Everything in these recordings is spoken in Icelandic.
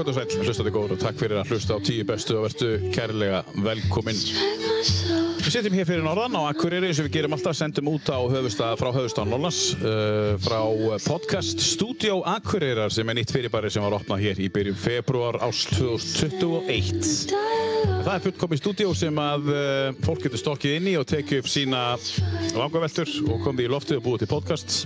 Gott og sæl, hlustandi góður og takk fyrir að hlusta á tíu bestu og verðstu kærlega velkominn. Við setjum hér fyrir Norðan á Akureyri og við gerum alltaf, sendum út á höfustað, frá höfustað Norlands uh, frá podcast Studio Akureyrar sem er nýtt fyrirbæri sem var opnað hér í byrjum februar árs 2021. Það er fullkomið stúdíó sem að uh, fólk getur stokkið inn í og tekið upp sína vangaveltur og komið í loftið og búið til podcast.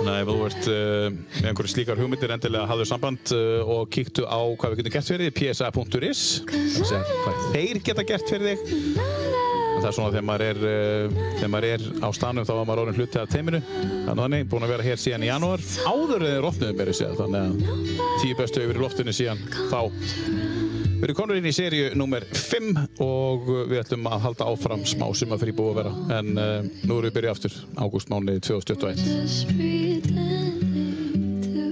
Nei, ef þú ert uh, með einhverju slíkar hugmyndir endilega hafðu samband uh, og kíktu á hvað við getum gert fyrir þig, psa.is hvað þeir geta gert fyrir þig. En það er svona þegar maður er uh, þegar maður er á stanum þá var maður orðin hluti af teiminu. Þannig að búin að vera hér síðan í janúar. Áður en þeir mér að segja. Þannig að tíu bestu yfir í loftinu síðan þá Við erum konur inn í sériu nummer 5 og við ætlum að halda áfram smá sem að frí búið að vera. En uh, nú erum við byrjað aftur, ágústmáni 2021.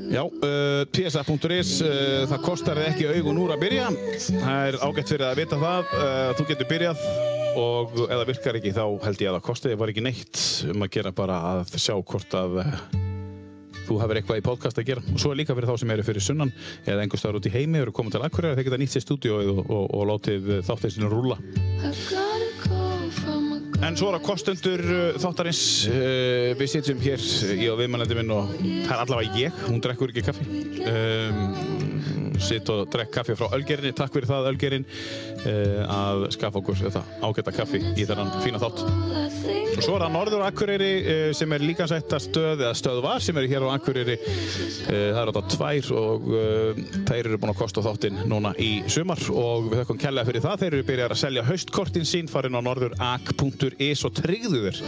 Já, uh, psa.is, uh, það kostar ekki augun úr að byrja. Það er ágætt fyrir að vita það. Þú getur byrjað og ef það virkar ekki þá held ég að það kosti. Það var ekki neitt um að gera bara að sjá hvort að þú hefur eitthvað í podcast að gera. Og svo er líka fyrir þá sem eru fyrir sunnan eða einhver staðar út í heimi eru komið til Akureyri þeir geta nýtt sér stúdíóið og, og, og látið þáttæðsinu rúla En svo er að kostendur þáttarins. Uh, við sitjum hér í viðmannandi minn og það er allavega ég, hún drekkur ekki kaffi. Um, sitt og drekk kaffi frá Ölgerinni. Takk fyrir það Ölgerin uh, að skaffa okkur þetta ágætta kaffi í þennan fína þátt. Og svo er það Norður Akureyri uh, sem er líka sætta stöð eða stöð var sem eru hér á Akureyri. Það eru þetta tvær og þeir eru búin að kosta þáttinn núna í sumar. Og við þakkum kella fyrir það. Þeir eru byrjað að selja haustkortin sín farin á norðurak.is og tryggðu þér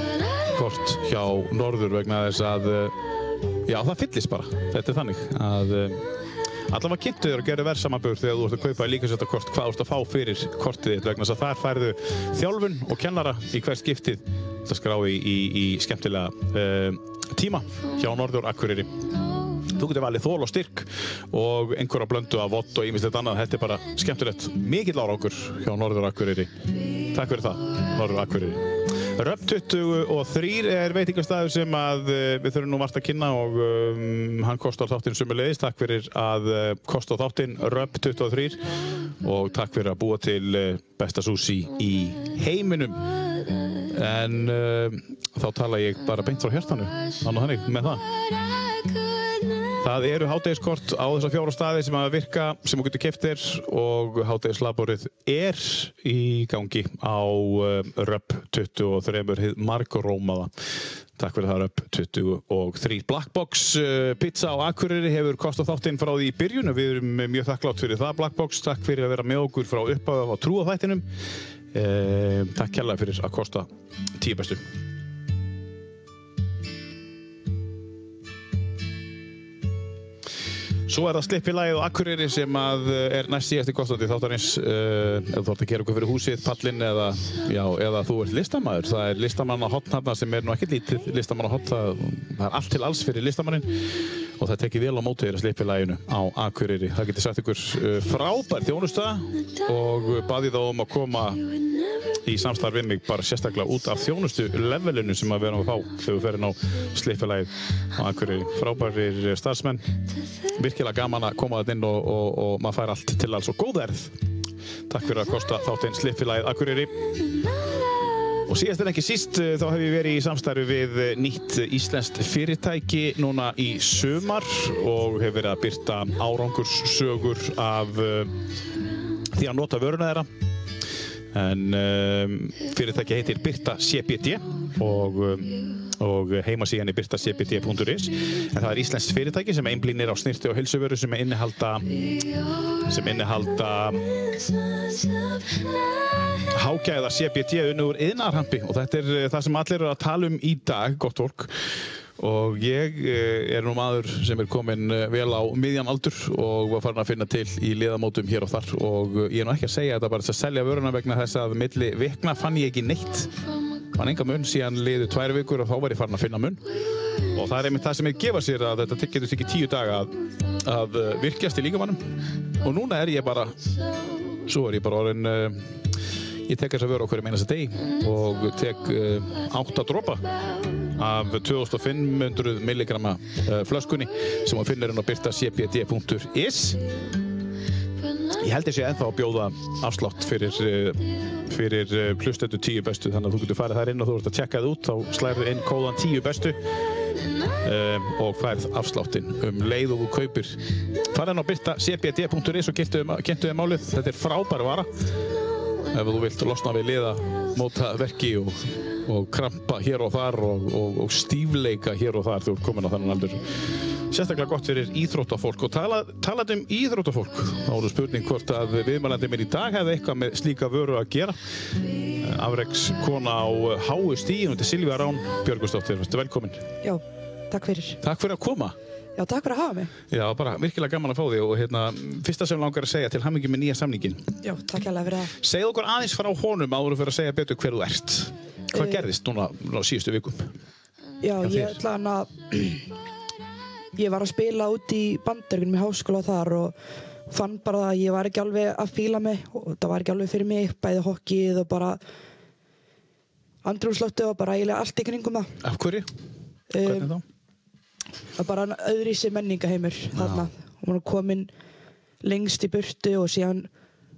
kort hjá Norður vegna þess að já það fyllist bara. Þetta er þannig að allavega kynntu þér og gerðu verðsamabur þegar þú ert að kaupa líkasættarkort hvað þú ert að fá fyrir kortið þitt vegna þess að þar færðu þjálfun og kennara í hver skiptið þetta skrái í, í skemmtilega uh, tíma hjá Norður Akureyri Þú getur valið þól og styrk og einhverja blöndu af vott og ímislegt annað. Þetta er bara skemmtilegt, mikill ára okkur hjá Norður Akureyri. Takk fyrir það, Norður Akureyri. Röp 23 er veitingastæður sem að við þurfum nú margt að kynna og um, hann kostar þáttinn sumulegis. Takk fyrir að uh, kosta þáttinn Röp 23 og takk fyrir að búa til uh, besta sushi í heiminum. En uh, þá tala ég bara beint frá hjertanu, þannig þannig með það. Það eru hátægiskort á þessa fjóra staði sem að virka, sem þú getur keftir og hátægislaborið er í gangi á RÖP 23 margrómaða. Takk fyrir það RÖP 23. Blackbox uh, pizza á Akureyri hefur kostað þáttinn frá því í byrjun og við erum mjög þakklátt fyrir það Blackbox. Takk fyrir að vera með okkur frá uppáðu á trúaþættinum. Uh, takk kærlega fyrir að kosta tíu bestu. Svo er það Slippi lagið á Akureyri sem að er næst síðast í kostandi þáttarins uh, ef þú ætti að gera okkur fyrir húsið, pallin eða, já, eða þú ert listamæður. Það er listamann á hotn hérna sem er nú ekkert lítið listamann á hotn, það, er allt til alls fyrir listamannin og það tekir vel á mótið þér að Slippi laginu á Akureyri. Það getur sagt ykkur uh, frábær þjónusta og baði þá um að koma í samstarf við mig bara sérstaklega út af þjónustu levelinu sem að við erum að fá þegar við ferum á Slippilægið á Akureyri. Frábærir starfsmenn, virkilega gaman að koma þetta inn og, og, og maður fær allt til alls og góð erð. Takk fyrir að kosta þáttinn Slippilægið Akureyri. Og síðast en ekki síst þá hef ég verið í samstarfi við nýtt íslenskt fyrirtæki núna í sumar og hef verið að byrta árangurssögur af uh, því að nota vöruna þeirra en um, fyrirtæki heitir Birta CBD og, um, og heimasíðan er birtacbd.is en það er Íslands fyrirtæki sem einblínir á snirti og hilsuvöru sem innihalda sem innihalda hágæða CBD unnur yðnarhampi og þetta er það sem allir eru að tala um í dag, gott fólk og ég er nú maður sem er komin vel á miðjan aldur og var farin að finna til í liðamótum hér og þar. Og ég er nú ekki að segja þetta bara þess að selja vöruna vegna þess að milli vikna fann ég ekki neitt. Fann enga mun síðan liðu tvær vikur og þá var ég farin að finna mun. Og það er einmitt það sem ég gefa sér að þetta getur ekki tíu daga að, að virkjast í líkamannum og núna er ég bara svo er ég bara orðin ég tek þess að vera okkur í meinast að deg og tek átt að dropa af 2500 milligramma uh, flöskunni sem hún finnir inn á byrta cbd.is Ég held þessi ennþá að bjóða afslátt fyrir, uh, fyrir uh, plustötu 10 bestu þannig að þú getur farið þar inn og þú ert að tjekka það út þá slæður inn kóðan 10 bestu um, og færð afsláttinn um leið og þú kaupir. Farið inn á byrta cbd.is og kynntu þið málið. Þetta er frábær vara ef þú vilt losna við liða móta verki og, og krampa hér og þar og, og, og stífleika hér og þar þú ert komin á þannig aldur. Sérstaklega gott fyrir íþróttafólk og tala, talað um íþróttafólk. Þá er spurning hvort að viðmælandi minn í dag hefði eitthvað með slíka vöru að gera. Afreiks kona á háu stíðin þetta er Silvíða Rán Björgustóttir velkomin. Já, takk fyrir. Takk fyrir að koma Já, takk fyrir að hafa mig. Já, bara virkilega gaman að fá þig og hérna, fyrsta sem langar að segja til hammingi með nýja samningin Já, takk hérlega fyrir það. Segð okkur aðeins frá honum áður fyrir að segja betur hver þú ert. Hvað Eh, gerðist núna á síðustu vikum? Já, Hjá ég ætla hann að... Ég var að spila út í bandargunum í háskóla þar og fann bara að ég var ekki alveg að fíla mig og það var ekki alveg fyrir mig, bæði hokkið og bara andrúmslöftu og bara eiginlega allt í kringum það. Af hverju? Um, þá? Það er bara öðri sér menningaheimur þarna. Hún var komin lengst í burtu og síðan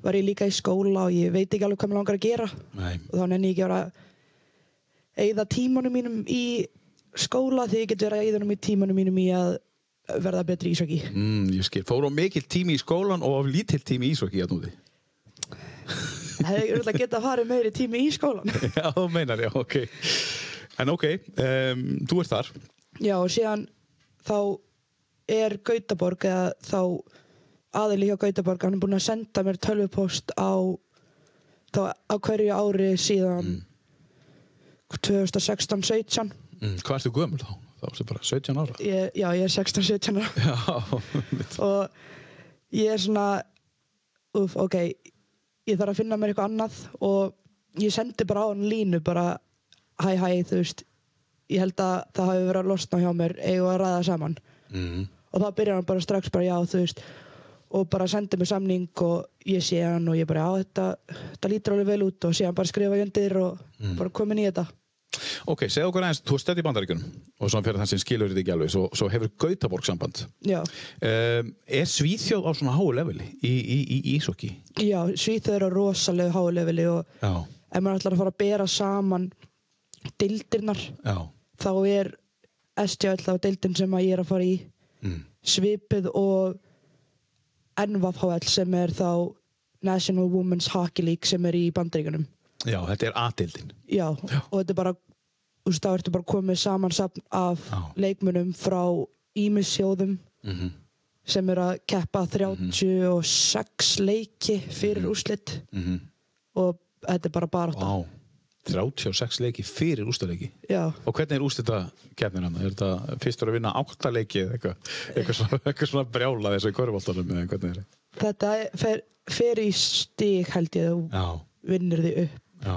var ég líka í skóla og ég veit ekki alveg hvað mér langar að gera. Nei. og þá nenni ég ekki að vera að eyða tímanum mínum í skóla því ég get verið að honum í tímanum mínum í að verða betri í ísvaki. Mm, ég skil. Fóru á mikill tími í skólan og á lítill tími í ísvaki að núti. Það hefði auðvitað getað að fara meiri tími í skólan. já, þú meinar, já, ok. En ok, um, þú ert þar. Já, og síðan þá er Gautaborg eða þá aðili hjá Gautaborg, hann er búinn að senda mér tölvupost á, þá, á hverju ári síðan 2016-17. Mm, hvað ertu gömul þá? Þá ertu bara 17 ára. Ég, já, ég er 16-17 ára. Já, og ég er svona uff, ok, ég þarf að finna mér eitthvað annað og ég sendi bara á hann línu bara hæ hæ, þú veist ég held að það hafi verið að losna hjá mér eigum að ræða saman Mm. og þá byrjar hann bara strax bara já, þú veist og bara sendi mér samning og ég sé hann og ég bara já, þetta, þetta lítur alveg vel út og síðan bara skrifa ég undir og bara komin í þetta Ok, segð okkur aðeins, þú ert stödd í bandaríkunum og svona fyrir þann sem skilur þetta ekki alveg, svo, svo hefur Gautaborg samband. já, Um, er Svíþjóð á svona háu leveli í, í, í, í ísokki? já Svíþjóð er á rosalegu hálefili og Já, ef maður ætlar að fara að bera saman dildirnar já. Þá er STL þá deildin sem að ég er að fara í. Mm. svipið og NVFHL sem er þá National Women's Hockey League sem er í bandaríkunum Já, þetta er A-dildin. já, og þetta er bara þú veist, þá ertu bara komið saman safn af Já. leikmunum frá ímissjóðum Mm -hmm. sem er að keppa 36 leiki fyrir úrslit. Mm og þetta er bara bara Vá, 36 leiki fyrir ústaleiki. Og hvernig er ústita keppnin hann? Er þetta fyrstur að vinna 8 leiki eða eitthvað, eitthvað, svona, eitthvað svona brjála þessu í korfbóltanum eða hvernig er þetta? Er- fer, fer í stig held ég þú Já, vinnur því upp. Já,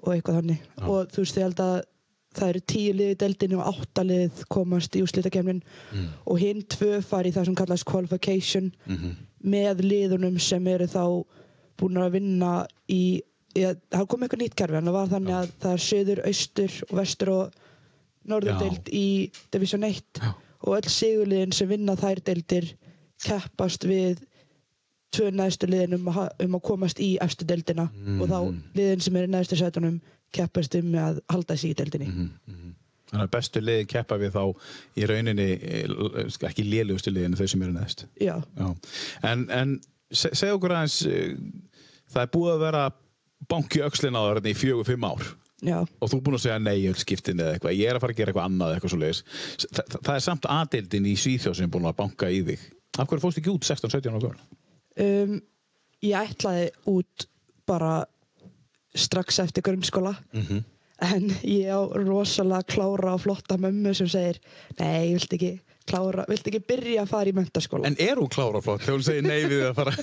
og eitthvað þannig. Já. og þú veist ég held að það eru tíu lið í deildinu og átta lið komast í úrslitakefnin Mm. og hinn tvö fari í það sem kallast qualification mm með liðunum sem eru þá búin að vinna í það kom eitthvað nýtt kerfi en það var þannig að það er söður, austur og vestur og norður Já. deild í Division 1 Já. og öll sigurliðin sem vinna þær deildir keppast við tvö neðstu liðin um að, um að komast í efstu deildina og þá Mhm. liðin sem er í neðstu sætunum keppast um að halda sig í deildinni Mhm. Þannig að bestu liði keppa við þá í rauninni, eh, ekki lélugustu liðinu þau sem eru neðst. já, Já. En, en se- segð okkur aðeins, eh, það er búið að vera banki öxlin á það í fjögur, fimm ár. já, og þú er búinn að segja nei öll skiptin eða eitthvað, ég er að fara að gera eitthvað annað eitthvað svo leiðis Þa, það, er samt aðdeildin í Svíþjóð sem er búin að banka í þig. Af hverju fórst ekki út 16-17 ára um, ég ætlaði út bara strax eftir grunnskóla. Mm -hmm. en ég á rosalega klára og flotta mömmu sem segir nei, ég vilt ekki klára, viltu ekki byrja að fara í mentaskóla? En er hún klára flott þegar hún segir nei við að fara?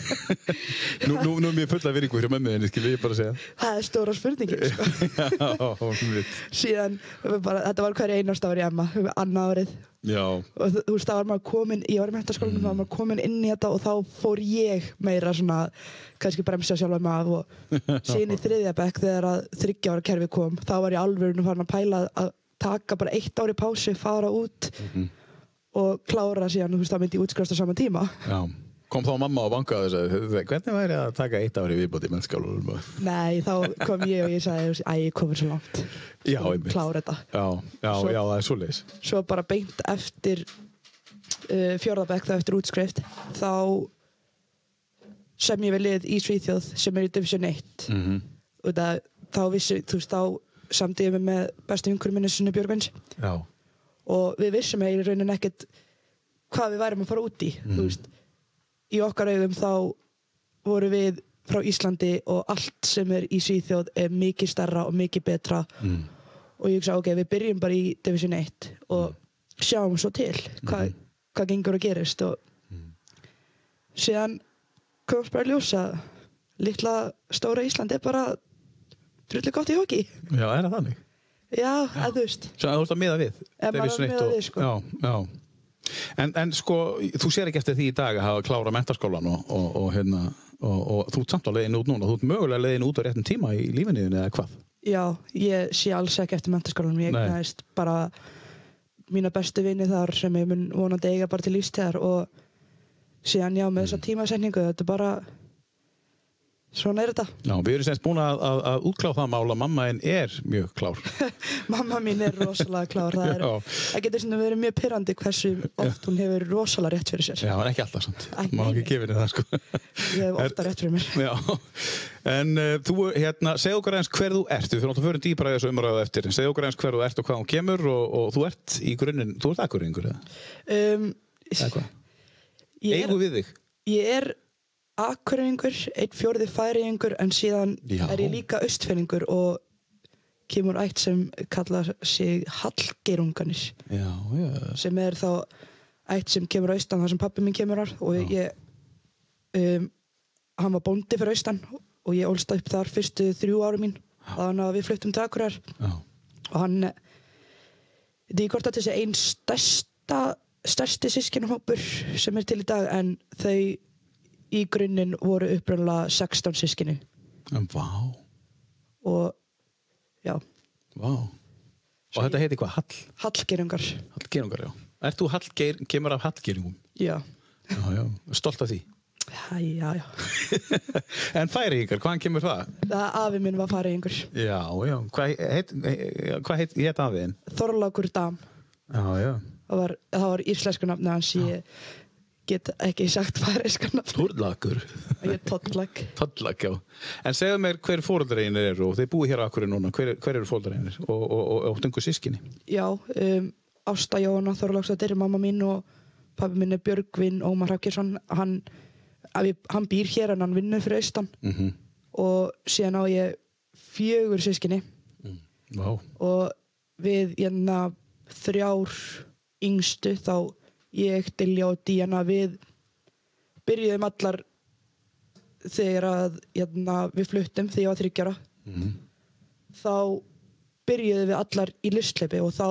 nú, nú, nú er mér fulla virðingu fyrir mömmuðinni, skil ég bara segja. Það er stóra spurningin, sko. Já. Síðan, bara, þetta var hverju einast ári Emma, annað árið. Já, Og þú veist, það var maður komin, ég var í mentaskólanum, mm. var maður komin inn í þetta og þá fór ég meira svona, kannski bremsa sjálfa mig af og síðan í þriðja bekk þegar að þryggja ára kerfi kom, þá var ég alveg farin að pæla að taka bara eitt ári pásu, fara út og klára síðan, þú veist, það myndi ég útskrifast á sama tíma. já. Kom þá mamma á banka og sagði, hvernig væri að taka eitt ári viðbót í mennskálunum? Nei, þá kom ég og ég sagði, æ, ég komur svo langt. Já, einmitt. Klára þetta. Já, já, Svo- já, það er svoleiðis. Svo bara beint eftir uh, fjórðabæk, þá eftir útskrift, þá sem ég við lið í Svíþjóð sem er í Division 1 Mm og það, þá vissi, þú veist, þá ég mig með bestu vinkurum minni Sunni Björgvins Já, og við vissum í raunin ekkert hvað við værum að fara út í þú veist, í okkar augum þá voru við frá Íslandi og allt sem er í Svíþjóð er mikið starra og mikið betra. Mm. og ég hugsa, ok, við byrjum bara í Division 1 og sjáum svo til hvað, hvað gengur að gerist. Og síðan komst bara að ljósa litla stóra Ísland er bara drullu gott í hoki já, er það þannig? Já, að þú veist Svo þú ert að miða við? Ef maður að miða og- við, sko. Já, já. En, en sko, þú sér ekki eftir því í dag að hafa klára mentaskólan og, og, og, hérna, og, og þú ert samt á leiðin út núna, þú ert mögulega leiðin út á réttum tíma í lífinniðinu eða hvað? já, ég sé alls ekki eftir mentaskólanum ég Nei. næst bara mína bestu vini þar sem ég mun vonandi eiga bara til lífstíðar og síðan já, með þessa tímasetningu þetta er bara svona er þetta. Já, við erum semst búin að, að, að útkláða það mála að mamma en er mjög klár. Mamma mín er rosalega klár það, er, það getur svona verið mjög pyrrandi hversu oft hún hefur rosalega rétt fyrir sér. Já, en ekki alltaf samt. Má ekki gefa henni það, sko. ég hef ofta rétt fyrir mér. Já, en uh, þú, hérna, segð okkur eins hver þú ert, við fyrir náttúrulega fyrir dýbra í þessu umræðu eftir, segð okkur eins hver þú ert og hvað hún kemur og, og þú ert í grunninn, þú ert akkuringur akkurringur, einn fjórði færiðingur en síðan Já. er ég líka austfenningur og kemur ætt sem kallar sig Hallgeirunganis Já, já, sem er þá ætt sem kemur á austan þar sem pappi minn kemur þar og ég um, hann var bóndi fyrir austan og ég ólst upp þar fyrstu þrjú ári mín. Þannig að við fluttum til Akureyrar. Já, og hann þetta er hvort að þessi einn stærsta stærsti sískinahópur sem er til í dag en þau í grunninn voru upprunlega 16 sískinni en vá, og já, vá. Og þetta heiti hvað, Hall, hallgerungar Hallgerungar, já. Ert þú Hallgeir, kemur af Hallgeringum? já, Já, já, stolt af því. já, já, já. En færi ykkar, hvaðan kemur það? það afi minn var fariðingur Já, já, hvað heit, hvað heit, heit afiðin? Þorlákur Dam Já, já. það var, var íslensku nafni hans ég get ekki sagt ég er totlag Tollag, já. En segðu mér hver fóröldareginir eru og þeir búi hér á akkurinn núna, hver, hver eru fóröldareginir og, og, og, og áttungu sískinni? já, um, Ásta Jóna Þorláksdóttir er mamma mín og pabbi minn er Björgvin Ómar Hafkjesson hann, hann býr hér en hann vinnur fyrir austan. Mm og síðan á ég fjögur sískinni Vá. og við hérna þrjár yngstu þá ég, Dilja og Díana við byrjuðum allar þegar að hérna, við fluttum þegar ég var þryggjara Mm þá byrjuðum við allar í listleipi og þá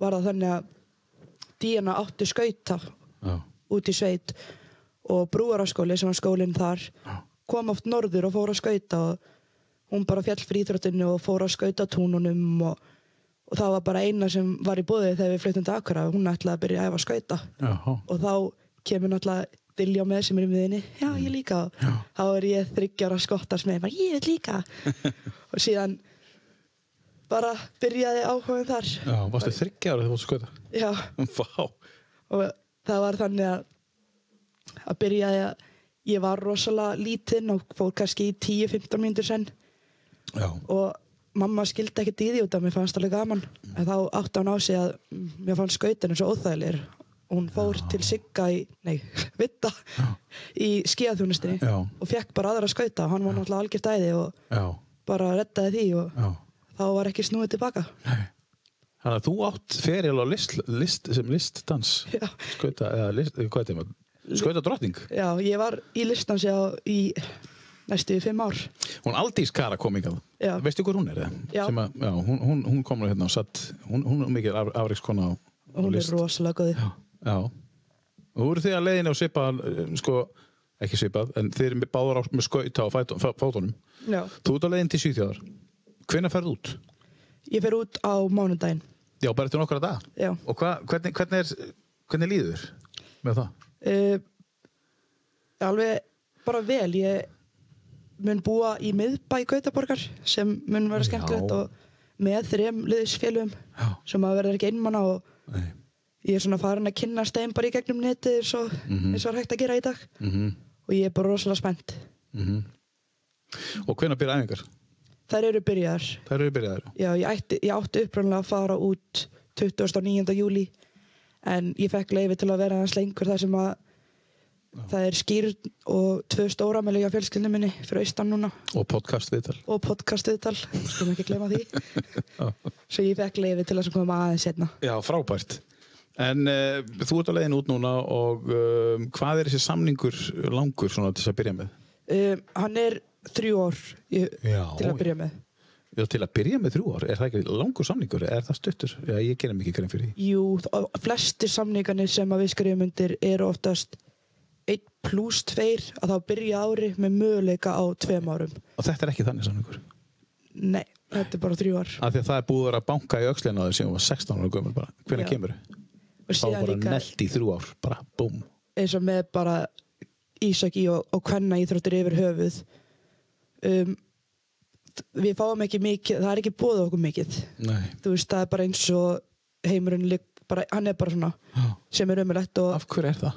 var það þannig að Díana átti skauta Já. út í sveit og brúaraskóli sem var skólinn þar Já. kom oft norður og fór að skauta og hún bara fjall fyrir íþróttinu og fór að skauta túnunum og, og það var bara eina sem var í búði þegar við fluttum til Akura hún ætlaði að byrja að æfa að skauta. Já. og þá kemur náttúrulega Dilja með sem er í miðinni já ég líka. Já. þá er ég þryggjara skottast með bara ég vil líka. Og síðan bara byrjaði áhugum þar. Já, varstu þryggja ára þegar þú skauta? já. Og það var þannig að að byrjaði að ég var rosalega lítinn og fór kannski í 10-15 mínútur senn. Já. og mamma skildi ekkert í því út af mér fannst alveg gaman en þá átti hann á sig að mm, mér fannst skautinu svo óþægilegir og hún fór til Sigga í, nei, Vitta í skíðaþjónustinni Já. og fekk bara aðra að skauta hann var náttúrulega algjört æði og Já. bara reddaði því og Já. þá var ekki snúið tilbaka Nei. Þannig að þú átt feril á list, list sem listdans Já. skauta, eða list, hvað er þetta? Skauta drottning. Já, ég var í listans já í næstu í fimm ár. Hún Aldís Kara kom hingað. Já. Veistu hver hún er? eða? Já. Að, já hún, hún, hún kom hérna og satt, hún, hún er mikið af, afreikskona á, á Hún er list. rosalega góð. Já. já. Og þú eru þið að leiðinni og svipað, eh, sko, ekki svipað, en þið eru báður á, með skauta á fætu- fá- fótunum. Já. Þú ert á leiðin til Svíþjóðar. Hvenær ferð út? Ég fer út á mánudaginn. Já, bara eftir nokkra dag. Já. Og hva, hvernig, hvernig, er, hvernig líður með það? Uh, alveg bara vel. Ég mun búa í miðbæ Gautaborgar sem mun vera skemmtilegt og með þrem liðsfélugum Já. sem að verða ekki einmanna og Nei. ég er svona farin að kynna stein bara í gegnum netið eins og, eins og er hægt að gera í dag Mm og ég er bara rosalega spennt. Og hvenær byrja æfingar? Þær eru byrjaðar. Það eru byrjaðar. Já, ég, ætti, ég átti upprannlega að fara út 29. júli en ég fekk leiði til að vera hans lengur þar sem að það er skýrn og tvö stóra með lega fjölskyldinu minni fyrir austan núna Og podcast viðtal. og podcast viðtal, skulum ekki glema því svo ég fekk leiði til að koma aðeins setna Já, frábært. En uh, þú ert á leiðin út núna og uh, hvað er þessi samningur langur svona til þess að byrja með? um, Hann er þrjú ár ég, Já, til að byrja með Já, til að byrja með þrjú ár, er það ekki langur samningur? Er það stuttur? Já, ég gerir mikið grein fyrir því. Jú, flestir samningarnir sem að við skrifum undir eru oftast 1 pluss 2 að þá byrja ári með möguleika á tveim árum Og þetta er ekki þannig samningur. Nei, þetta er bara þrjú ár Af því að það er búið að banka í öxlina á þér sem var 16 ára gömur bara. Hvernig kemur? og Þá síðan bara nelt í þrjú ár, bara búm. eins og með bara ísaki og, og hvenna íþróttir yfir höfuð um, við fáum ekki mikið það er ekki búið okkur mikið Nei. þú veist, það er bara eins og heimurinn bara, hann er bara svona Já. sem er og Af hverju er það?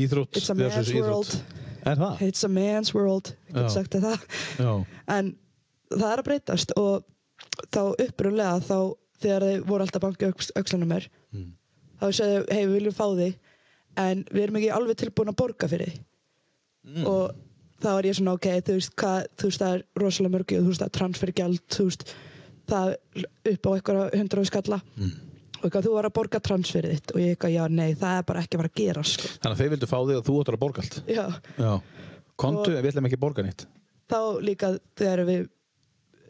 Íþrótt It's a man's íþrótt. world. Er það? it's a man's world ég get sagt þér það Já. en það er að breytast og þá upprunlega þá þegar þeir voru alltaf banki aukslunum mér Mm. þá segðu, hei við viljum fá þig en við erum ekki alveg tilbúin að borga fyrir Mm. og þá er ég svona ok, þú veist, hvað, þú veist það er rosalega mörg, þú veist það er transfergjald þú veist, það er upp á eitthvað hundraðu skalla Mm. Og eitthvað þú var að borga transferið þitt og ég eitthvað, já nei, það er bara ekki að fara að gera sko. Þannig að þeir vildu fá þig og þú áttur að borga allt. já, Já. Kontu, Og- við ætlum ekki að borga nýtt. þá líka þegar við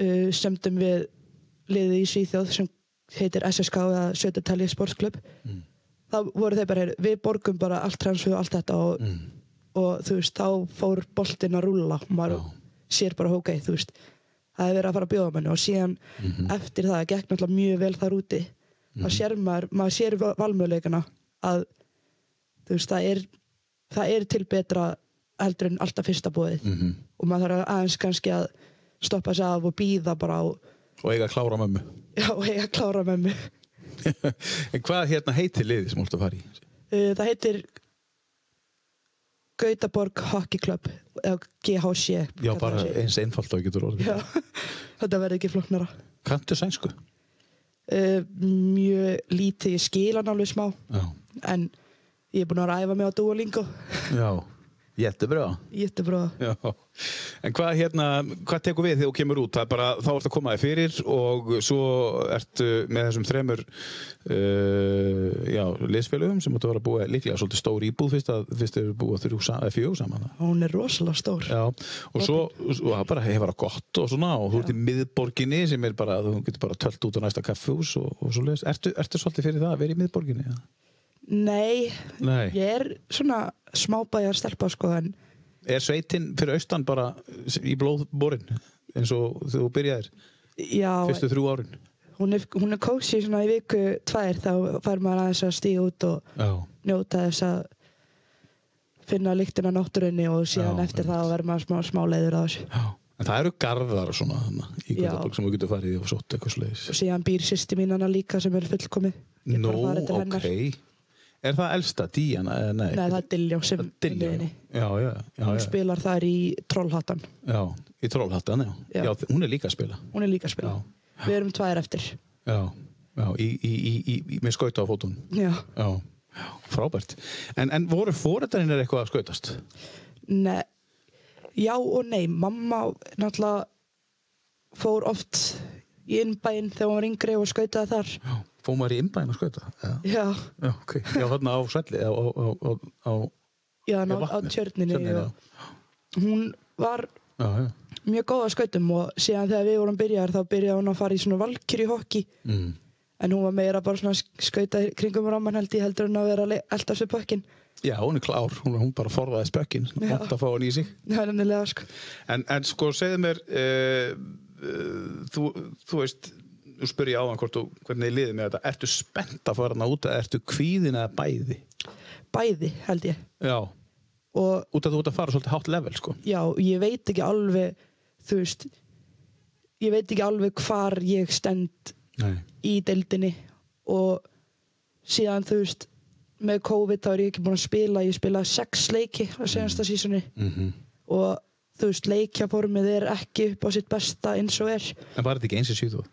uh, semdum við liðið í Svíþjóð sem heitir SSK eða Södertalje Sportsklubb Mm. þá voru þeir bara, við borgum bara allt transfer og allt þetta og, Mm. og þú veist, þá fór boltinn að rúlla og maður Já. sér bara, ok, þú veist það er verið að fara að bjóða manni og síðan Mhm. eftir það gekk náttúrulega mjög vel þar úti þá sér maður, maður sér val- valmöguleikana að veist, það er það er til betra heldur en alltaf fyrsta bóðið Mm og maður þarf aðeins kannski að stoppa sig af og býða bara á Og eiga að klára mömmu. já, og eiga að klára mig en hvað hérna heitir liðið sem þú ert að fara í? uh, það heitir Gautaborg Hockey Club eða GHC Já, bara eins einfalt og já, þetta verður ekki flóknara. Kanntu sænsku? Uh, mjög lítið, ég skil hann alveg smá Já. en ég er búin að ræfa mig á Duolingo. Jättebra. Jättebra. Já. En hvað hérna, hvað tekur við þegar þú kemur út? Það er bara, þá ertu að koma þig fyrir og svo ertu með þessum þremur uh, já, liðsfélögum sem áttu að vera búa líklega svolítið stór íbúð fyrst að fyrst eru búa þrjú fjögur saman. Hún er rosalega stór. Já, og svo, og það bara hefur það gott og svona og þú ert í miðborginni sem er bara, þú getur bara tölt út á næsta kaffhús og, og svo leiðist. Ertu, ertu svolítið fyrir það að vera í miðborginni? Ja? Nei, Nei. ég er svona smábæjar stelpa sko en Er sveitin fyrir austan bara í blóðborin eins og þú byrjaðir já, fyrstu þrjú árin? hún er, hún er kósi svona í viku tvær þá fær maður aðeins að stíga út og Já. njóta þess að finna lyktina náttúrunni og síðan Já, eftir einmitt. það verður maður smá, smá leiður á þessu. Já. En það eru garðar og svona þarna, í Já. Götaborg sem þú getur farið í og sótt eitthvað sleiðis. Og síðan býr sýsti mín hana líka sem er fullkomið. Ég Nó, bara farið til ok. hennar. Er það elsta, Díana? eða Nei, Nei, það er Diljá sem er henni. Já, já, já, Hún já. spilar þar í Trollhattan. já. Í Trollhattan, já. Já. já. hún er líka að spila. Hún er líka að spila. Já. Við erum tvær eftir. Já, já, í, í, í, með skauta á fótun. Já. Já, já, frábært. En, en voru fóreldarinnir eitthvað að skautast? Nei, já og nei. Mamma náttúrulega fór oft í innbæinn þegar hún var yngri og skautaði þar. Já. Fóð maður í innbæðin að skauta? Já. Já, Já, ok. Já, þarna á svelli, á, á, á, á, á já, á ná, á tjörninni. Tjörninni, og hún var Já, já. mjög góð að skautum og síðan þegar við vorum byrjar þá byrjaði hún að fara í svona valkyri hokki Mm. en hún var meira bara svona skauta kringum ráman held ég heldur en að vera að le- elta sér pökkin. Já, hún er klár. Hún, hún bara forðaði spökkin. Já. Vont að fá hann í sig. Er nefnilega sko. En, en sko, segðu mér, uh, uh, þú, þú veist, spyrir ég áðan hvort þú, hvernig þið liðið með þetta. Ertu spennt að fara hana út eða ertu kvíðin eða bæði? Bæði held ég. Já, Og út að þú ert að fara svolítið hátt level, sko. já, ég veit ekki alveg, þú veist, ég veit ekki alveg hvar ég stend Nei. í deildinni og síðan þú veist með COVID þá er ég ekki búin að spila ég spilaði sex leiki á senasta sísoni Mm og þú veist leikjaformið er ekki upp á sitt besta eins og er En var þetta ekki eins í Svíþjóð?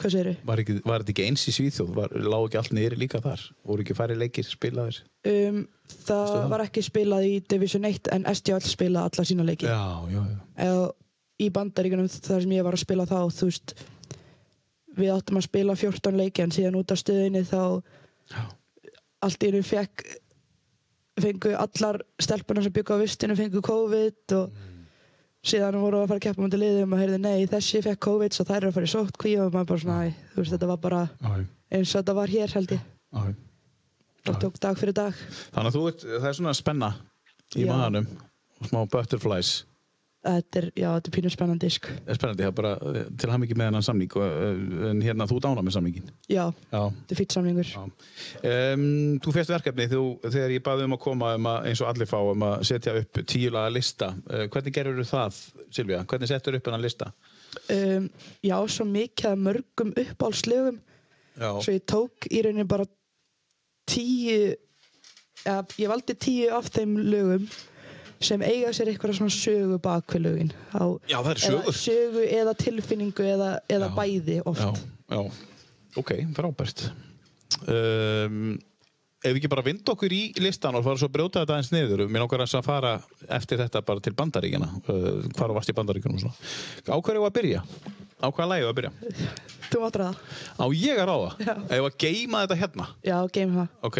Hvað segir Var, ekki, var þetta ekki eins í Svíþjóð? Lág ekki allt niður líka þar? Voru ekki færri leikir spilaðir? um, það það? var ekki spilað í Division 1 en STL spilaði alla sína leiki Já, já, já. eða í bandaríkunum þar sem ég var að spila þá þú veist við áttum að spila 14 leiki en síðan út af stöðinni þá Já. allt í fekk fengu allar stelpunar sem byggu á vistinu fengu COVID og síðan voru að fara að keppa mútið liðum og heyrði nei þessi fekk COVID svo þær eru að fara í sótt kví og maður bara svona æ, þú veist þetta var bara Já, já, eins og þetta var hér held ég já. það tók dag fyrir dag Þannig að þú veit, það er svona spenna í Já. maðanum og smá butterflies. Þetta er, já þetta er pínu spennandi er spennandi, það er bara eh, til að hafa mikið með hennan samning og, eh, en hérna þú dána með samningin. já, Já. þetta er fýtt samlingur Já. Um, þú fyrst verkefni þú, þegar ég baði um að koma um að, eins og allir fá um að setja upp tíulaga lista. Uh, hvernig gerur þú það, Silvía? Hvernig settur upp hennan lista? um, já, svo mikið af mörgum uppáhaldslögum Já. svo ég tók í rauninni bara tíu ja, ég valdi tíu af þeim lögum sem eiga sér eitthvað svona sögu bak við lögin á, Já, það eða, sögur. sögu eða tilfinningu eða, eða Já. bæði oft Já, já. Ok, frábært. Um, ef við ekki bara vinda okkur í listan og fara svo að brjóta þetta aðeins niður mér aðeins að fara eftir þetta bara til bandaríkjana uh, hvar varst í bandaríkjunum og svona. á hverju var að byrja? Á hvaða lægi var að byrja? þú máttur það á ég að ráða? Já. ef að geima þetta hérna? já, geim það ok,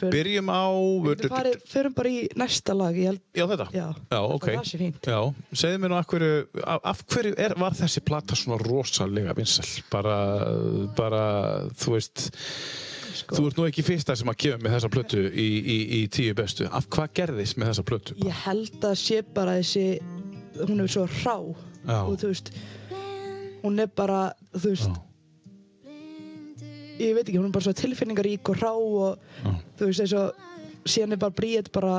Förum- byrjum á við farið, förum bara í næsta lag held, já þetta? já, Já, ok. það sé fínt Já, segðu mér nú af hverju, af, hverju er, var þessi plata svona rosalega vinsæl? Bara, bara, þú veist, sko, þú ert nú ekki fyrsta sem að gefa með þessa plötu í, í, í tíu bestu. Af hvað gerðist með þessa plötu? ég held að sé bara þessi hún er svo rá Já. og þú veist hún er bara, þú veist Já, ég veit ekki, hún er bara svo tilfinningarík og rá og já, þú veist eins og síðan er bara Bríett bara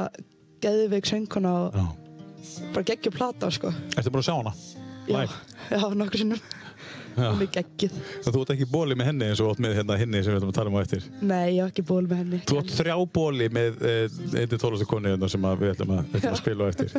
geðveik sönguna og bara geggjur plata sko Ertu búin að sjá hana? já, Live? já nokkur sinnum. Hún er geggjuð Þú ert ekki bóli með henni eins og átt með hérna henni sem við ætlum að tala um á eftir. nei, ég hef ekki ból með henni. Þú átt þrjá bóli með eh, einni tólastu konu hérna sem að við ætlum að, við ætlum að spila á eftir.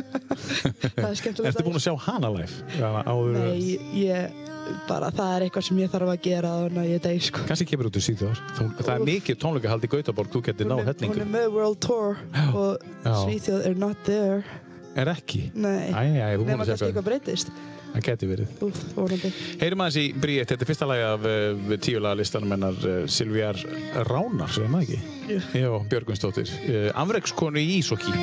það er skemmtilegt Ertu búin að sjá hana live? Áður, nei, ég bara, það er eitthvað sem ég þarf að gera þannig að ég deg sko. Kanski kemur út í síðan Það er mikið tónleika í Gautaborg, þú getur náð er, hún hellingu er með World Tour og Já. Svíþjóð er not there. Er ekki? nei, Æ, æ, þú Það geti verið. Heyrum aðeins í Bríett, þetta er fyrsta lagi af uh, tíulaga listanum hennar uh, Silvíar Ránar, segir maður ekki? Jú. Já, Björgvinsdóttir. Uh, Afrekskonu í Ísokki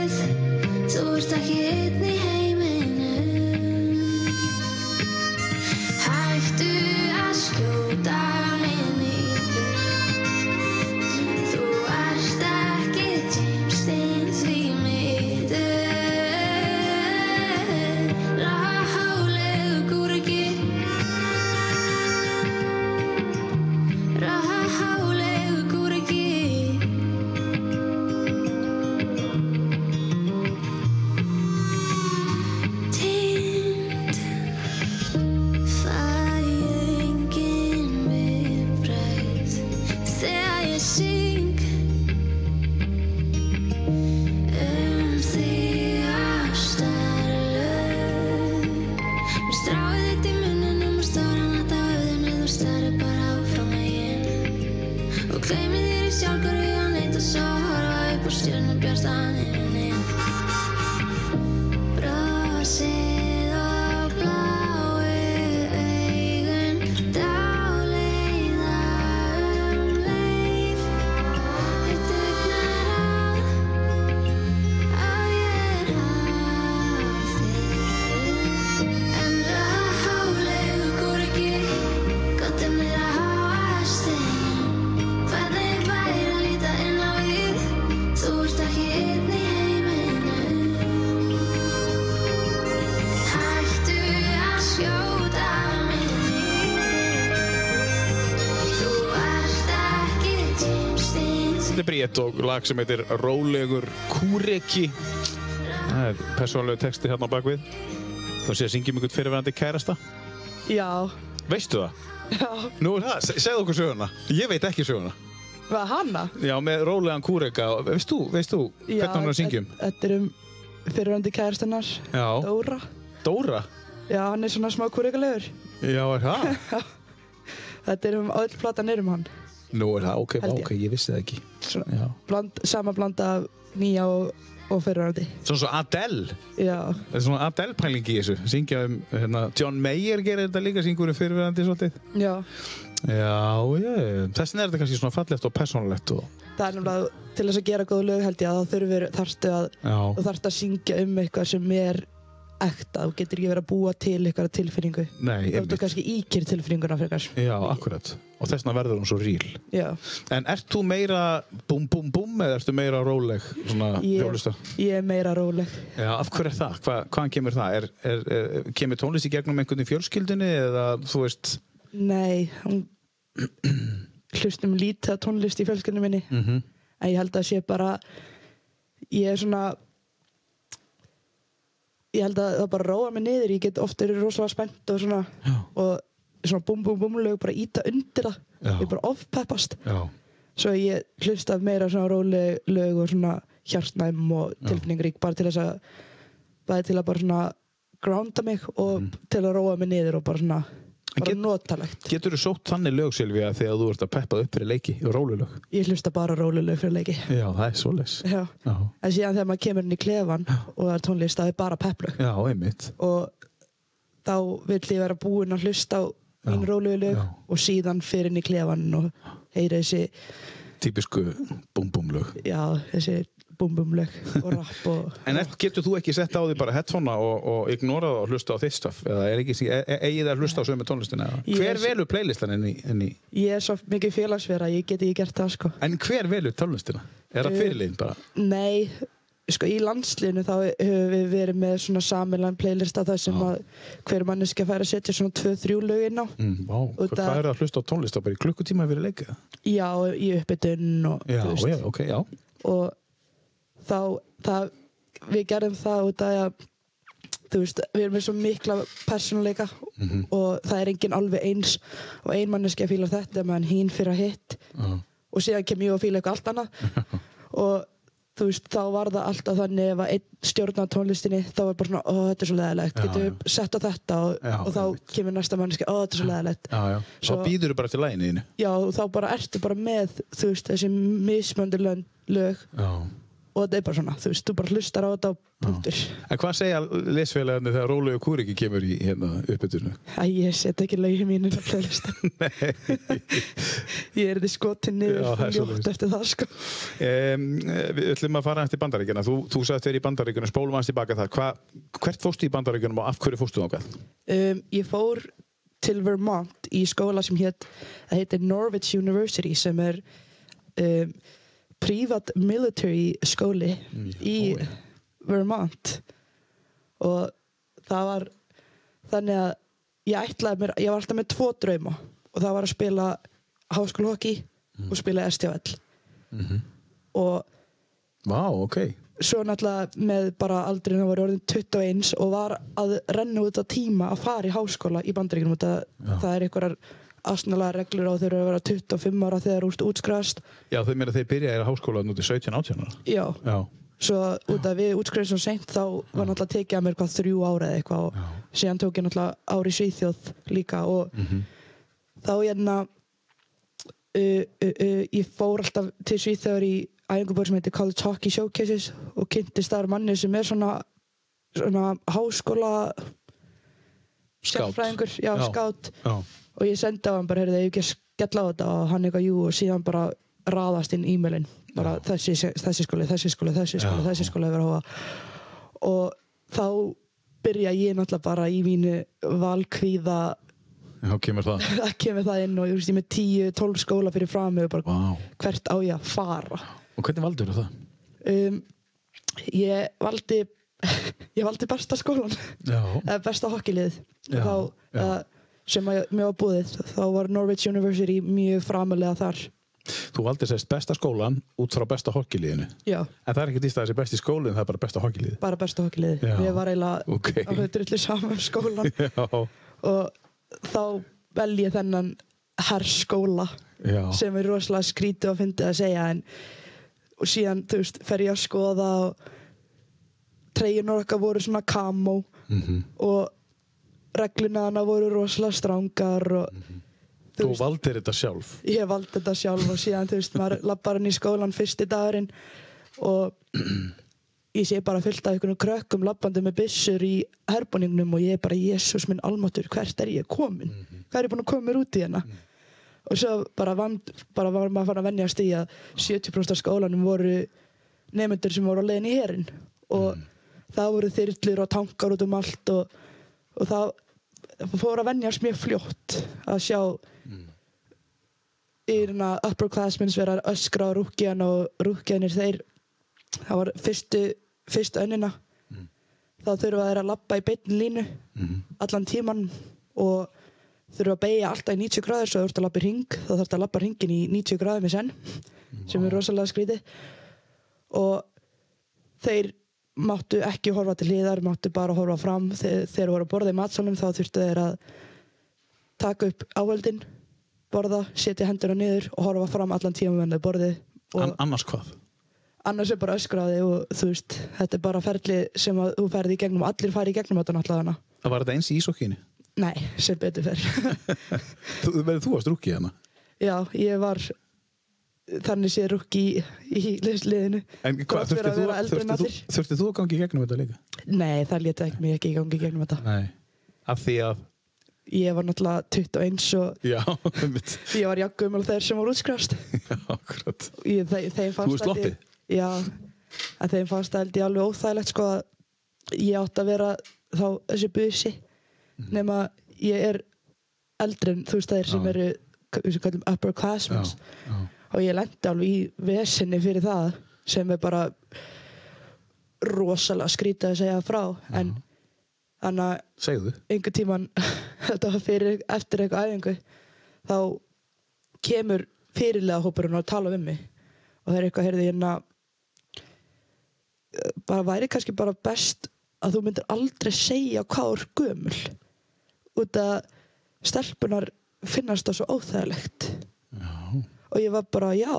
lag sem heitir Rólegur Kúreki. Það er persónlegu texti hérna á bakvið. Þú sé að syngjum ykkur fyrirverandi kærasta. Já, Veistu það? já. Nú er það, Se- segðu okkur söguna. Ég veit ekki söguna. Hvað, hana? Já, með rólegan kúreka. Veist þú, veist þú hvernig hann er að syngjum? þe- Þetta er um fyrirvændi kærastennar, Já. Dóra. Dóra? Já, hann er svona smá kúrikulegur. Já, er það? Þetta er um, öll platan er um hann. Nú er það, ok, ok, ég vissi það ekki. Svona, bland, sama blanda af nýja og, og fyrirvændi. Svona svo Adele. Já, Það er svona Adele-pæling í þessu. Syngja um, hérna, John Mayer gerir þetta líka, syngur um fyrirverandi svolítið. já. Já, já, þessin er þetta kannski svona fallegt og persónulegt og... Það er nefnilega, til þess að gera góð lög held ég að þá þarftu að, að syngja um eitthvað sem er ekta. Þú getur ekki verið að búa til eitthvað tilfinningu. nei, Þú ertu einmitt. kannski íkýr tilfinninguna frekar. Já, akkurat. Og þess vegna verður hún svo ríl. Já. En ert þú meira búm, búm, búm eða ertu meira róleg svona hjólusta? Ég er meira róleg. Já, af hverju er það? Hva, hvaðan kemur það? Er, er, er, kemur tónlist í gegnum einhvern í fjölskyldunni eða þú veist... Nei, hún hlustum lítið tónlist í fjölskyldinu minni. Mm -hmm. En ég held að sé bara, ég er svona, ég held að það bara róa mig niður. Ég get oft verið rosalega spennt og svona, Já. og svona búm búm búm lög bara íta undir það. Já. Ég bara ofpeppast. Svo ég hlusta meira svona róleg lög og svona hjartnæm og Já. tilfinningarík bara til þess að, bara til að bara svona grounda mig og Mm. til að róa mig niður og bara svona, get- notalegt. Getur þú sótt þannig lög, Silvía, þegar þú ert að peppað upp fyrir leiki og rólulög? Ég hlusta bara róleg lög fyrir leiki. Já, það er. Já. Já. En síðan þegar maður kemur inn í klefan og það er tónlist, það er bara pepplög. Já, einmitt. Og þá vill ég vera búinn að hlusta á mín Já, rólegu lög já. og síðan fyrir inn í klefan og heyra þessi, Típisku búm, búm lög. já, þessi búm-búm lög og rapp og... En getur þú ekki sett á því bara headphonea og, og ignorað og hlusta á þitt staf? Eða er ekki, er, er, eigið það að hlusta á sömu tónlistina? Hver er- velur playlistan inn í, inn í? Ég er svo mikið félagsvera, ég get ekki gert það sko. En hver velur tónlistina? Er það Eh, fyrirliðin bara? Nei, sko í landsliðinu þá höfum við verið með svona samilan playlist af það sem Já. að hver manneski að færa að setja svona tvö, þrjú lög inn á. Mm, Og hvað það- er það að hlusta á tónlista? Bara í klukkutíma fyrir leikið? Já, í uppbytun og Já, já, ok, já. og þá það, við gerðum það út af að þú veist, við erum með svo mikla persónuleika Mhm. og það er enginn alveg eins og ein manneski að fíla þetta meðan hín fyrir að hitt Já. og síðan kem ég að fíla eitthvað allt annað og þú veist, þá var það alltaf þannig ef að einn stjórnar tónlistinni þá var bara svona, ó, þetta er svo leðilegt getum við sett á þetta og, Já, og þá einmitt. kemur næsta manneski, ó, þetta er svo leðilegt Svo- býður þú bara eftir læginu þínu. já, þá bara ertu bara með þú veist, þessi mismöndu lög, lög Já. Og þetta er bara svona, þú veist, þú bara hlustar á þetta og punktur. En hvað segja lesfélagarnir þegar Rólegu Kúriki kemur í hérna uppbytunu? Æ, ég set ekki lögin mínu á playlistan. ég er því skotin niður og ljótt eftir það, sko. Um, við ætlum að fara eftir bandaríkjana. Þú, þú sagðist þér í bandaríkjunum, spólum aðeins tilbaka það. Hva, hvert fóstu í bandaríkjunum og af hverju fóstu þákað? Um, ég fór til Vermont í skóla sem hétt, það heitir Norwich University sem er um, privat military skóli í ó, já. Vermont. Og það var þannig að ég ætlaði mér, ég var alltaf með tvo drauma. Og það var að spila háskólahokki og spila STFL og Vá, ok. svo náttúrulega með bara aldrei það var orðin 21 og var að renna út á tíma að fara í háskóla í bandaríkjum út að Já. það er einhverjar asnalega reglur á þau eru að vera 25 ára þegar úrst útskrifast Já, þau meina þeir byrja að háskóla núti 17-18 ára. já, Já. svo út að við útskrifast svo seint þá var náttúrulega tekið að mér hvað þrjú ára eða eitthvað og síðan tók ég náttúrulega ári í Svíþjóð líka og Mm þá hérna uh, uh, uh, ég fór alltaf til Svíþjóður í æfingubor sem heitir College Hockey Showcases og kynntist þar manni sem er svona, svona háskóla sérfræðingur, já, Já. skátt Já. Og ég sendi á hann bara, heyrðu, ég ekki að skella á þetta og hann eitthvað, jú, og síðan bara raðast inn e-mailin, bara þessi, þessi skóli, þessi skóli, þessi skóli, Já. þessi skóli hefur hóa og þá byrja ég náttúrulega bara í mínu valkvíða Já, kemur það. það kemur það inn og ég veist ég með 10-12 skóla fyrir frá mig og bara Vá. hvert á ég að fara Og hvernig valdur það? um, ég valdi ég valdi besta skólan besta hokkilið þá, já. Sem að mér var búið þá var Norwich University mjög framalega þar Þú valdir sérst besta skólan út frá besta hokkiliðinu. Já, En það er ekki dýst að þessi besti skólinn, það er bara besta hokkiliði. bara bestu hokkiliði. Ég var eiginlega Ok. á hluturullu saman skólan Já, og þá vel ég þennan herrskóla já. sem er rosalega skrítið og fyndið að segja en og síðan, þú veist, fer ég að skoða og treyjunur okkar voru svona kamó Mm og regluna hana voru rosalega strángar og þú Þú veist, valdir þetta sjálf. ég valdi þetta sjálf og síðan, þú veist, maður lappar inn í skólan fyrsti dagurinn og ég sé bara fullt af einhvern krökkum lappandi með byssur í herbúningnum og ég er bara, Jésús minn almáttur, hvert er ég komin? Hvað er ég búin að koma mér út í hérna? Og svo bara, vand, bara var maður fann að venjast í að 70% af skólanum voru nefnendur sem voru á leiðin í herin og það voru þyrlur og tankar út um allt og, og það fór að venjast mjög fljótt að sjá yrna upperclassmenn vera að öskra á rúkjan og rúkjanir þeir það var fyrstu, fyrstu önnina. Þá þurfa þeir að lappa í beinni línu allan tíman og þurfa að beigja alltaf í 90 gráður svo þú ert að lappa í ring þá þarf að lappa ringin í 90 gráðum í senn sem er rosalega skrítið. Og þeir máttu ekki horfa til hliðar máttu bara horfa fram þegar þeir voru að borða í matsalum þá þurftu þeir að taka upp áveldin borða, setja hendurna niður og horfa fram allan tíma með borðið og An annars hvað? annars er bara öskraði og þú veist þetta er bara ferli sem að þú ferði í gegnum allir fari í gegnum þetta náttúrulega hana Það var þetta eins í ísokkinni. nei, sem betur fer Þú, þú að strúkið hana? já, ég var þannig sé rúkki í, í liðinu að þú, að gangi í gegnum þetta líka? nei, það leta ekki mig ekki í gangi í gegnum þetta Nei. Af því að, ég var náttúrulega 21 og já, ég var jaggum og þeir sem voru útskrast já, akkurat. ég, þeim Þú ég- sloppið? já, þeim fannst það held ég alveg óþægilegt sko að ég átti að vera þá þessi busi Mhm. nema ég er eldri en þú veist þeir sem Já. eru sem kallum upperclassmen Já, já. Og ég lendi alveg í vesinni fyrir það sem er bara rosalega skrítið að segja frá en þannig að Segðu. einhvern tíman þetta var fyrir, eftir eitthvað æfingu þá kemur fyrirlega hópurinn og tala við mig og það er eitthvað, heyrði hérna eh, bara væri kannski bara best að þú myndir aldrei segja hvað er gömul út að stelpunar finnast það svo óþægilegt Já. Og ég var bara, já,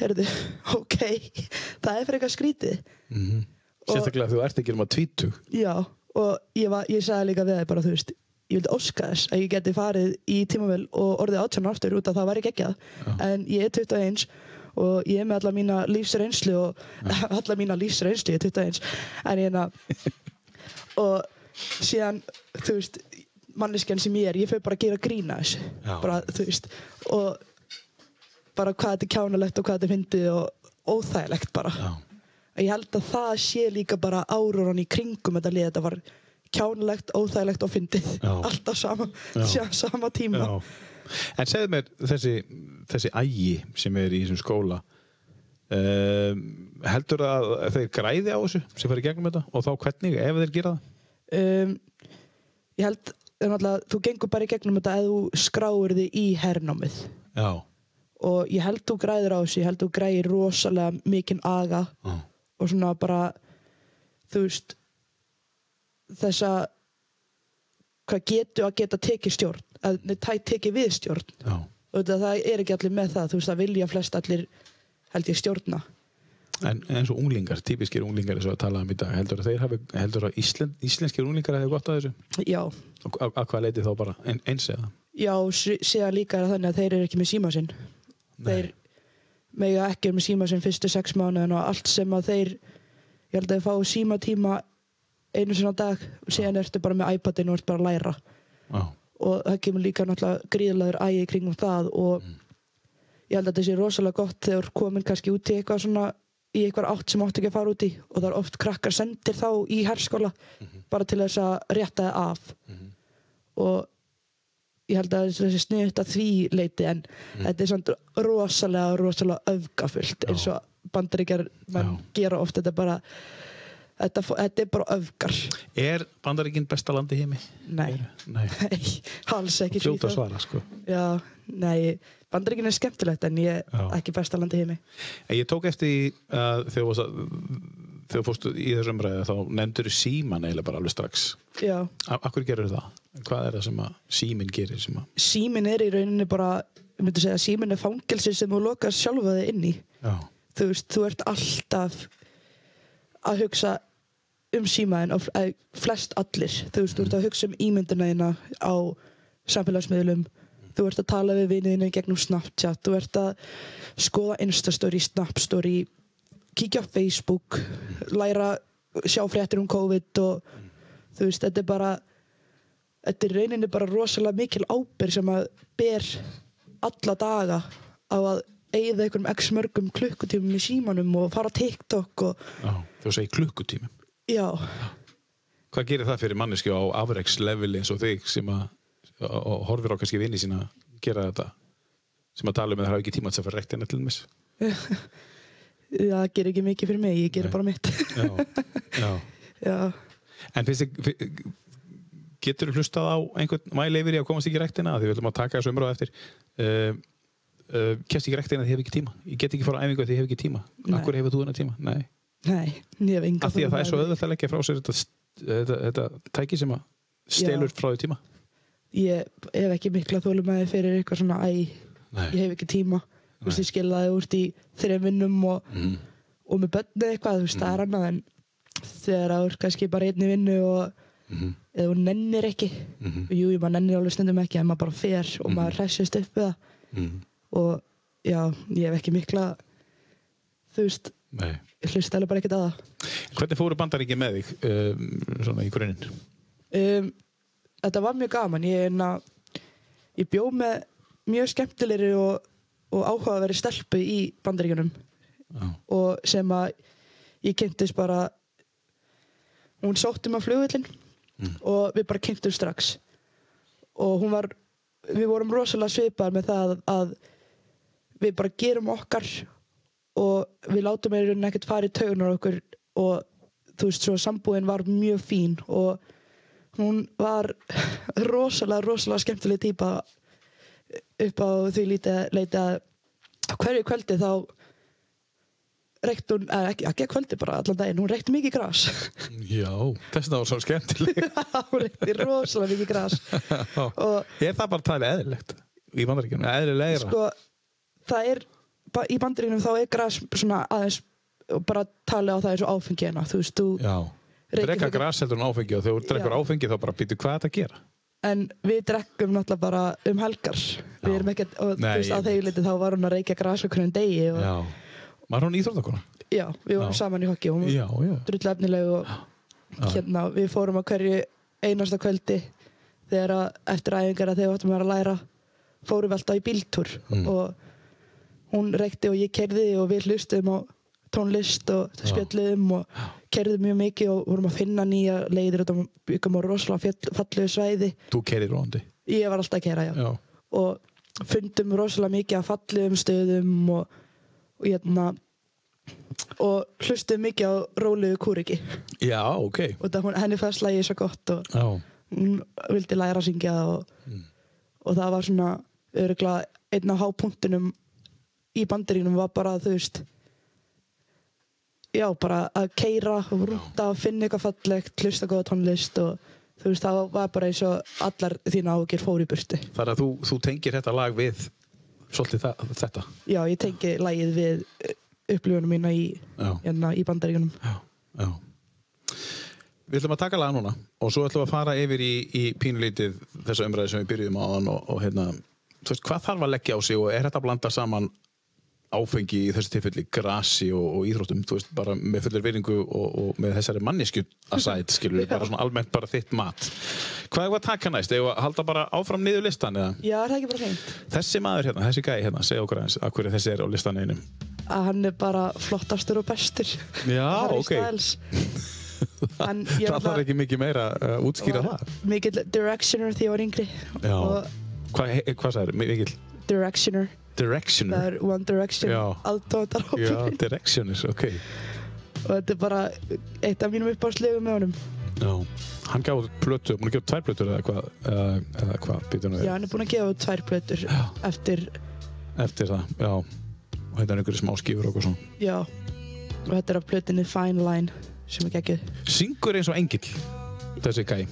heyrðu ok, það er fyrir eitthvað skrítið Mm Og- Sérstaklega þú ert ekki um að tvítu. Já, og ég, var, ég sagði líka við það bara, þú veist, ég vildi óska þess að ég geti farið í tímavel og orðið átján aftur út að það væri geggjað. En ég er 21 og ég er með alla mína lífsreynslu og alla mína lífsreynslu, ég er 21. En ég er og síðan, þú veist, manneskjan sem ég er, ég fyrir bara að gera grína þessu. Já. Bara, þú veist, og bara hvað þetta er kjánalegt og hvað þetta er fyndið og óþægilegt bara Já. ég held að það sé líka bara áruran í kringum þetta lið, þetta var kjánulegt, óþægilegt og fyndið alltaf sama, sama tíma Já. En segðu mér þessi, þessi ægi sem er í þessum skóla um, heldur að þeir græði á þessu sem fara í gegnum þetta og þá hvernig ef þeir gera það? um, ég held náttúrulega, þú gengur bara í gegnum þetta ef þú skráir þig í hernámið Já. Og ég held þú græðir á þessu ég held þú græðir rosalega mikinn aga Já. og svona bara þú veist þessa hvað getur að geta tekið stjórn að tæ- tekið við stjórn þetta, það er ekki allir með það þú veist það vilja flest allir held ég stjórna En eins og unglingar, típiskir unglingar eins og að tala um í dag, heldur að þeir hafi, heldur að Íslen, íslenskir unglingar hefur gott að þessu? já, Og að, að hvað leiti þá bara ein, eins eða? já sé- séðan líka er það þannig að þeir eru ekki með síma sinn þeir mega ekki með síma sinn fyrstu sex mánuðin og allt sem að þeir ég held að þeir fá síma tíma einu sinna dag og síðan ertu bara með iPadin og ert bara að læra. Já. og það kemur líka náttúrulega gríðlegur ægi kringum það og ég held að þetta sé rosalega gott þegar komin kannski út í eitthvað svona í eitthvað átt sem átt ekki að fara út í og það er oft krakkar sendir þá í herskóla bara til þess að rétta það af. Og ég held að þessi sniðut að því leiti en þetta er samt rosalega rosalega öfgafullt eins og bandaríkjar mann gera oft. Þetta bara þetta, þetta er bara öfgar. Er Bandaríkinn besta landi í heimi? nei, Nei, nei, alls ekki fljóta svara sko. já, nei, bandaríkin er skemmtilegt en ég Já. ekki besta landi heimi. En ég tók eftir að þegar þú fórstu í þessum ræði þá nefndur þú síman eiginlega bara alveg strax. Já, Akkur gerur það? Hvað er það sem að síminn gerir sem að símin er í rauninni bara ég myndi segja, símin er fangelsi sem þú lokar sjálfa þig inn í. Já, þú veist, þú ert alltaf að hugsa um símaðin eh, flest allir. Þú veist, þú ert að hugsa um ímyndina þína á samfélagsmiðlum. Þú ert að tala við viniðinu gegnum Snapchat. Þú ert að skoða Instastory, Snapstory kíkja á Facebook læra, sjá fréttir um COVID og þú veist, þetta er bara þetta er rauninni bara rosalega mikil ábyrg sem að ber alla daga á að eigða einhverjum x mörgum klukkutímum í símanum og fara TikTok og já. þú segir klukkutími já, Hvað gerir það fyrir manneski á afreiksleveli eins og þig sem að horfir á kannski vini sína að gera þetta? Sem að tala um að það hafa ekki tíma að fara rektina til þess það gerir ekki mikið fyrir mig, ég gerir bara mitt. Já, já. Já, En finnst þið, getur hlustað á einhvern mæli yfir í að komast ekki rektina því við ætlum að taka þessu umráð eftir. Uh, uh, kemst ekki í rektina því ég hef ekki tíma. Ég get ekki fara á æfingu því ég hef ekki tíma. Akkur hefur þú hennar tíma? Nei, nei, af því að það er svo auðvitað að leggja frá sér þetta, þetta, þetta tæki sem að stelur frá því tíma. Ég hef ekki mikla þólumæði fyrir eitthvað svona æ, ég hef ekki tíma. Nei. ég skilðaði úr í þreim vinnum og, mm. og með bönni eitthvað, það er annað en þegar það er kannski bara einni vinnu og Mm eða þú nennir ekki -hmm. jú, jú, maður nennir alveg stundum ekki en maður bara fer og Mhm. maður hressist upp við það Mm. og já, ég hef ekki mikla þú veist, Nei ég hlusta alveg bara ekkert að það Hvernig fóru bandaríki með þig um, svona í grunninn? um, þetta var mjög gaman ég, na, ég bjó með mjög skemmtilegri og, og áhugaveri stelpu í bandaríkjunum Já. og sem að ég kynntist bara hún sótti mig á flugvillin Mm. og við bara kynntum strax og hún var við vorum rosalega svipar með það að við bara gerum okkar og við látum með rauninni ekkert fara í taugunar okkur og þú veist svo sambúðin var mjög fín og hún var rosalega, rosalega skemmtileg típa upp á því lítið leiti að hverju kvöldi þá reykt hún, eða ekki, ekki að kvöldi bara allan daginn, hún reykti mikið gras. Já, þess að það var svo skemmtileg. Hún reykti rosalega mikið gras. Og Er það bara talið eðlilegt í bandaríkjunum? Eðlilegra? sko það er, í bandaríknum þá er gras svona aðeins og bara talið á það eins og áfengi hérna þú veist, þú, Drekka gras heldur en áfengi og þegar þú drekkur áfengi þá bara býtu hvað þetta að gera? en við drekkum náttúrulega bara um helgar. Við erum ekkert, og þú veist, á þegar þá var hún að reykja gras okkur en degi og, Já Var hún íþróttakona? já, við vorum saman í hokki og hún var Já, já. drull efnileg og hérna, við fórum á hverju einasta kvöldi þegar að, eftir æfingar að þegar við áttum að að læra fórum við alltaf í bíltúr Mm. og hún reykti og ég kerði og við hlustum á tónlist og spjöllum og kerðum mjög mikið og vorum að finna nýja leiðir og byggum á rosalega fallegu svæði. Þú kerir róandi? Ég var alltaf að kera, já, Já. Og fundum rosalega mikið af fallegum stöðum og, og hérna og hlustum mikið á rólegu kúriki. Já, ok. Og það, hún- henni fannst lagið svo gott og Já. hún vildi læra að syngja og, Mm. og það var svona örgulega einn af hápunktunum í bandaríunum var bara þú veist já bara að keira og rúta og finna eitthvað fallegt hlusta góða tónlist og þú veist það var bara eins og allar þína ágjur fór í burtu. Það er að þú, þú tengir þetta lag við svolítið það, þetta. Já ég tengi lagið við upplifunum mína í, hérna, í bandaríunum já, já. Við ætlum að taka lag núna og svo ætlum við að fara yfir í, í pínulítið þessa umræði sem við byrjuðum á og, og hérna, þú veist, hvað þarf að leggja á sig og er þetta að blanda saman áfengi í þessu tilfelli grasi og, og íþróttum, þú veist, bara með fullir veringu og, og með þessari mannesku að sæt, skilur við, bara svona almennt bara þitt mat. Hvað er að taka næst? Eða halda bara áfram niður listan eða? já er það ekki bara fint Þessi maður hérna, þessi gæi hérna, segja okkur aðeins að hverju þessi er á listan einum. að hann er bara flottastur og bestur Já, ok. Það þarf ekki mikið meira að útskýra var það. mikill directioner því ég var yngri Já. Hvað, hvað sagður, mikill? directioner Directioner. það er One Direction Já. aðdóðar Já, directioners, ok. og þetta er bara eitt af mínum uppáðslegum með honum Já. Hann gaf plötu, múin að gefa tvær plötur eða hvað, eða, hvað, býtum við Já, hann er búinn að gefa tvær plötur eftir, eftir það, já. Og þetta er einhverju smá skífur og eitthvað svona. já og þetta er af plötinni Fine Line sem er geggjuð Syngur eins og engill, þessi gæ.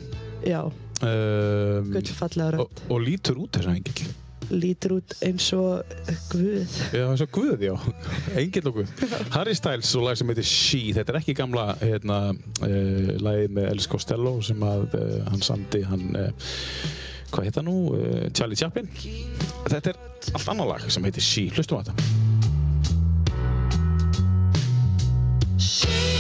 Já, Um, gullfallega og, rödd og lítur út þessi engill. Lítur út eins og guð Já, eins og Guð, já. Engill og Guð. Harry Styles og lag sem heitir She. Þetta er ekki gamla hérna, uh, lagið með Elvis Costello sem að uh, hann samdi, hann, uh, hvað heit hann nú? Charlie Chaplin. Þetta er allt annað lag sem heitir She. Hlustum á þetta. She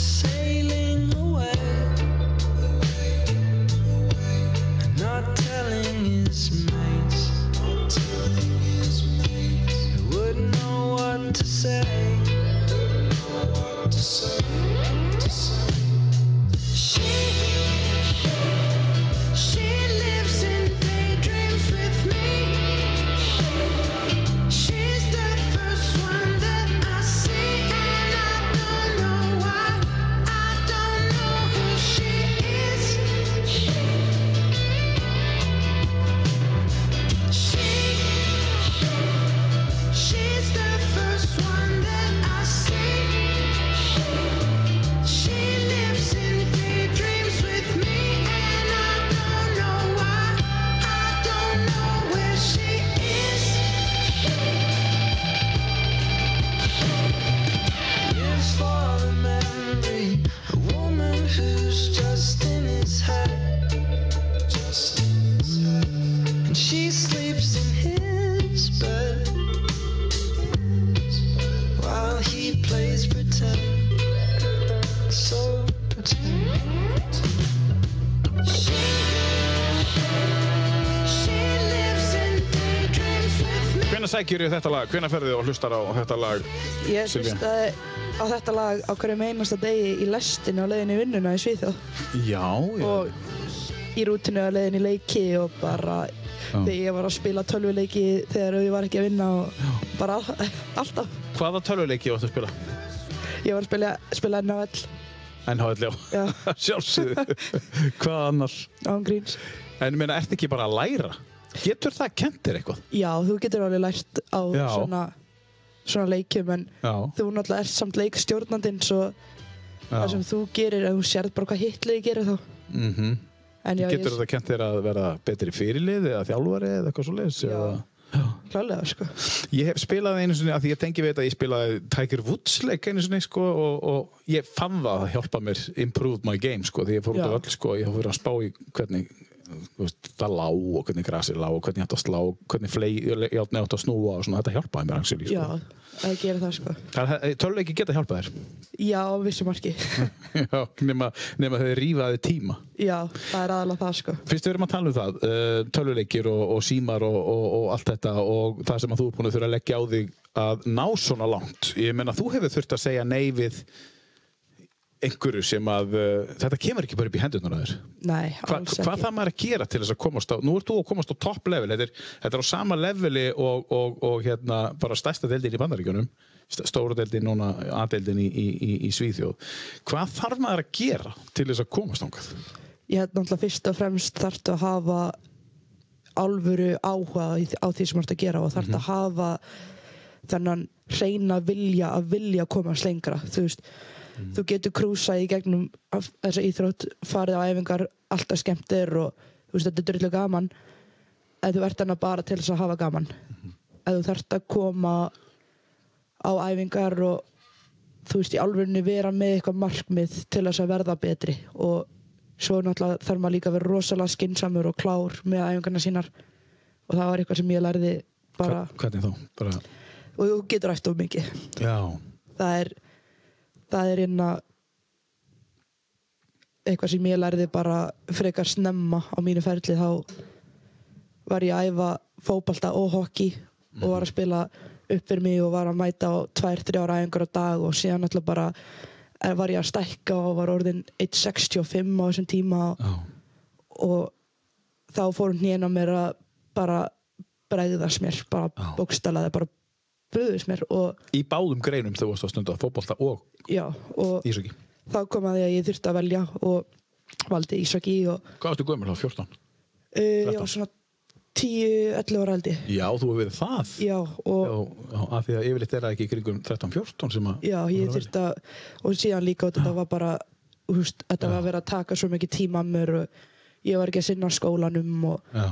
say sækjur þið þetta lag? Hvenær ferðið og hlustar á þetta lag? Ég hlustaði á þetta lag á hverjum einasta degi í lestinu á leiðinni í vinnuna í Svíþjóð Já, já. og í rútinu á leiðinni í leiki og bara þegar ég var að spila tölvuleiki þegar ég var ekki að vinna og bara all, alltaf Hvaða tölvuleiki áttu að spila? ég var að spila, spila NHL NHL, já. já, Sjálfsögðu. Hvað annars? án gríns En ég meina, ertu ekki bara að læra? Getur það kent þér eitthvað? já, þú getur alveg lært á Já. svona svona leikjum en Já. þú náttúrulega ert samt leikstjórnandinn svo það sem þú gerir en þú sérð bara hvað hitliði gerir þá Mm en já, Getur það kent þér að vera betri fyrirlið eða þjálfari eða eitthvað svo leiðis? Já. klálega sko Ég hef spilað einu sinni, að því ég tengi við þetta, ég spilaði Tiger Woods leik einu sinni, sko, og, og ég fann það að hjálpa mér improve my game, sko, því ég fór út Já. af öll, sko, ég hef verið að spá í hvernig það lá og hvernig grasið lá og hvernig átt að slá, hvernig ég átt að snúa og svona, þetta hjálpaði mér actually, já, sko. það gerir það sko Töluleiki geta hjálpað þér. já, á vissu marki Já, nema, nema þau rífaði tíma. já, það er aðalega það sko Fyrst við erum að tala um það, uh, töluleikir og, og símar og, og, og allt þetta og það sem að þú er búin að þurfa að leggja á þig að ná svona langt. Ég meina, þú hefur þurft að segja nei við einhverju sem að uh, þetta kemur ekki bara upp í hendurnar að þér. nei, Hva, alls hvað ekki það maður að gera til þess að komast á, nú ert þú að komast á topp level, þetta er, þetta er á sama leveli og, og, og hérna bara stærsta deildin í bandaríkjunum, st- stóra deildin núna, aðdeildin í, í, í, í Svíþjóð. Hvað þarf maður að gera til þess að komast ángað? ég held náttúrulega fyrst og fremst þarftu að hafa alvöru áhuga á því sem þú ert að gera og þarftu að hafa þennan reyna vilja að vilja komast lengra þú veist, þú getur krúsað í gegnum þessa íþrótt farið á æfingar, alltaf skemmtir og þú veist, þetta er drullu gaman. En þú ert hana bara til þess að hafa gaman. Ef þú þarft að koma á æfingar og þú veist, í alvörunni vera með eitthvað markmið til þess að verða betri. Og svo náttúrulega þarf maður líka að vera rosalega skinsamur og klár með æfingarna sínar. Og það var eitthvað sem ég lærði bara hvernig þá? Bara, og þú getur eftir of mikið. Já, það er það er einna eitthvað sem ég lærði bara frekar snemma á mínu ferli þá var ég að æfa fótbalta og hockey og var að spila upp fyrir mig og var að mæta á tvær, þrjár æfingar á dag og síðan alltaf bara eh, var ég að stækka og var orðin 1.65 á þessum tíma já, og þá fór hnén á mér að bara bregðast mér, bara Já. bókstalaði bara bröðist mér og í báðum greinum þú varst að stunda fótbolta og já, og ísöki þá kom að að ég þurfti að velja og valdi Ísaki og Hvað varstu gömur þá, 14? uh, ég 13. var svona 10-11 ára ég Já, þú verið það já og Já, já, af því að yfirleitt er það ekki í kringum 13-14 sem að já, ég þurfti að og síðan líka og þetta var bara húst, þetta Já. var að vera að taka svo mikið tíma að mér og ég var ekki að sinna skólanum og Já,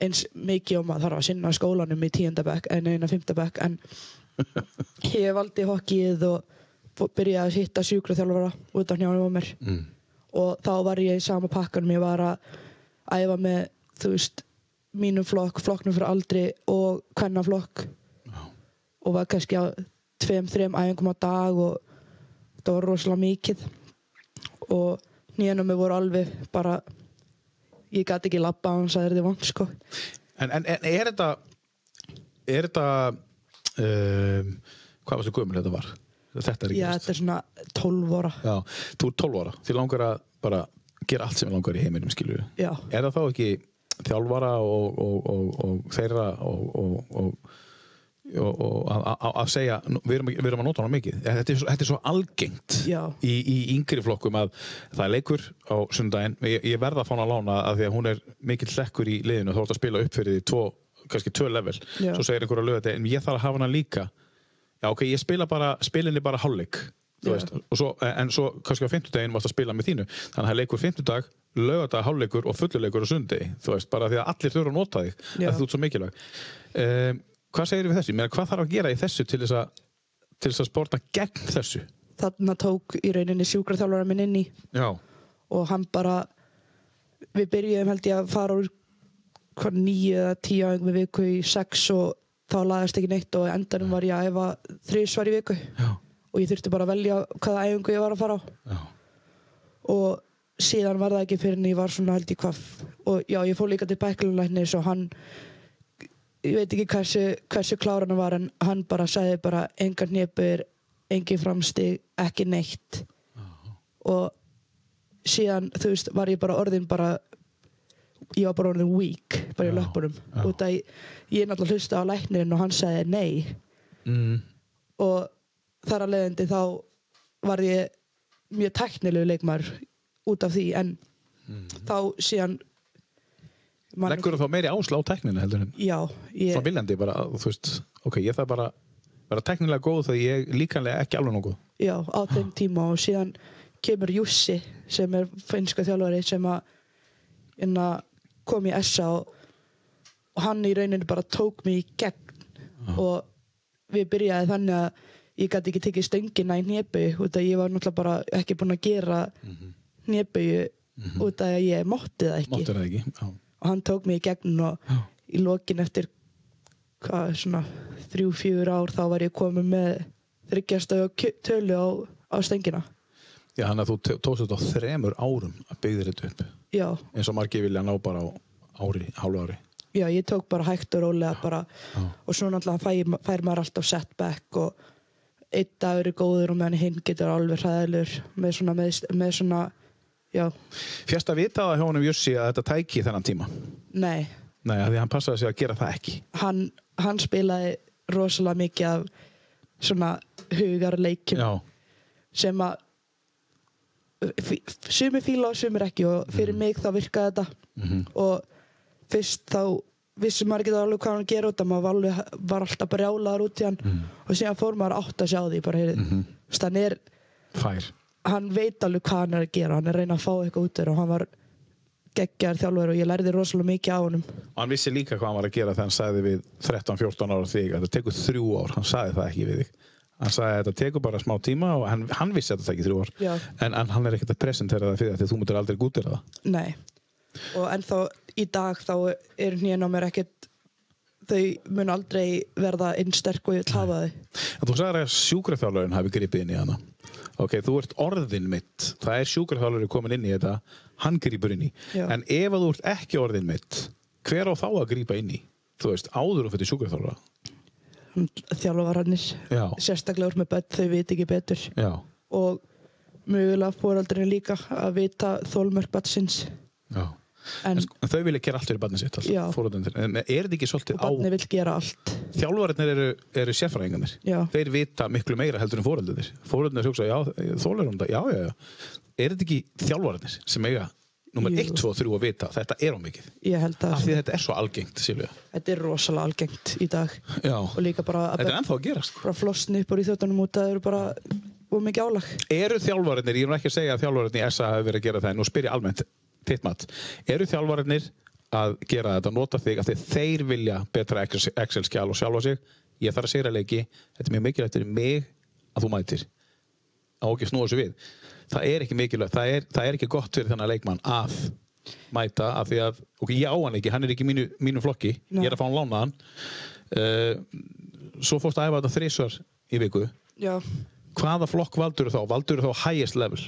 eins mikið og maður þarf að sinna skólanum í tíundabæk en eina fimmtabæk en ég valdi hokkið og byrjaði að hitta sjúkraþjálfara út af njánum á mér mm. og þá var ég í sama pakkanum ég var að æfa með þú veist mínum flokk, flokknum fyrir aldri og kvennaflokk Já. og var kannski á tveim, þreim æfingum á dag og það var rosalega mikið og nýjanum mig voru alveg bara ég gæti ekki labba á hans að þetta er vant sko. En, en, en er þetta er þetta um, hvað varstu gömur þetta var? Þetta er ekki Já, þetta er svona 12 ára. Já, þú er 12 ára, þið langar að bara gera allt sem þið langar í heiminum skilju er það þá ekki þjálfara og, og, og, og þeirra og, og, og, og, og að- að að segja, við erum, við erum að nota hana mikið. Þetta er svo, þetta er svo algengt í, í yngri flokkum að það er leikur á sundaginn, ég, ég verða að fá hana að lána að því að hún er mikill hlekkur í liðinu. Þá er að spila upp fyrir því tvo, kannski tvö level. Já. svo segir einhver að löga þetta en ég þarf að hafa hana líka. Já ok, ég spila bara, spilinni bara hálfleik og svo, en svo kannski á fimmtudaginn varst að spila með þínu. Þannig að leikur fimmtudag, lögadag, hálfleikur og fulluleikur á sundegi, þú veist, bara því að allir þurfa að nota þig, að þú ert svo mikilvæg. Um, hvað segir við þessu? Meina, hvað þarf að gera í þessu til þess að til þess að sporta gegn þessu? þarna tók í rauninni sjúkraþjálfara minn inn í Já, og hann bara við byrjuðum held ég að fara úr hvað nýju eða tíu æfingum í viku í sex og þá laðast ekki neitt og endanum var ég að æfa þrísvar í viku. Já, og ég þurfti bara að velja hvaða æfingu ég var að fara á. Já, og síðan var það ekki fyrir en ég var svona held ég hvað og já, ég fór líka til bæklulæknis og hann ég veit ekki hversu, hversu klár hann var en hann bara sagði bara engar hnipur, engin framstig ekki neitt. Og síðan þú veist var ég bara orðin bara ég var bara orðin weak bara í Já, löpunum já. út að ég, ég náttúrulega hlusta á læknirinn og hann sagði nei. Mm, og þar að leiðandi þá var ég mjög tæknilegu leikmaður út af því en þá síðan leggur þá meiri ásla á tekninu heldur en já, ég, svona viljandi bara, að, þú veist, ok, ég þarf bara vera teknilega góð þegar ég líkanlega ekki alveg nógu já, á þeim tíma og síðan kemur Jussi sem er finnska þjálfari sem að inna, kom í SA og, og hann í rauninni bara tók mig í gegn. Og við byrjaði þannig að ég gæti ekki tekið stöngina í hnéböyu út að ég var náttúrulega bara ekki búin að gera hnéböyu út að ég mátti það ekki. Máttur það ekki já. Og hann tók mig í gegn og Já. í lokin eftir hvað, svona þrjú, fjúr ár þá var ég komið með þryggjastöðu tölu á, á stöngina. Já, þannig að þú tókst þetta á þremur árum að byggja þetta upp. Já, eins og margir vilja ná bara á ári, hálfu ári. Já, ég tók bara hægt og rólega bara Já. og svo náttúrulega fær, fær maður alltaf setback og einn dagur er góður og meðan hinn getur alveg hræðilur með svona, með, með svona Fjast að vita það hjá honum Jussi að þetta tæki þennan tíma? Nei. Nei, því hann passaði sig að gera það ekki. Hann, hann spilaði rosalega mikið af svona hugarleikjum Já, sem að sumir fíla og sumir ekki og fyrir mig þá virkaði þetta. Mhm. og fyrst þá vissi maður ekki alveg hvað hann gera út að maður var, alveg, var alltaf brjálaður út í hann. Mhm. og síðan fór maður átt að sjá því bara, heyri, mm hann, er, fær hann veit alveg hvað hann er að gera hann er að reyna að fá eitthvað út úr og hann var geggjar þjálfur og ég lærði rosalega mikið á honum. Og hann vissi líka hvað hann var að gera þegar hann sagði við 13-14 ára þig þetta tekur þrjú ár, hann sagði það ekki við þig. Hann sagði þetta tekur bara smá tíma og hann, hann vissi að þetta tekið þrjú ár. En, en hann er ekkert að presentera það fyrir það því þú mútur aldrei gútira það. Nei. Og ennþá í dag þá er hnén á mér ekkert þau mun aldrei verða einn sterk og ég vil hafa þau. En þú sagðir að sjúkraþjálfurinn hafi gripið inn í hana. Ok, þú ert orðin mitt. Það er sjúkraþjálfurinn komin inn í þetta. Hann gripur inn í. Já. En ef þú ert ekki orðin mitt, hver á þá að grípa inn í? Þú veist, áður og fyrir sjúkraþjálfura. Þjálfarannir, Já. sérstaklega úr með börn, þau veit ekki betur. Já. Og mögulega fóraldurinn líka að vita þólmörk batsins. Já. En En, sko, en þau vilja gera allt fyrir barnið sitt. Er þetta ekki svolítið á... Þjálfarinnir eru, eru sérfræðingarnir. Þeir vita miklu meira heldur en fórhundir. Fórhundir hugsa, já, þólar um það. Já, já, já. Er þetta ekki þjálfarinnir sem eiga nummer Jú. 1, 2 og 3 að vita þetta er á mikið? Ég held að Af því þetta er svo algengt, Silvija. þetta er rosalega algengt í dag. Já. Og líka bara að Þetta að sko. bara flosni upp úr í þjóttunum út að það eru bara og mikið álag. Eru þjálfarinnir, ég er ekki að segja að þjálfarinnir í SA hafi verið að gera það, en nú spyr ég almennt þitt mat. Eru þjálfarinnir að gera þetta, nota þig, af því þeir vilja betra Excel- Excel-skjál og sjálfa sig, ég þarf að segja leiki, þetta er mjög mikilvægt fyrir mig að þú mætir. Á ekki snúa þessu við. Það er ekki mikilvægt, það er, það er ekki gott fyrir þennan leikmann að mæta, af því að, ok, ég á hann ekki, hann er ekki í mínu, mínu flokki, Nei. ég er að fá hann lánaðan. Uh, svo fórst að æfa þetta þrísvar í viku Já, hvaða flokk valdur þá? Valdur þá highest level?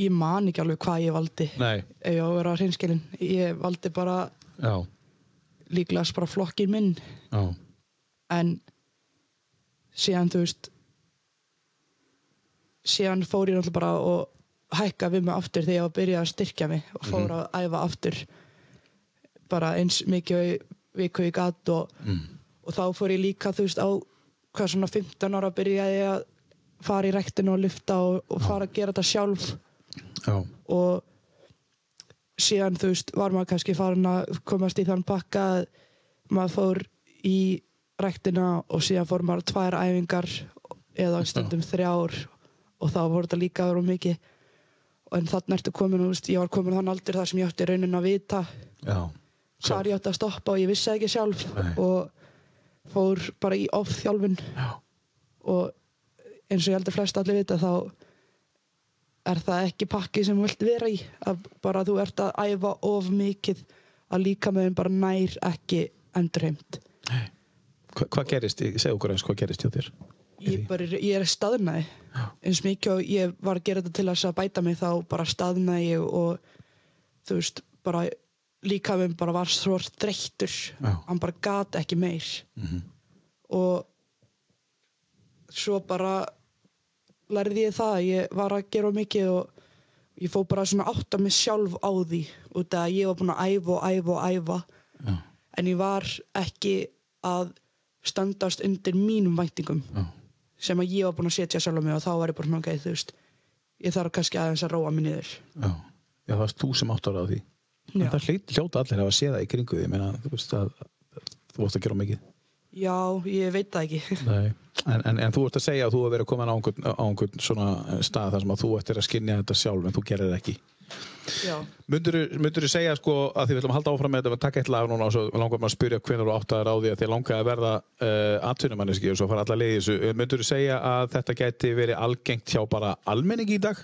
Ég man ekki alveg hvað ég valdi. Nei, Ef ég á að vera hreinskilin. Ég valdi bara já, líklegast bara flokkin minn. já, En síðan, þú veist, síðan fór ég náttúrulega bara og hækka við mig aftur þegar ég var að byrja að styrkja mig og fór að æfa aftur. Bara eins mikið í viku í gatt og, og þá fór ég líka, þú veist, á hvað svona 15 ára byrjaði ég að fara í rektinu og lyfta og, og fara að gera þetta sjálf já, og síðan þú veist var maður kannski farin að komast í þann pakka að maður fór í rektina og síðan fór maður tvær æfingar eða stundum þrjár og þá voru þetta líka verið mikið. En þannig ertu komin, veist, ég var komin þann aldur þar sem ég átti raunin að vita já, hvar ég átti að stoppa og ég vissi ekki sjálf Nei. og fór bara í off-þjálfun. Já, og eins og ég heldur flest allir vita þá er það ekki pakki sem þú vilt vera í? Að bara þú ert að æfa of mikið að líka meðin bara nær ekki endurheimt. Hva, hvað gerist, segðu okkur eins hvað gerist hjá þér? ég, bara, ég er staðnaði eins mikið og ég var að gera þetta til að bæta mig þá bara staðnaði ég og þú veist bara líka meðin bara var svo þreyttur. Hann bara gat ekki meir. Mhm. og svo bara lærði ég það að ég var að gera mikið og ég fór bara svona að átta mig sjálf á því út af að ég var búin að æfa og æfa og æfa. Já, en ég var ekki að standast undir mínum væntingum já, sem að ég var búin að setja sjálf á mig og þá var ég bara svona ok, þú veist ég þarf kannski aðeins að róa mig niður. Já, já, það varst þú sem áttar á því. En það hljóta, allir að séð það í kringu því, meina, þú veist að þú vorst að gera mikið. já, ég veit það ekki. Nei. En, en, en þú ert að segja að þú hefur verið komin á einhvern, á einhvern svona stað þar sem að þú ættir að skynja þetta sjálf en þú gerir það ekki. já, Myndur þú segja sko að því við ætlum að halda áfram með þetta við taka eitt lag núna og svo langar maður að spyrja hvenær þú átt að ráði að þið langar að verða uh, atvinnumanniski og svo fara alla leiði þessu. Myndur þú segja að þetta gæti verið algengt hjá bara almenning í dag?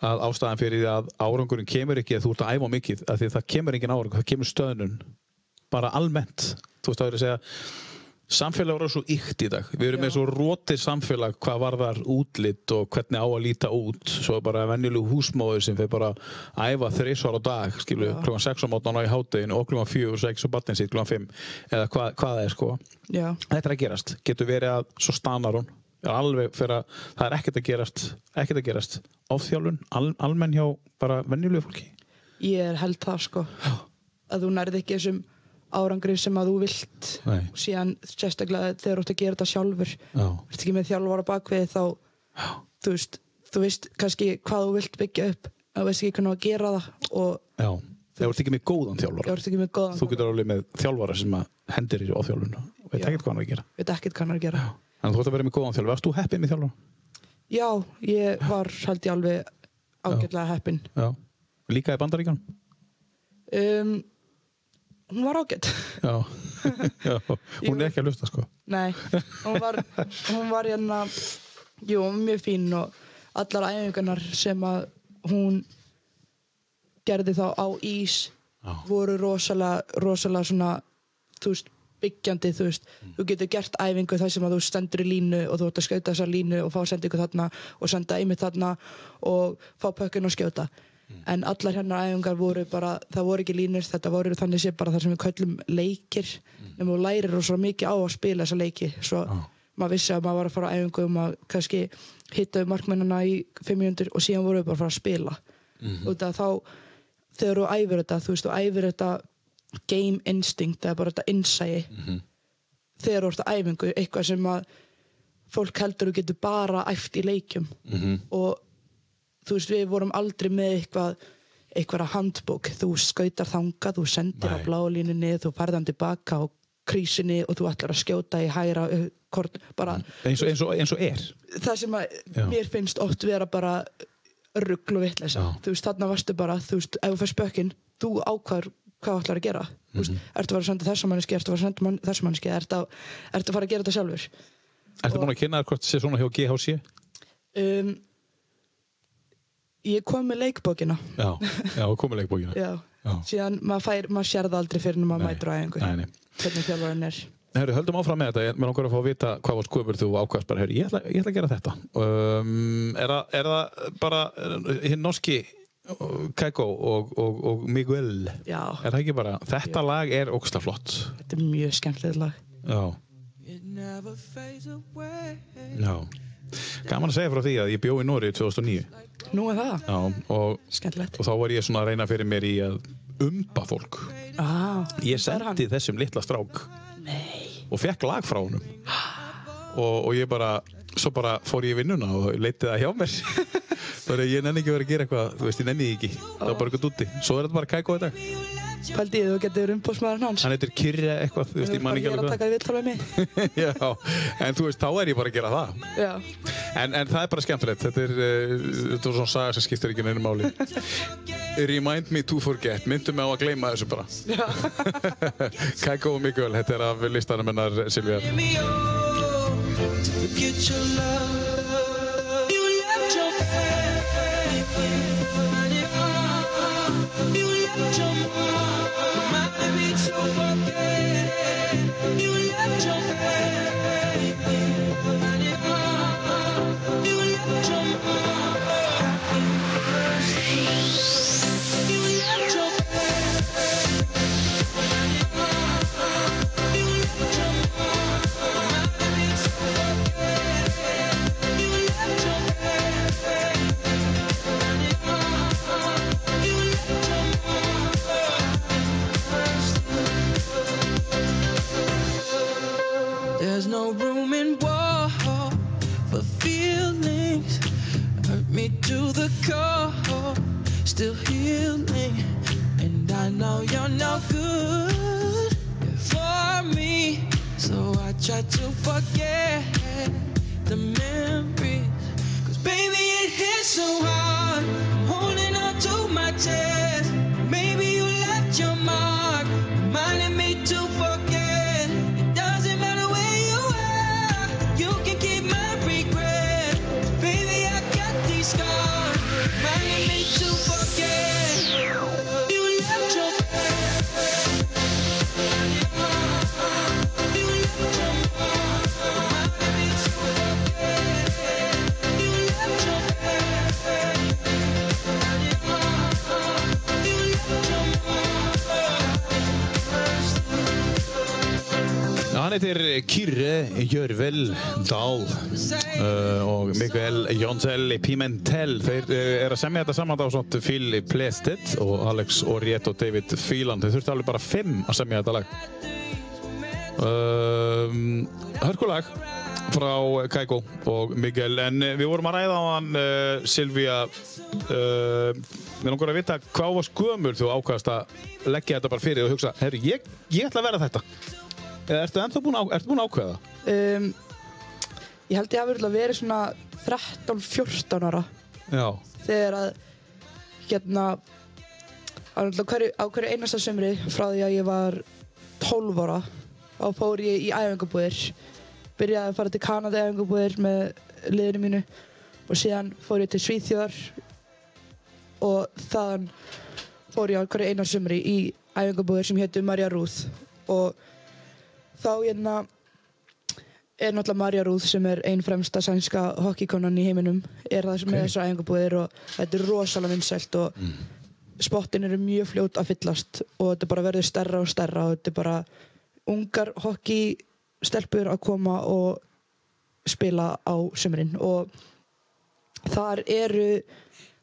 Að ástæðan fyrir því að árangurinn kemur ekki að þú ert að æfa mikið að því það kemur engin árangur, það kemur stöðnun. Bara almennt. Þú veist að vera að segja samfélag eru svo ykt í dag. Við erum Já. með svo rótið samfélag hvað varðar útlit og hvernig á að líta út. Svo bara venjulegu húsmóður sem fyrir bara að æfa þreysvar á dag skilu, Já. klukkan 6 á mótnan á í háttegin og klukkan 4 og 6 og batnin sitt klukkan 5 eða hvað, hvað það er sko. Já, þetta er að gerast, getur verið að svo stanar hún. Alveg fyrir að það er ekkert að gerast ekkert að gerast. Ofþjálun, al, almenn hjá bara venjulegu fólki? Ég er held það sko. Að þú nærði ekki þessum árangri sem að þú vilt Nei. og síðan sérstaklega þegar þú ert að gera þetta sjálfur. Já. ert ekki með þjálfara bakvið þá þú veist, þú veist kannski hvað þú vilt byggja upp þú veist ekki hvernig á að gera það og Já, þú ert ekki með góðan þjálfara. Þú ert þú getur alveg með þjálfara sem að hendir í ofþjálun og veit Já. ekkert hvað hann er að gera. Veit ekkert hvað hann er að gera. En þú ætti að vera með góðan þjálfara, varst þú heppið með þjálfara? já, ég var held ég alveg ágætlega heppin Já, líka í bandaríkan? um, hún var ágætt Já, Já. hún er ekki að lusta sko. Nei, hún var, hún var hérna, jú, mjög fín og allar æfingarnar sem að hún gerði þá á ís Já. voru rosalega, rosalega svona, þú veist, byggjandi, þú veist, þú getur gert æfingu þar sem að þú stendur í línu og þú ert að skauta þessa línu og fá sendingu þarna og senda einmitt þarna og fá pökkun og skjóta en allar hennar æfingar voru bara það voru ekki línur, þetta voru þannig sé bara það sem við köllum leikir. Nema þú lærir rosa mikið á að spila þessa leiki. Svo maður vissi að maður var að fara á æfingu um að kannski hitta um markmennina í 500 og síðan voru við bara að fara að spila. Út af þá þegar þú æfir þetta, þú veist, þú æfir þetta game instinct eða bara þetta innsæi. Þegar þú ert að æfingu, eitthvað sem að fólk heldur þú getur bara æft í leikjum. Og þú veist, við vorum aldrei með eitthvað eitthvað handbók, þú skautar þangað þú sendir á Nei. blálínunni þú færðan tilbaka á krísinni og þú ætlar að skjóta í hæra kort, bara eins og, eins og, eins og er það sem að Já. mér finnst oft vera bara rugl og vitleysa Já. þú veist, þarna varstu bara, þú veist, ef þú fær spökkin þú ákvæður hvað þú ætlar að gera þú veist, Mhm. ertu að fara að senda þessa manneski, ertu að fara að senda þessa manneski ertu að, ertu að fara að gera þetta sjálfur Ertu búin að kynna þér hvort það sé svona hjá GHC? um, ég kom með leikbókina. Já, já, komið leikbókina. Já, Já. síðan maður fær, maður sér það aldrei fyrir en maður mætur á æfingu. Nei, nei. hvernig þjálfarinn er. Herru, höldum áfram með þetta, ég mér langar að fá að vita hvað var sköpur þú ákvæðast bara, herru, ég, ætla- ég ætla að gera þetta. Um, er, það, er það bara hinn norski uh, Keiko og, og, og Miguel? Já, er það ekki bara, þetta lag er ógsta flott. Þetta er mjög skemmtilegt lag. Já, já. Gaman að segja frá því að ég bjó í Nóri 2009 nú er það, já, og, og þá var ég svona að reyna fyrir mér í að umba fólk. Ah, ég sendi þessum litla strák Nei. og fekk lag frá honum. Og, og ég bara svo bara fór ég í vinnuna og leitið það hjá mér. Bara ég nenni ekki vera að gera eitthvað þú veist, ég nenni ekki, það var bara eitthvað úti svo er þetta bara kæko þetta, Pældi ég, þú getur umbóðsmaðurinn hans. Hann heitir Kyrre eitthvað, þú veist, ég man ekki Ég er að alveg taka því viðtal við mig. Hvað já, en þú veist, þá er ég bara að gera það. Já, en, en það er bara skemmtilegt, þetta er, uh, þetta er svona saga sem skiptir ekki neinu máli. Remind me to forget, myndu mig á að gleyma þessu bara. Kæko og Miguel, þetta er af listanum hennar Silvíar no room in war for feelings. Hurt me to the core, still healing. And I know you're no good for me. So I try to forget the memories. Cause baby, it hits so hard. I'm holding on to my chest. Heitir Kyrre Jörvel Dahl uh, og Mikael Jonsel Pimentel. Þeir uh, er að semja þetta saman á svona Phil Plested og Alex Oriet og David Phelan. Þeir þurfti alveg bara fimm að semja þetta lag. Um, Hörkulag frá Kaiko og Mikael. En uh, við vorum að ræða á hann uh, Silvía uh, við langar að vita hvað var skömmur þú ákvæðast að leggja þetta bara fyrir og hugsa, herru, ég, ég ætla að vera þetta ertu ennþá búin að, ertu búin að ákveða? um, ég held ég hafi örugglega verið svona 13-14 ára Já. þegar að hérna á hverju, á hverju einasta sömri frá því að ég var 12 ára þá fór ég í æfingabúðir byrjaði að fara til Kanada æfingabúðir með liðinu mínu og síðan fór ég til Svíþjóðar og þaðan fór ég á hverju einasta sömri í æfingabúðir sem hétu Maria Ruth og þá hérna er náttúrulega Marja Rúð sem er einn fremsta sænska hockeykonan í heiminum. Er það sem Ok. með þessar æfingabúðir og þetta er rosalega vinsælt og spottin eru mjög fljót að fyllast og þetta bara verður stærra og stærra og þetta er bara ungar hockeystelpur að koma og spila á sömurinn og þar eru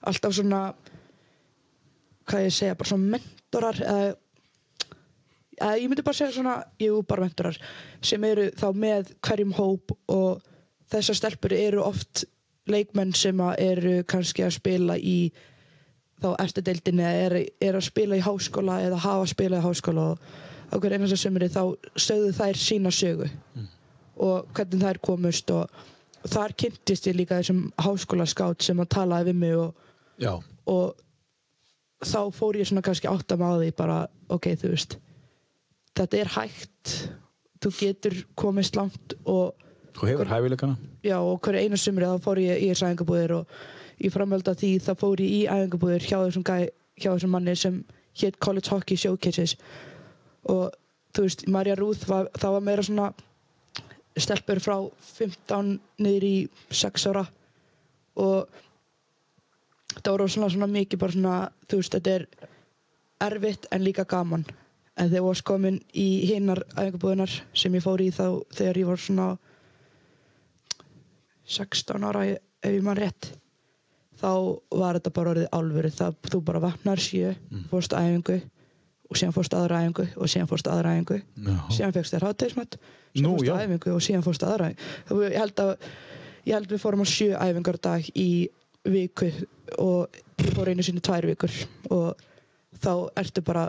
alltaf svona hvað ég segja, bara svona mentorar eða, eða ég myndi bara segja svona, jú, bara mentorar sem eru þá með hverjum hóp og þessar stelpur eru oft leikmenn sem að eru kannski að spila í þá eftir deildinni eða er, er að spila í háskóla eða hafa spilað í háskóla og á hverju einasta sömuri þá stöðu þær sína sögu og hvernig þær komust og, og þar kynntist ég líka þessum háskólaskátt sem að talaði við mig og, og þá fór ég svona kannski áttam á því bara, ok, þú veist þetta er hægt. Þú getur komist langt og Þú hefur hæfileikana. já, og hverju einu sumri þá fór ég í þessu æfingabúðir og í framhald af því þá fór ég í æfingabúðir hjá þessum, gæ, hjá þessum manni sem hétt College Hockey Showcases. Og þú veist, Marja Rúð var, það var meira svona stelpur frá 15 niður í 6 ára. Og það voru svona, svona mikið bara svona, þú veist, þetta er erfitt en líka gaman en þegar ég var komin í hinnar æfingabúðinar sem ég fór í þá þegar ég var svona 16 ára ef ég mann rétt þá var þetta bara orðið álfur það, þú bara vaknar sjö fórst á æfingu og síðan fórst aðra æfingu og síðan fórst aðra æfingu Já. síðan fegst þér hátægismat Nú, síðan fórst já. á æfingu og síðan fórst aðra æfingu ég held að ég held við fórum á sjö æfingar dag í viku og ég fór einu sinni tvær vikur og þá ertu bara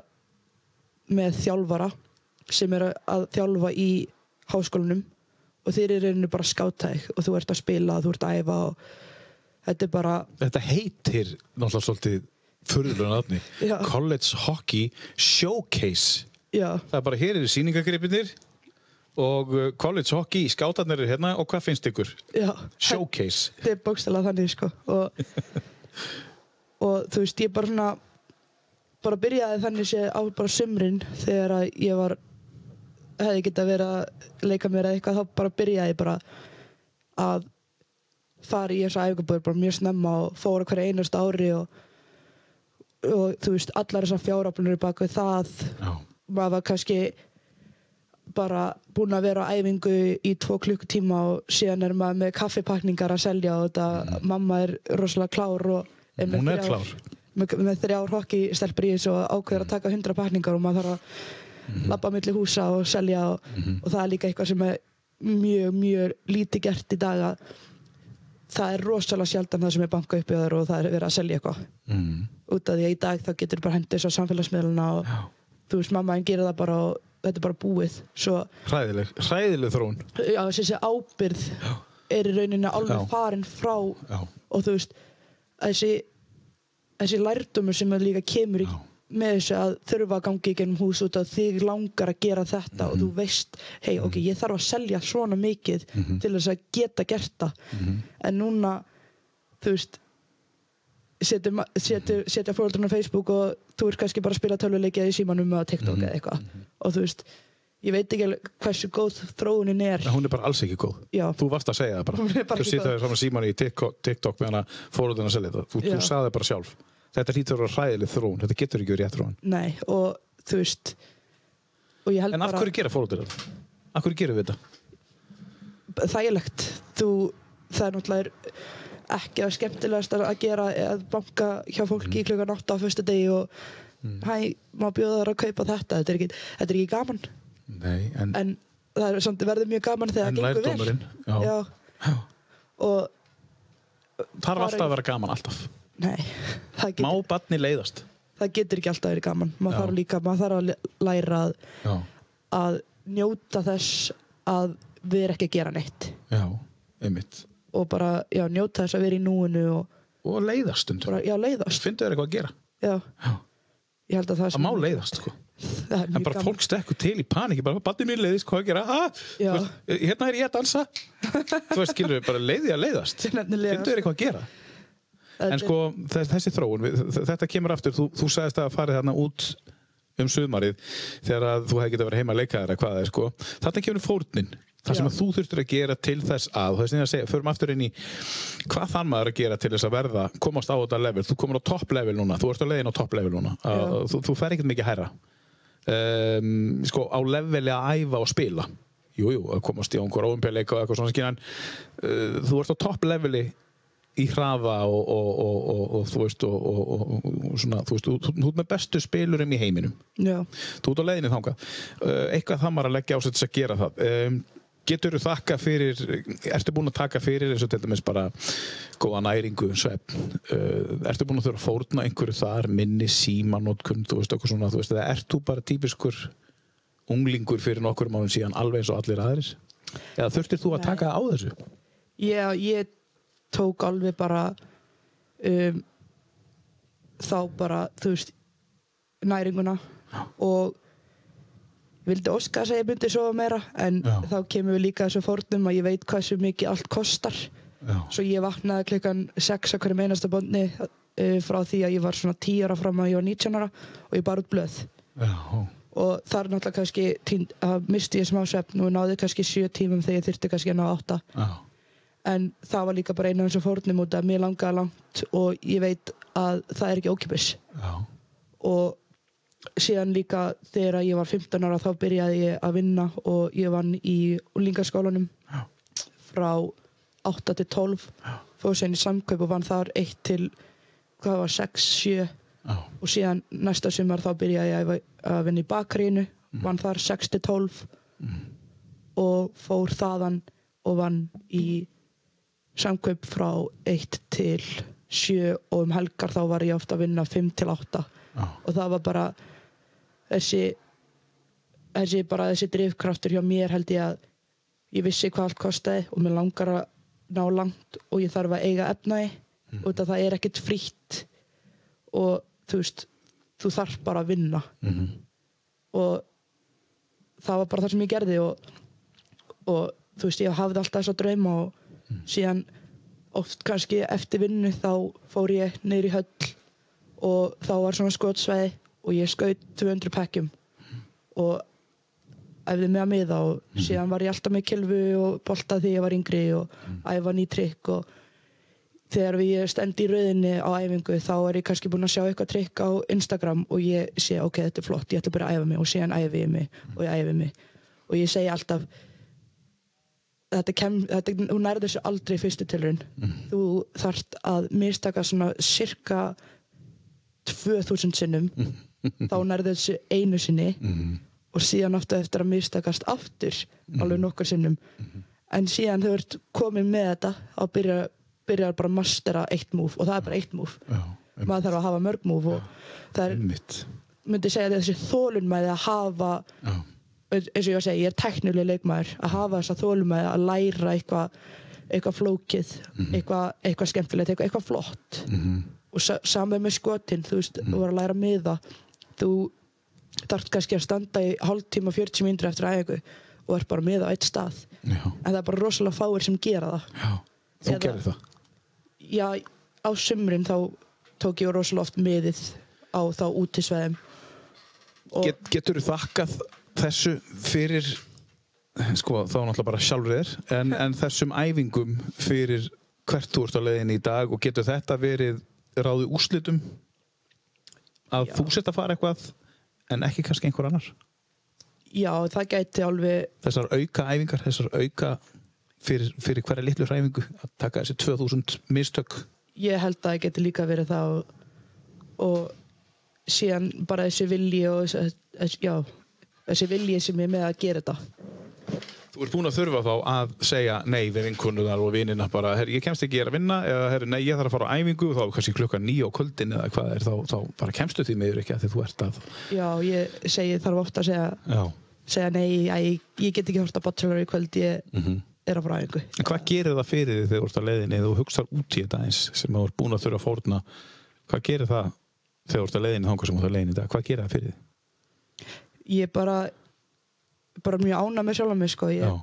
með þjálfara sem er að þjálfa í háskólanum og þeir eru einu bara skátæk og þú ert að spila, þú ert að æfa og þetta er bara Þetta heitir náttúrulega svolítið furðulega nafni. College Hockey Showcase. já, Það er bara hér eru sýningagripinir og uh, College Hockey, skátarnir eru hérna og hvað finnst ykkur? já Showcase. þetta er bókstæðlega þannig sko og, og þú veist ég bara svona bara byrjaði þannig sé á bara sumrin þegar að ég var hefði getað verið að leika mér eða eitthvað þá bara byrjaði ég bara að fara í þessu æfingabúður bara mjög snemma og fóra hverja einasta ári og, og þú veist allar þessar fjáraflunir baka það Já. maður var kannski bara búinn að vera á æfingu í tvo klukkutíma og síðan er maður með kaffipakningar að selja og þetta, mamma er rosalega klár og er með Hún er klár. Með, þrjár hokki stelpur í þessu og ákveður að taka hundra pakningar og maður þarf að Mhm. labba milli húsa og selja og, og það er líka eitthvað sem er mjög, mjög lítið gert í dag að það er rosalega sjaldan það sem er banka uppi á þér og það er verið að selja eitthvað Mm. út af því að í dag þá getur bara hendið þessu á samfélagsmiðluna og Já. þú veist, mamma einn gerir það bara og þetta er bara búið svo, Hræðileg, hræðileg þróun. já, þessi ábyrð er í rauninni alveg Já. farin frá Já. og þú veist þessi, þessi lærdumur sem líka kemur í, með þessu að þurfa að gangi í gennum hús út að þig langar að gera þetta og þú veist, hei, ok, ég þarf að selja svona mikið til þess að geta gert það. En núna þú veist setja, setja, fóröldurinn á Facebook og þú ert kannski bara að spila tölvuleiki eða í símanum eða TikTok eða eitthvað. Og þú veist, ég veit ekki alveg hversu góð þróunin er En hún er bara alls ekki góð. Já. Þú varst að segja það bara. Bara þú þér saman síman í TikTok, TikTok með hana fórhundin að selja þetta. Þú, þú það bara sjálf. Þetta hlýtur að vera hræðileg þróun. Þetta getur ekki verið rétt þróun. nei, og þú veist og En af hverju gera fórhundin þetta? Af hverju gerum við þetta? þægilegt þú, það er náttúrulega ekki að skemmtilegast að gera að banka hjá fólki mm. klukkan 8 á fyrstu degi og hæ, má bjóða þar að kaupa þetta þetta er ekki, þetta er ekki gaman Nei, en, en það er samt verður mjög gaman þegar það gengur vel lærdómurinn, já. Já. og þarf alltaf að vera gaman alltaf. nei, það Má getur, batni leiðast. það getur ekki alltaf verið gaman maður þarf líka, maður þarf að læra að, að njóta þess að við erum ekki að gera neitt Já, einmitt. og bara, já, njóta þess að vera í núinu og Og leiðast stundum. bara, já, leiðast Finndu þér eitthvað að gera. já, Já. ég held að það Það má leiðast, sko. Það er En bara gaman. fólk stekkur til í paniki, bara batni mín leiðist, hvað að gera? Ah, veist, hérna er ég að dansa. þú veist, skilur bara leiði að leiðast. Finndu þér eitthvað að gera? En er- sko, þess- þessi þróun, við- þetta kemur aftur, þú, þú sagðist að farið þarna út um sumarið þegar að þú hefði getað verið heima að leika þér eða hvað það er sko. Þarna kemur fórnin það sem að þú þurftir að gera til þess að og þess að segja, förum aftur inn í hvað þann maður að gera til þess að verða komast á þetta level, þú komur á topp level núna þú ert á leiðin á topp level núna. Að, þú, þú fer ekkert mikið hærra um, sko á leveli að æfa og spila. Jú, jú, að komast í einhver óumpjörleika og eitthvað svona skínan uh, þú ert á topp leveli í hraða og, og, og, og, og þú veist og, og, og, og svona, þú veist, þú, ert með bestu spilurum í heiminum. Já, þú ert á leiðinni þangað. Uh, eitthvað það maður að leggja á sig til að gera það. Um, getur þú þakka fyrir ertu búin að taka fyrir eins og til dæmis bara góða næringu, svefn uh, ertu búin að þurfa að fórna einhverju þar minni símanótkun, þú veist okkur svona þú veist, eða ert þú bara típiskur unglingur fyrir nokkur mánu síðan alveg eins og allir aðris eða þurftir þú að taka á þessu? Ég, ég tók alveg bara um, þá bara, þú veist næringuna og ég vildi óska að ég myndi sofa meira en Já. þá kemur við líka þessu fórnum að ég veit hvað svo mikið allt kostar. Já. svo ég vaknaði klukkan 6 á hverjum einasta bónni uh, frá því að ég var svona 10 ára fram að ég var 19 ára og ég bar út blöð. Já, og það er náttúrulega kannski týnd, að misti ég smá svefn og náði kannski 7 tímum þegar ég þurfti kannski að ná 8 já, en það var líka bara einu af þessum fórnum út að mér langaði langt og ég veit að það er ekki ókipis já, og síðan líka þegar ég var 15 ára þá byrjaði ég að vinna og ég vann í úlingaskólanum Já. frá 8 til 12 fór sér í samkaup og vann þar 1 til hvað var 6, 7 já, og síðan næsta sumar þá byrjaði ég að- vinna í bakarínu vann þar 6 til 12 og fór þaðan og vann í samkaup frá 1 til 7 og um helgar þá var ég ofta að vinna 5 til 8 já, og það var bara þessi þessi bara þessi drifkraftur hjá mér held ég að ég vissi hvað allt kostaði og mér langar að ná langt og ég þarf að eiga efnaði mm. af það er ekkert frítt og þú veist þú þarf bara að vinna. Mhm, og það var bara það sem ég gerði og, og þú veist ég hafði alltaf þessa drauma og síðan oft kannski eftir vinnu þá fór ég neyri höll og þá var svona skotsveði og ég skaut 200 pekkjum. Og æfði með að miða og síðan var ég alltaf með kilfu og bolta því ég var yngri og æfa ný trikk og þegar við stend í rauðinni á æfingu þá er ég kannski búinn að sjá eitthvað trikk á Instagram og ég sé ok, þetta er flott, ég ætla bara að æfa mig og síðan æfi ég mig og ég æfi mig. Og ég segi alltaf þetta kem, þetta, þú nærður þessu aldrei fyrstu tilraun. Þú þarft að mistaka svona cirka 2000 sinnum þá nærður þessu einu sinni og síðan aftur eftir að mistakast aftur alveg nokkur sinnum. En síðan þau ert komin með þetta þá byrjar, byrjar bara að mastera eitt múf og það er bara eitt múf já, maður þarf að hafa mörg múf og það er, einmitt. myndi segja þessi þólunmæði að hafa já, eins og ég var að segja, ég er teknileg leikmaður að hafa þessa þólumæði að læra eitthvað eitthvað flókið eitthvað, eitthvað skemmtilegt, eitthvað, eitthvað flott. Mhm, og sa saman með skotin þú veist, þú var að læra miða þú þarft kannski að standa í hálftíma, 40 mínútur eftir æfingu og er bara miða á eitt stað. Já, en það er bara rosalega fáir sem gera það. Já. Þú Eða- gerir það? Já, á sumrin þá tók ég rosalega oft miðið á þá útisveðum. Get, getur þú þakkað þessu fyrir sko þá náttúrulega bara sjálfur þér en, en þessum æfingum fyrir hvert þú ert á leiðin í dag og getur þetta verið ráði úrslitum að þú sett að fara eitthvað en ekki kannski einhver annar? Já, það gæti alveg þessar auka æfingar, þessar auka fyrir, fyrir hverja litlu hræfingu að taka þessi 2000 mistök. Ég held að það geti líka verið það og, síðan bara þessi vilji og þessi, já, þessi vilji sem er með að gera þetta Þú ert búin að þurfa þá að segja nei við vinkunnuðar og vinina bara, ég kemst ekki að vinna eða herri, nei, ég þarf að fara á æfingu og þá er kannski klukkan nýja á kvöldin eða hvað er þá, þá bara kemstu því meður ekki að því þú ert að já, ég segi þarf ofta að segja, segja nei, æ, ég get ekki hort að bachelor í kvöld, ég Mhm. er að fara á einhver En hvað gerir það fyrir þig þegar þú ert á leiðinni eða þú hugsar út í þetta eins sem þú ert búin að þurfa að fórna? Hvað gerir það þegar þú ert á leiðinni bara mjög ána með sjálf mig sko. ég,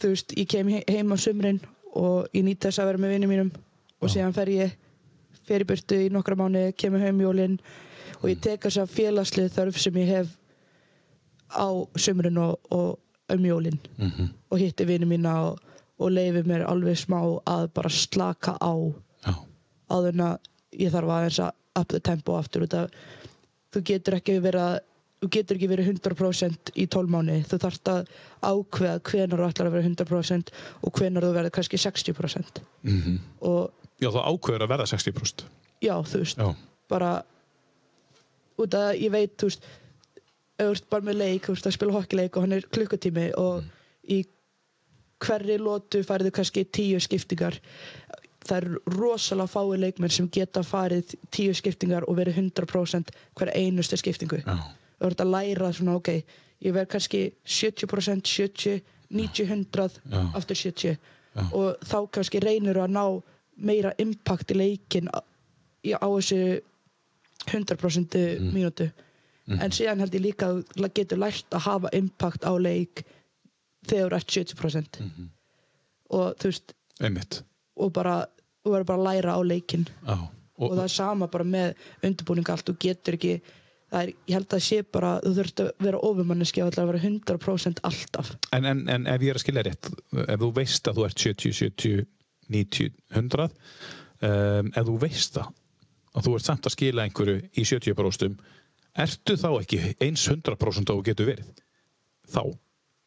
þú veist, ég kem he- heim á sumrin og ég nýt þess að vera með vinnum mínum og Já. síðan fer ég fer í burtu í nokkra mánu, kemur heim jólin og ég tek þess að félagslið þörf sem ég hef á sömurinn og, og um jólin Mhm. og hitti vini mína og, og leifi mér alveg smá að bara slaka á áður en að ég þarf aðeins að up the tempo aftur út af þú getur ekki verið að þú getur ekki verið 100% í 12 mánu þú þarft að ákveða hvenar þú ætlar að vera 100% og hvenar þú verður kannski 60% Mhm. og Já þá ákveður að verða 60%. já, þú veist, Já, bara út af ég veit, þú veist þú ert bara með leik, þú veist, að spila hokkileik og hann er klukkutími og í hverri lótu færðu kannski tíu skiptingar. Það eru rosalega fái leikmenn sem geta farið tíu skiptingar og verið 100% hver einustu skiptingu. Já, þú ert að læra svona, ok ég verð kannski 70%, 70 90, 100, Já. aftur 70 Já. og þá kannski reynir að ná meira impact í leikin á, á þessu 100% Mm. mínútu en síðan held ég líka að þú getur lært að hafa impact á leik þegar þú ert 70% Mhm. og þú veist einmitt. og bara, þú verður bara að læra á leikin Já. og, það er sama bara með undirbúning allt, þú getur ekki er, ég held að sé bara þú þurft að vera ofumanneski og að vera 100% alltaf En, en, en ef ég er að skilja rétt, ef þú veist að þú ert 70, 70, 90, 100, um, ef þú veist það og þú ert samt að skila einhverju í 70%, ertu þá ekki eins 100% og getur verið? Þá,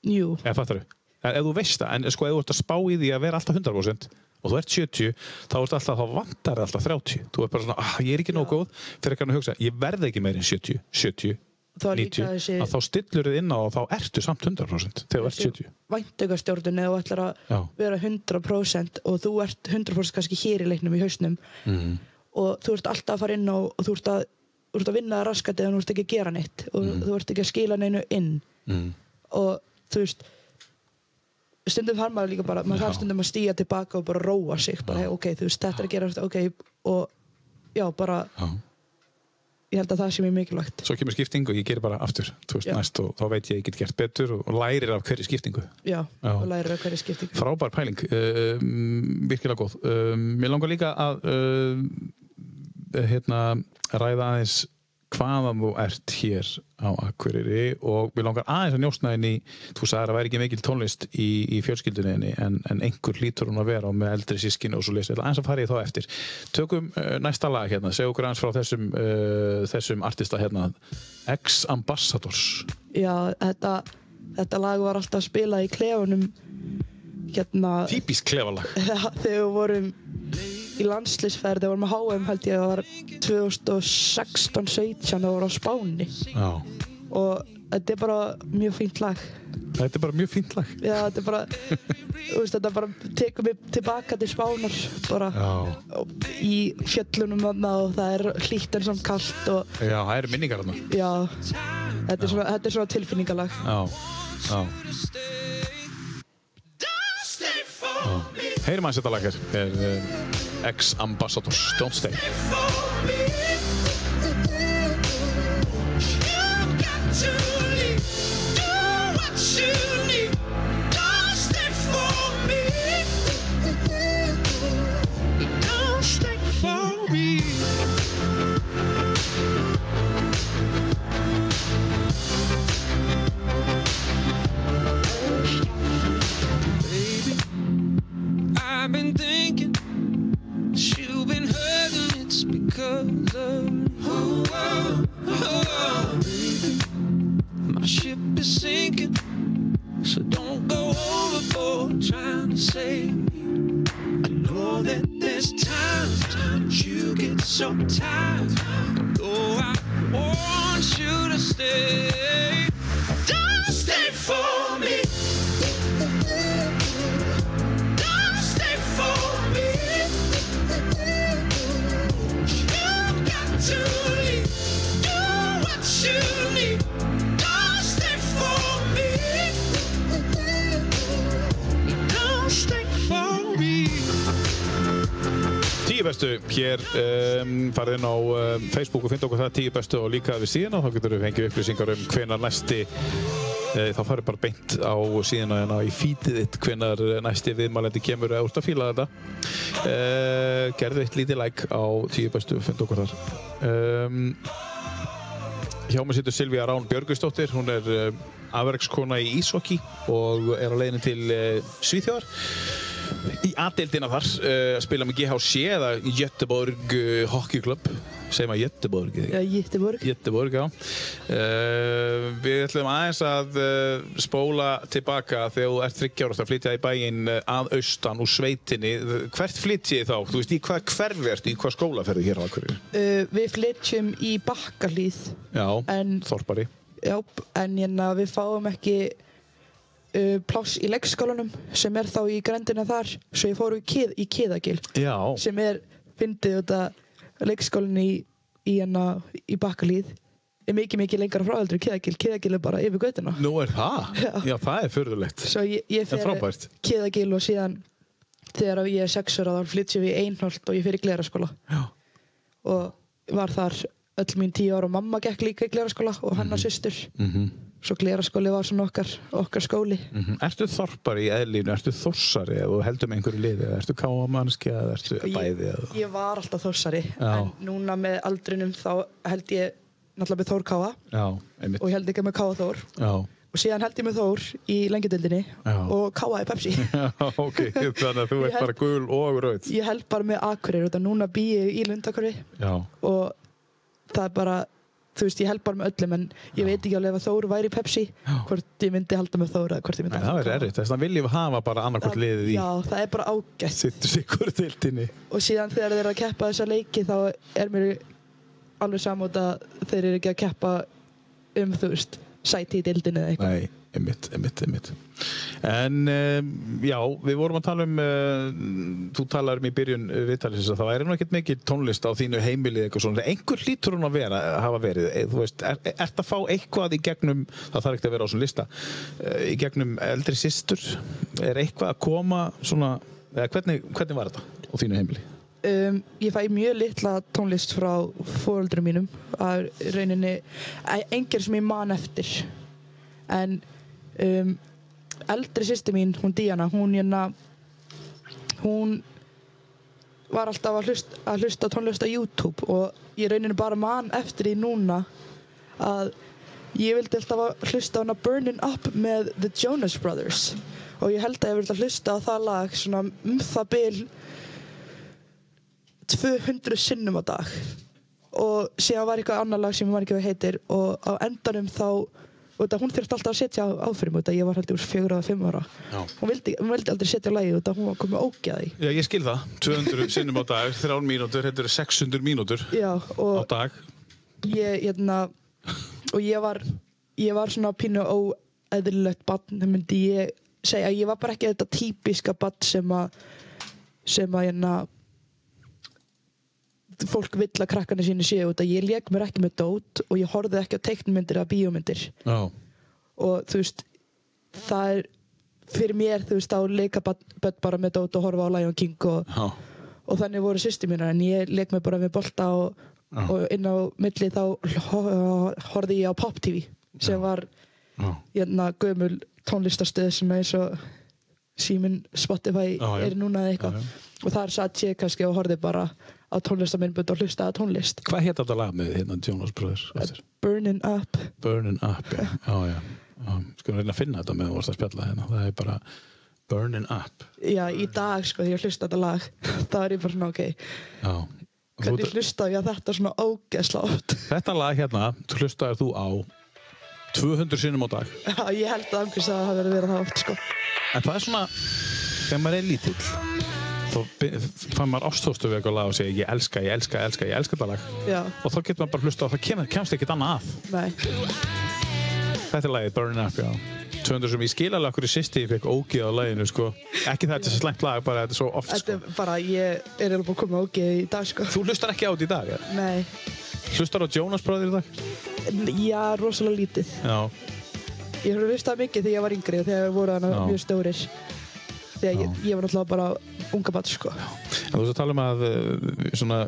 Jú, þú? Ef þú veist það, en sko ef þú ert að spá í því að vera alltaf 100% og þú ert 70, þá ert alltaf, þá vantar þér alltaf 30. Þú ert bara svona, ah, ég er ekki nóg góð, fyrir að hugsa, ég verð ekki meir en 70, 70, þá er líka 90, þessi að þá stillur þið inn á og þá ertu samt 100% þegar þú ert 70. væntökastjórnun eða þú ætlar að vera 100% og þú ert 100% kannski hér í leiknum í hausnum Mm. og þú ert alltaf að fara inn á og þú ert að, þú ert að vinna það raskat eða þú ert ekki að gera neitt og þú ert ekki að skila neinu inn Mm. og þú veist stundum har maður líka bara maður þarf stundum að stíja tilbaka og bara róa sig bara, hey, ok, þú veist, þetta er að gera ok, og já, bara Já. ég held að það sé mjög mikilvægt Svo kemur skipting og ég gerir bara aftur veist, næst og þá veit ég að ég get gert betur og, lærir af hverju skiptingu. já, Já. og læra hverju skiptingu Frábær pæling, um, virkilega góð. Um, mér langar líka að um, hérna, ræða aðeins hvaðan þú ert hér á Akureyri og mér langar aðeins að njóstna í, þú sagðir að það væri ekki mikil tónlist í, í fjölskyldunni en, en einhver lítur hún að vera og með eldri sískin og svo lesa, aðeins að fara í þá eftir. Tökum uh, næsta lag hérna, segja okkur aðeins frá þessum, uh, þessum artista hérna, Ex-Ambassadors. Já, þetta, þetta lag var alltaf að spila í klefunum hérna. Típisk klefalag. Þegar við vorum í landslisferð, þegar við vorum að HM held ég að það var 2016-17 þegar við vorum á Spáni. Já. og þetta er bara mjög fínt lag. Þetta er bara mjög fínt lag. Já, þetta er bara, veist, þetta bara tekur mig tilbaka til Spánar bara í fjöllunum og það er hlýtt en samt kallt og Já það eru minningar þarna. Já, þetta er svona, þetta er svona tilfinningalag. Já, já Já. Heyrim aðeins þetta lag hér er um, Ex-Ambassadors Don't Stay um, farið inn á um, Facebook og finna okkur það tíu bestu og líka við síðan og þá getur við fengið upplýsingar um hvenar næsti uh, þá farið bara beint á síðan hérna í fítið þitt hvenar næsti viðmælandi kemur. Eða úr að fíla þetta. Uh, gerðu eitt lítið like á tíu bestu og finna okkur þar. Um, Hjá mig situr Silvíja Rán Björgustóttir, hún er afverkskona í Ísokki og er á leiðinu til Svíþjóðar í aðdeildina þar uh, spila með GHC eða Göteborg uh, Hockey Club. Segir maður Göteborg Já, Jittiborg. Göteborg, já. Uh, Við ætlum aðeins að spóla tilbaka þegar þú ert 30 ára að flytja í bæinn að austan úr sveitinni. Hvert flytjið þá? Þú veist, í hvað hverfi ertu, í hvað skóla ferðu hér á Akureyri? Við flytjum í Bakkalíð, Já, En- Þorpari. Já, en hérna, við fáum ekki uh, pláss í leikskólanum sem er þá í grendina þar, svo ég fór í, kið, í Kiðagil, Já, sem er fyndið út að leikskólan í, í, hérna, í Bakkalíð. Er mikið, mikið lengra frá heldur en Kiðagil, Kiðagil er bara yfir göttuna. nú er það? Já. Já, það er furðulegt. Svo ég, ég fer. Kiðagil og síðan þegar ég er sex ára þá flytjum við í Einholt og ég fyrir gleraskóla Já, og var þar öll mín tíu ára og mamma gekk líka í gleraskóla og hann og systur. Mhm svo gleraskóli var svona okkar, okkar skóli. Mm Ertu þorpari í eðlínu, ertu þorsari eða heldur með einhverju liði, ertu káamannski eða ertu bæði eða... ég, var alltaf þórsari Já. en núna með aldrinum þá held ég náttúrulega með Þór Káa Já, einmitt. og ég held ekki með Káa Þór. Já, og síðan held ég með Þór í lengjadildinni Já. og Káa í Pepsi. Já, ok, þannig að þú ert bara gul og rauð. ég held bara með Akureyri og núna bý ég í Lundakuri Já, og það er bara þú veist, ég held bara með öllum en ég veit ekki alveg ef að Þór væri Pepsi Já. hvort ég myndi halda með Þór eða hvort ég myndi halda það með er Káa. erfitt, þess að viljum við hafa bara annarkvort liðið í Já, það er bara ágætt sittur sikur tiltinni. og síðan þegar þeir eru að keppa þessa leiki þá er mér alveg samútt að þeir eru ekki að keppa um þú veist sæti í dildinu eða eitthvað Nei, einmitt, einmitt, einmitt. En um, já, við vorum að tala um, uh, þú talar um í byrjun uh, viðtalisins að það væri nú ekkert mikið tónlist á þínu heimilið eitthvað svona. Einhver hlýtur hún að vera, hafa verið, Eh, þú veist, er, ert að fá eitthvað í gegnum, það þarf ekki að vera á svona lista, uh, í gegnum eldri systur, er eitthvað að koma svona, eða hvernig, hvernig var þetta á þínu heimilið? um, ég fæ mjög litla tónlist frá fóröldrum mínum að rauninni e- engir sem ég man eftir en um, eldri sýsti mín, hún Díana hún hérna hún var alltaf að hlusta, að hlusta tónlist á YouTube og ég rauninni bara man eftir því núna að ég vildi alltaf að hlusta hana Burning Up með The Jonas Brothers og ég held að ég vildi að hlusta á það lag svona um það bil 200 sinnum á dag. Og síðan var eitthvað annar lag sem ég var ekki hvað heitir og á endanum þá og þetta, hún þurfti alltaf að setja á áfyrir út ég var heldur fjögur eða fimm ára Já. hún vildi, hún vildi aldrei setja lagi út hún var komið ógæði Já, ég skil það. 200 sinnum á dag, 3 mínútur, þetta eru 600 mínútur já, á og dag. ég, hérna og ég var ég var svona pínu óeðlilegt barn, það myndi ég segja ég var bara ekki þetta típiska barn sem að sem að hérna fólk vill að krakkarnir sínu séu út að ég leik mér ekki með dót og ég horfði ekki á teiknmyndir eða bíómyndir Já. og þú veist það er fyrir mér þú veist á leika börn bara með dót og horfa á Lion King og, Já. og þannig voru sýsti mínar en ég leik mér bara með bolta og, Já. og inn á milli þá ho- horfði ég á Pop TV sem var Já. hérna gömul tónlistarstöð sem er eins og síminn Spotify já. er núna eða eitthvað já. og þar satt ég kannski og horfði bara á tónlistamindbund og hlustaði á tónlist Hvað hétt þetta lag með hérna Jonas Brothers? aftur? Burning Up Burning Up, já. Já, já. Skulum reyna að finna þetta með þú varst að spjalla hérna. Það er bara Burning Up. já, í dag sko þegar ég hlusta þetta lag þá er ég bara svona ok Já. Hvernig hlustaði ég að þetta svona ógeðsla oft þetta lag hérna, þú hlustaðir þú á 200 sinnum á dag. já, ég held að angurs að það hafi verið það oft sko En það er svona, þegar maður er lítill, þá fann maður ástóðstu við eitthvað lag og segja ég elska, ég elska, ég elska, ég elska þetta lag. já, Og þá getur maður bara hlusta á það, kemur, kemst ekkert annað að. nei, Þetta er lagið, Burning Up, já. 200 sem ég skil alveg okkur í sýsti ég fekk ógið á laginu, sko. Ekki það að þetta er svo slæmt lag, bara þetta er svo oft, þetta sko. er bara ég er alveg búin að koma ógeð í dag sko Þú hlustar ekki á þetta í dag, eða? nei, Hlustar á Jonas Brothers í dag? já, rosalega lítið Já. Ég hef hlustað mikið þegar ég var yngri og þegar við voru hana mjög stórir. Þegar ég, ég var náttúrulega bara unga bat, sko. En þú veist að tala um að uh, svona,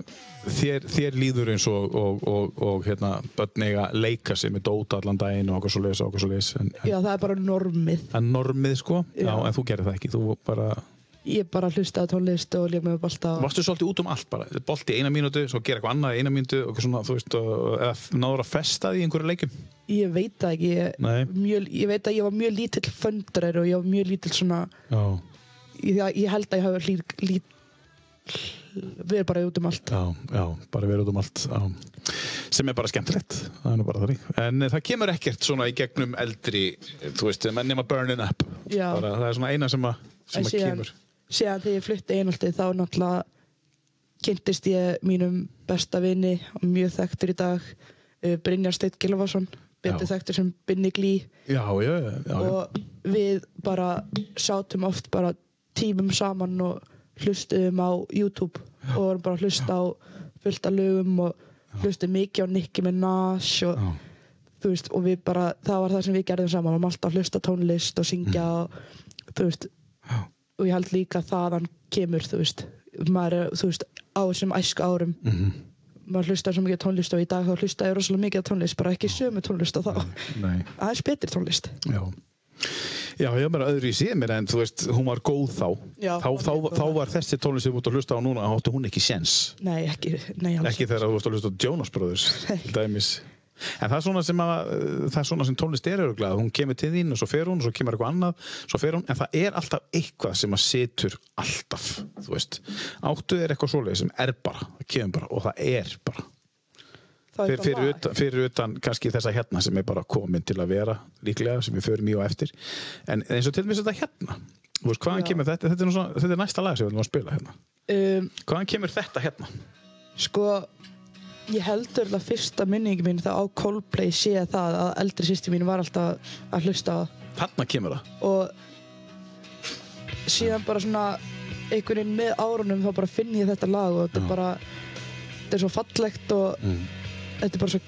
þér, þér líður eins og, og, og, og hérna, börn eiga leika sig með dóta allan daginn og okkur svo leis og okkur svo en Já, það er bara normið. það er normið, sko. Já. Já. en þú gerir það ekki. Þú bara ég bara hlustaði á tónlist og lék með bolta og Varstu svolítið út um allt bara? Bolti í eina mínútu, svo gera eitthvað annað í eina mínútu og svona, þú veist, eða náður að festa því í einhverju leikjum? ég veit það ekki ég, mjög, ég veit að ég var mjög lítill föndrar og ég var mjög lítill svona ég, ég held að ég hafi lí, lí, verið bara út um allt Já, já, bara verið út um allt já. sem er bara skemmtilegt það er bara þannig, en eh, það kemur ekkert svona í gegnum eldri, þú veist menn nema burning up, Já. bara, það er svona eina sem að, sem að kemur síðan þegar ég flutti einhaltið þá náttúrulega kynntist ég mínum besta vini og mjög þekktur í dag uh, Brynjar Steit Gilvason betur þekktur sem Binni Glí Já, já, já, og við bara sátum oft bara tímum saman og hlustuðum á YouTube og vorum bara að hlusta á fullt af lögum og hlustuðum mikið á Nicki Minaj og þú veist, og við bara, það var það sem við gerðum saman, við varum alltaf hlusta tónlist og syngja og þú veist Mm. Og ég held líka þaðan kemur, þú veist maður er, þú veist, á þessum æsku árum. Mhm. maður hlustar svo mikið tónlist og í dag þá hlusta ég rosalega mikið tónlist, bara ekki sömu tónlist og þá, Nei, aðeins betri tónlist. Já. Já, ég er bara öðru í síðan mér en þú veist, hún var góð þá. Já, þá, þá, góð þá þá. var þessi tónlist sem þú ert að hlusta á núna áttu hún ekki séns. Nei, ekki, nei, ekki þegar þú ert að hlusta á Jonas Brothers dæmis en það er svona sem, er svona sem tónlist er öruglega hún kemur til þín og svo fer hún og svo kemur eitthvað annað svo fer hún, en það er alltaf eitthvað sem að situr alltaf, þú veist. Áttu er eitthvað svoleið sem er bara það kemur bara og það er bara. Það er fyrir, bara fyrir, utan, fyrir utan kannski þessa hérna sem er bara komin til að vera líklega sem við förum í og eftir. En eins og til dæmis þetta hérna veist, hvaðan Já. kemur þetta, þetta er, svona, þetta er næsta lag sem við viljum að spila hérna. Um, hvaðan kemur þetta hérna? sko ég heldur að fyrsta minningi mín þá á Coldplay sé það að eldri sýsti mín var alltaf að hlusta á. Það þarna kemur það. Og síðan bara svona einhvern veginn með árunum þá bara finn ég þetta lag og þetta er bara þetta er svo fallegt og mm. þetta er bara svo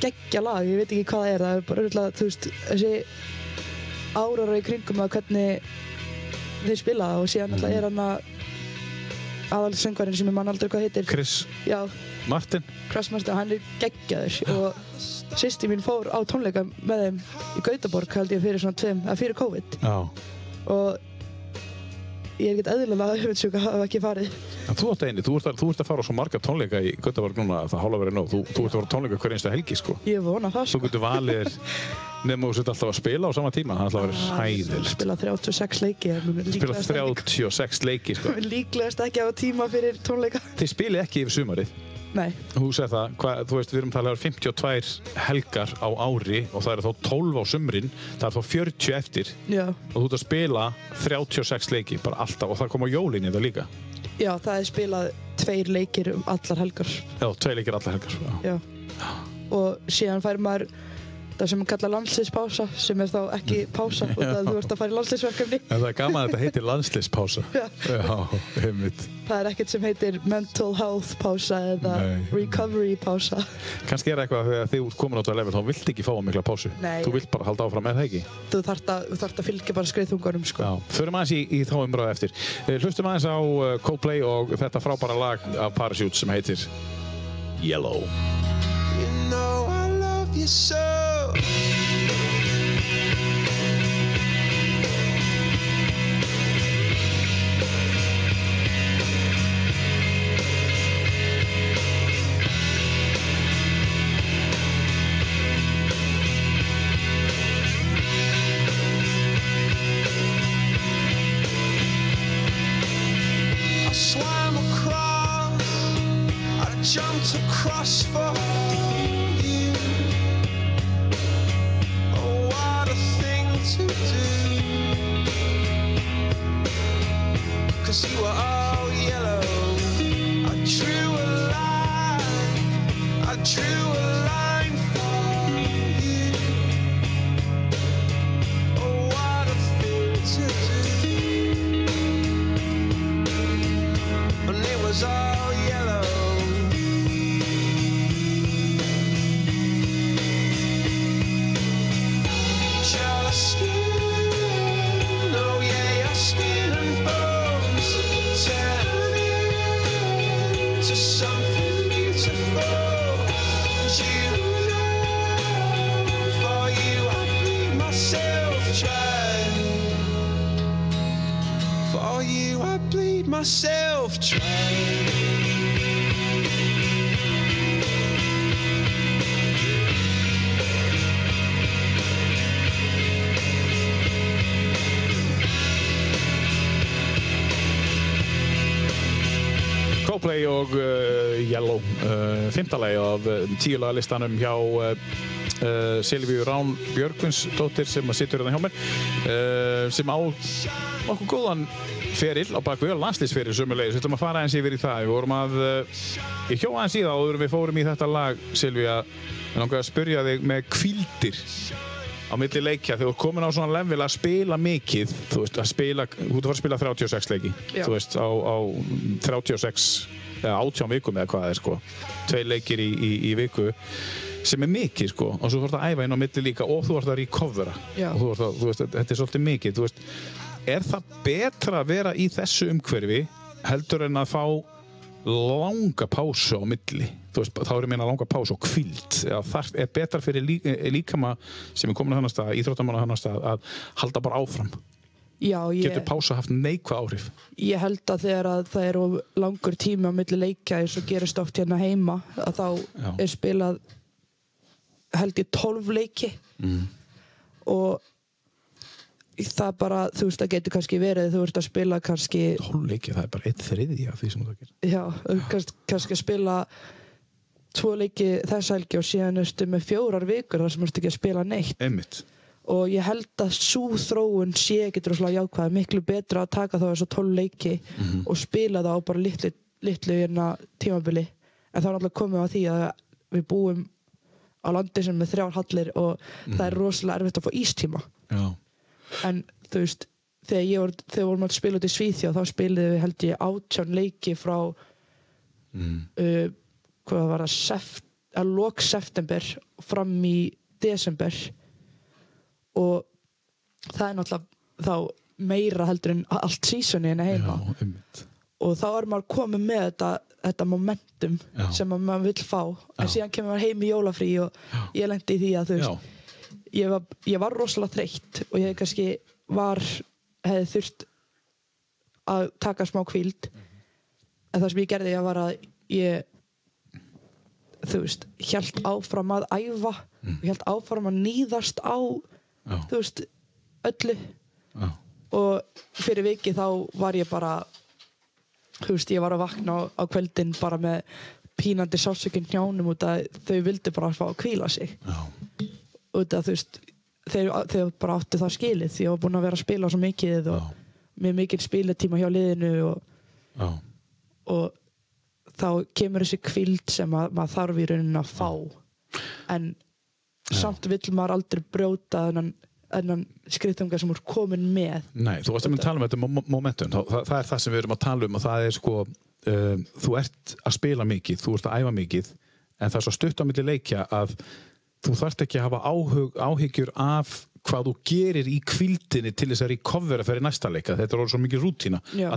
geggja lag, ég veit ekki hvað það er það er bara auðvitað, þú veist, þessi árar í kringum að hvernig þeir spila það og síðan alltaf er hann að aðalsöngvarinn sem ég man aldrei hvað heitir. Chris já, Martin. Crossmaster, hann er geggjaður og sýsti mín fór á tónleika með þeim í Gautaborg held ég fyrir svona tveim, eða fyrir COVID. Já. og ég er ekkert eðlilega öfundsjúk að hafa ekki farið En þú ert eini, þú ert, að, þú ert að fara á svo marga tónleika í Götaborg núna að það hálfa verið nóg. Þú, þú ert að fara á tónleika hver einstu helgi, sko. ég vona það Þú sko getur valið þér nema þú sett alltaf að spila á sama tíma. Það er alltaf að vera hæðilegt. spila 36 leiki Spila líklegast ekki- 36 leiki, sko. líklegast ekki hafa tíma fyrir tónleika Þið spilið ekki yfir sumarið. Nei, Þú segir það, hvað, þú veist, við erum talað um 52 helgar á ári og það eru þá 12 á sumrin, það er þá 40 eftir já, og þú ert að spila 36 leiki, bara alltaf og það kom á jólin í það líka. já það er spilað tveir leikir um allar helgar Já, tvei leikir allar helgar. Já. já og síðan fær maður það sem kalla landsliðspása sem er þá ekki pása og það þú ert að fara í landsliðsverkefni En það er gaman að þetta heitir landsliðspása. Já. Já, einmitt. það er ekkert sem heitir mental health pása eða Nei. recovery pása Kannski er eitthvað þegar þið komin á þetta level þá vilt ekki fá að mikla pásu. Nei. Þú vilt bara halda áfram með það ekki. þú þarft að, að fylgja bara skriðþungunum sko. Já. Förum aðeins í, í þá umræðu eftir. Eh, Hlustum aðeins á uh, Coldplay og þetta frábæra lag af Parachute sem heitir Yellow. You know 5. af eh, tíulagalistanum hjá uh, Silvíu Rán Björgvinsdóttir sem sittur hérna hjá mér uh, sem á okkur góðan feril á bakvið og landslýsferil sumulegis. Við ætlum að fara eins yfir í það. Við vorum að ég hjó aðeins í það og við fórum í þetta lag Silvíu að spyrja þig með kvildir á milli leikja þegar þú ert komin á svona level að spila mikið þú veist, að spila, þú ert að fara að spila 36 leiki Já. þú veist, á, á 36 eða 18 vikum eða hvað það er sko tvei leikir í, í, í viku sem er mikið sko og svo þú ert að æfa inn á milli líka og þú ert að recovera Já. og þú ert að, þú veist, þetta er svolítið mikið þú veist, er það betra að vera í þessu umhverfi heldur en að fá langa pásu á milli. Veist, þá er ég meina langa pásu og kvild eða það er betra fyrir lí, eh, líkama sem er komin að hann stað, íþróttamann að hann stað að halda bara áfram? Já, ég, getur pása haft neikvað áhrif? Ég held að þegar að það er of langur tími á milli leikja eins og gerist oft hérna heima að þá Já. er spilað held ég 12 leiki. Mm. og það bara, þú veist, það getur kannski verið þú ert að spila kannski hólleiki, það er bara eitt þriði af því sem það gerir. Já, þú kannski, kannski að spila tvo leiki þess helgi og síðan ertu með fjórar vikur þar sem ertu ekki að spila neitt. Einmitt, og ég held að svo þróun sé ekki droslega jákvæð, miklu betra að taka þá þessu 12 leiki og spila það á bara litlu, litlu hérna tímabili, en þá er alltaf komið að því að við búum á landi sem er þrjár hallir og það er rosalega erfitt að fá ístíma. Já, en þú veist þegar ég var, þegar vorum að spila út í Svíþjóð þá spiliði við held ég átján leiki frá mm. uh, hvað var það seft, að lok september fram í desember og það er náttúrulega þá meira heldur en allt sísoni en já, heima einmitt og þá er maður komið með þetta, þetta momentum Já. sem að maður vill fá en Já. síðan kemur maður heim í jólafrí og ég lendi í því að þú já, veist ég var, ég var rosalega þreytt og ég kannski var hefði þurft að taka smá kvíld en það sem ég gerði ég var að ég þú veist, hjælt áfram að æfa og hjælt áfram að nýðast á já, þú veist, öllu. Já, og fyrir viki þá var ég bara þú veist, ég var að vakna á, á kveldin bara með pínandi sásökinn hjánum út að þau vildu bara fá að kvíla sig. Já, út að þú veist þeir, þeir bara áttu það skilið því ég var búin að vera að spila svo mikið og Já. með mikil spilatíma hjá liðinu og, já, og þá kemur þessi kvild sem að, maður þarf í rauninni að fá. En samt vill maður aldrei brjóta þennan, þennan skriftunga sem er komin með. Nei, þú varst að mynda að tala um þetta mo- momentum, það, það er það sem við erum að tala um og það er sko, um, þú ert að spila mikið, þú ert að æfa mikið en það er svo stutt á milli leikja að þú þarft ekki að hafa áhug, áhyggjur af hvað þú gerir í kvildinni til þess að recovera fyrir næsta leika. Þetta er orðið svo mikið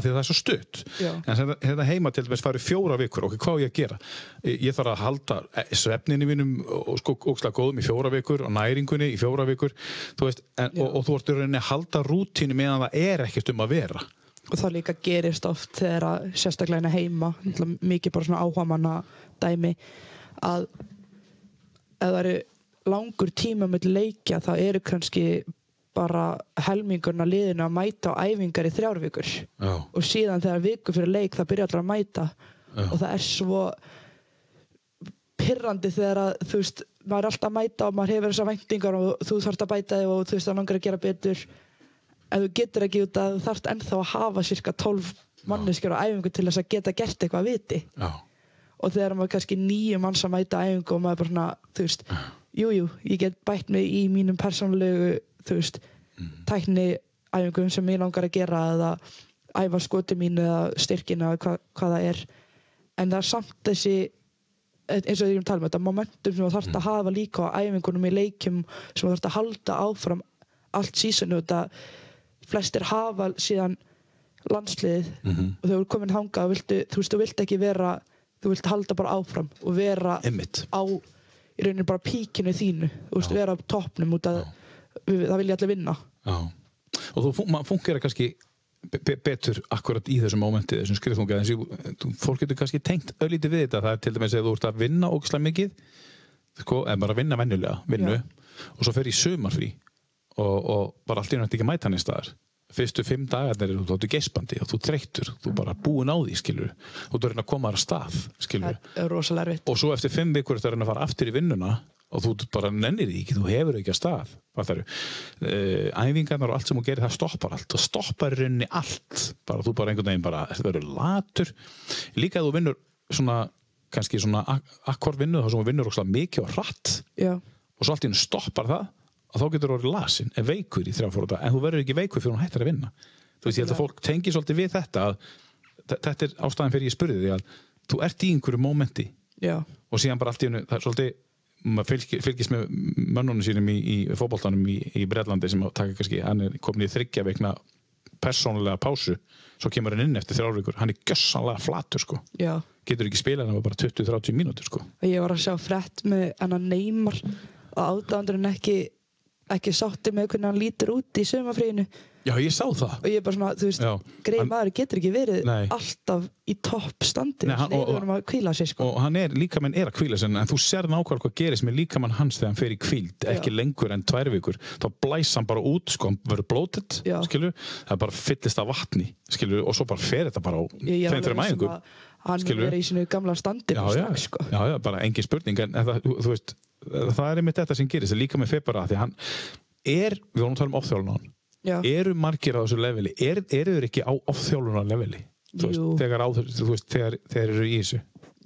því að það er svo stutt. Já. en þetta, þetta heima til dæmis farið fjóra vikur. Ok, hvað ég að gera? Ég þarf að halda svefninni mínum og sko ókslega góðum í fjóra vikur og næringunni í fjóra vikur. Þú veist, en, og, og þú ert í rauninni að halda rútínu meðan það er ekkert um að vera. Og það líka gerist oft þegar að sérstaklega hérna heima mikið bara svona áhamanna dæmi að ef það eru langur tíma með leikja þá eru kannski bara helmingurna liðinu að mæta á æfingar í þrjárvíkur Já, og síðan þegar viku fyrir leik það byrja allir að mæta. Já. og það er svo pirrandi þegar að þú veist, maður er alltaf að mæta og maður hefur þessar væntingar og þú þarfst að bæta þig og þú veist að langar að gera betur. En þú getur ekki út að þú þarfst ennþá að hafa cirka 12 manneskjur á æfingu til þess að geta gert eitthvað að viti. Já, og þegar maður kannski nýju manns að mæta æfingu og maður bara svona, þú veist jújú, jú, ég get bætt mig í mínum persónlegu, þú veist tækni æfingum sem ég langar að gera eða æfa skoti mín eða styrkin eða hva, hvað það er. En það er samt þessi eins og því erum tala um þetta momentum sem þú þarfst að hafa líka á æfingunum í leikjum sem þú þarfst að halda áfram allt sísonu þetta flestir hafa síðan landsliðið og þau eru komin hangað og viltu, þú veist, þú vilt ekki vera þú vilt halda bara áfram og vera Einmitt. á í rauninni bara píkinu þínu veist, vera á toppnum út að við, það vilja allir vinna já og þú fun- maður funkar kannski be be betur akkurat í þessum mómenti, þessum skrifþunga þessi, fólk getur kannski tengt öllítið við þetta það er til dæmis ef þú ert að vinna ógislega mikið sko, eða bara að vinna venjulega vinnu, Já. og svo fer í sumarfrí og, og bara allt í náttúrulega ekki mæta hann í staðar fyrstu fimm dagarnir þú áttu geispandi og þú þreyttur, þú bara búin á því skilur, þú ert að reyna að koma þér að stað skilur, það og svo eftir fimm vikur ertu að reyna að fara aftur í vinnuna og þú bara nennir því ekki, þú hefur ekki að stað. Það uh, æfingarnar og allt sem þú gerir það stoppar allt. Og stoppar rauninni allt. Bara þú bara einhvern veginn bara það verður latur. Líka að þú vinnur svona kannski svona ak- akkord vinnu þá sem þú vinnur óslega mikið og hratt. Já, og svo allt í hennu stoppar það og þá getur þú orðið lasin, en veikur í þrjá fór en þú verður ekki veikur fyrir hún hættir að vinna. Þú veist, ég held að fólk tengi svolítið við þetta að, þe- þetta er ástæðan fyrir ég spurði því að þú ert í einhverju mómenti og síðan bara allt í hennu, það er svolítið maður fylgir, fylgist með mönnunum sínum í, í fótboltanum í, í Breitlandi sem að taka kannski, hann er komin í þryggja veikna persónulega pásu svo kemur hann inn eftir þrjárvíkur, hann er gjössanlega flatur sko, já. Getur ekki spilað hann var bara 20-30 mínútur sko. Ég var að sjá frett með hennan Neymar og ádáðandurinn ekki ekki sátti með hvernig hann lítur út í sömafríinu Já, ég sá það. Og ég er bara svona, þú veist, greið hann- maður getur ekki verið Nei. alltaf í topp standi Nei, hann- og- við erum að kvíla sig sko. og hann er, líkamann er að kvíla sig en þú sér nákvæmlega hvað gerist með líkamann hans þegar hann fer í kvíld, ekki Já. lengur en tvær vikur. Þá blæs hann bara út, sko, hann verður blótið Já. skilur, það bara fyllist af vatni skilur, og svo bara fer þetta bara á ég er tveim, alveg þreim viss um æfingum að hann Skilurðu? er í sinu gamla standi já, strax, sko. já, já, bara engin spurning en, það, þú, þú veist, það er einmitt þetta sem gerist, líka með febara því hann er, við vorum að tala um ofþjálun eru margir á þessu leveli? Er, eru þeir ekki á ofþjálun leveli veist, þegar, á, veist, þegar, þegar eru í þessu.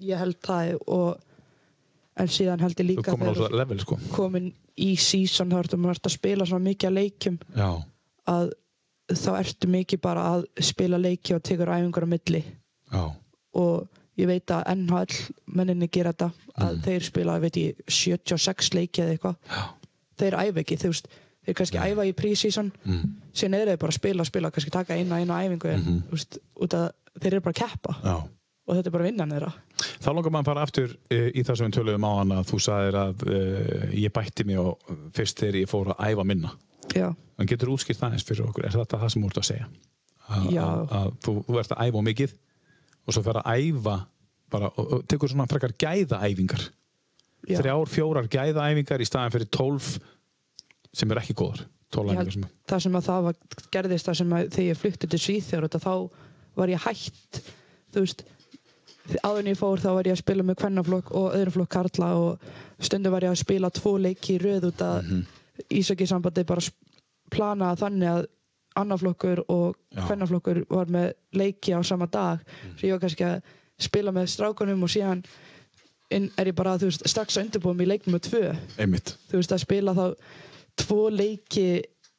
Ég held það og en síðan held ég líka komin level sko. komin í season þá ertu maður að spila svona mikið að leikjum. Já, að þá ertu mikið bara að spila leiki og tekur æfingar á milli. Já, og ég veit að NHL menninni gera þetta að Mm. þeir spila, veit ég, 76 leiki eða eitthvað já þeir æfa ekki, þú veist þeir kannski æfa í pre-season mm. síðan eru þeir bara að spila, spila, kannski taka eina eina æfingu en þú veist, út að þeir eru bara að keppa já og þetta er bara vinnan þeirra Þá langar maður að fara aftur uh, í það sem við töluðum á hann að þú sagðir að uh, ég bætti mig og fyrst þegar ég fór að æfa minna. já, En getur útskýrt það eins fyrir okkur? Er þetta það sem þú ert að segja? Að, Já. að, að þú, þú ert að æfa mikið og svo fer að æfa bara, og, og tekur svona frekar gæðaæfingar. já. Þrjár, fjórar gæðaæfingar í staðan fyrir tólf sem er ekki góðar. Sem það sem að það var, gerðist það sem að þegar ég flutti til Svíþjóður þá var ég hætt þú veist en ég fór þá var ég að spila með kvennaflokk og öðrum flokk karla og stundum var ég að spila tvo leiki röð út að mm -hmm. sambandi bara planaði þannig að annarflokkur og Já. kvennaflokkur var með leiki á sama dag svo ég var kannski að spila með strákunum og síðan er ég bara veist, strax að undirbúa mig í leiknum með tvö Einmitt. þú veist að spila þá tvo leiki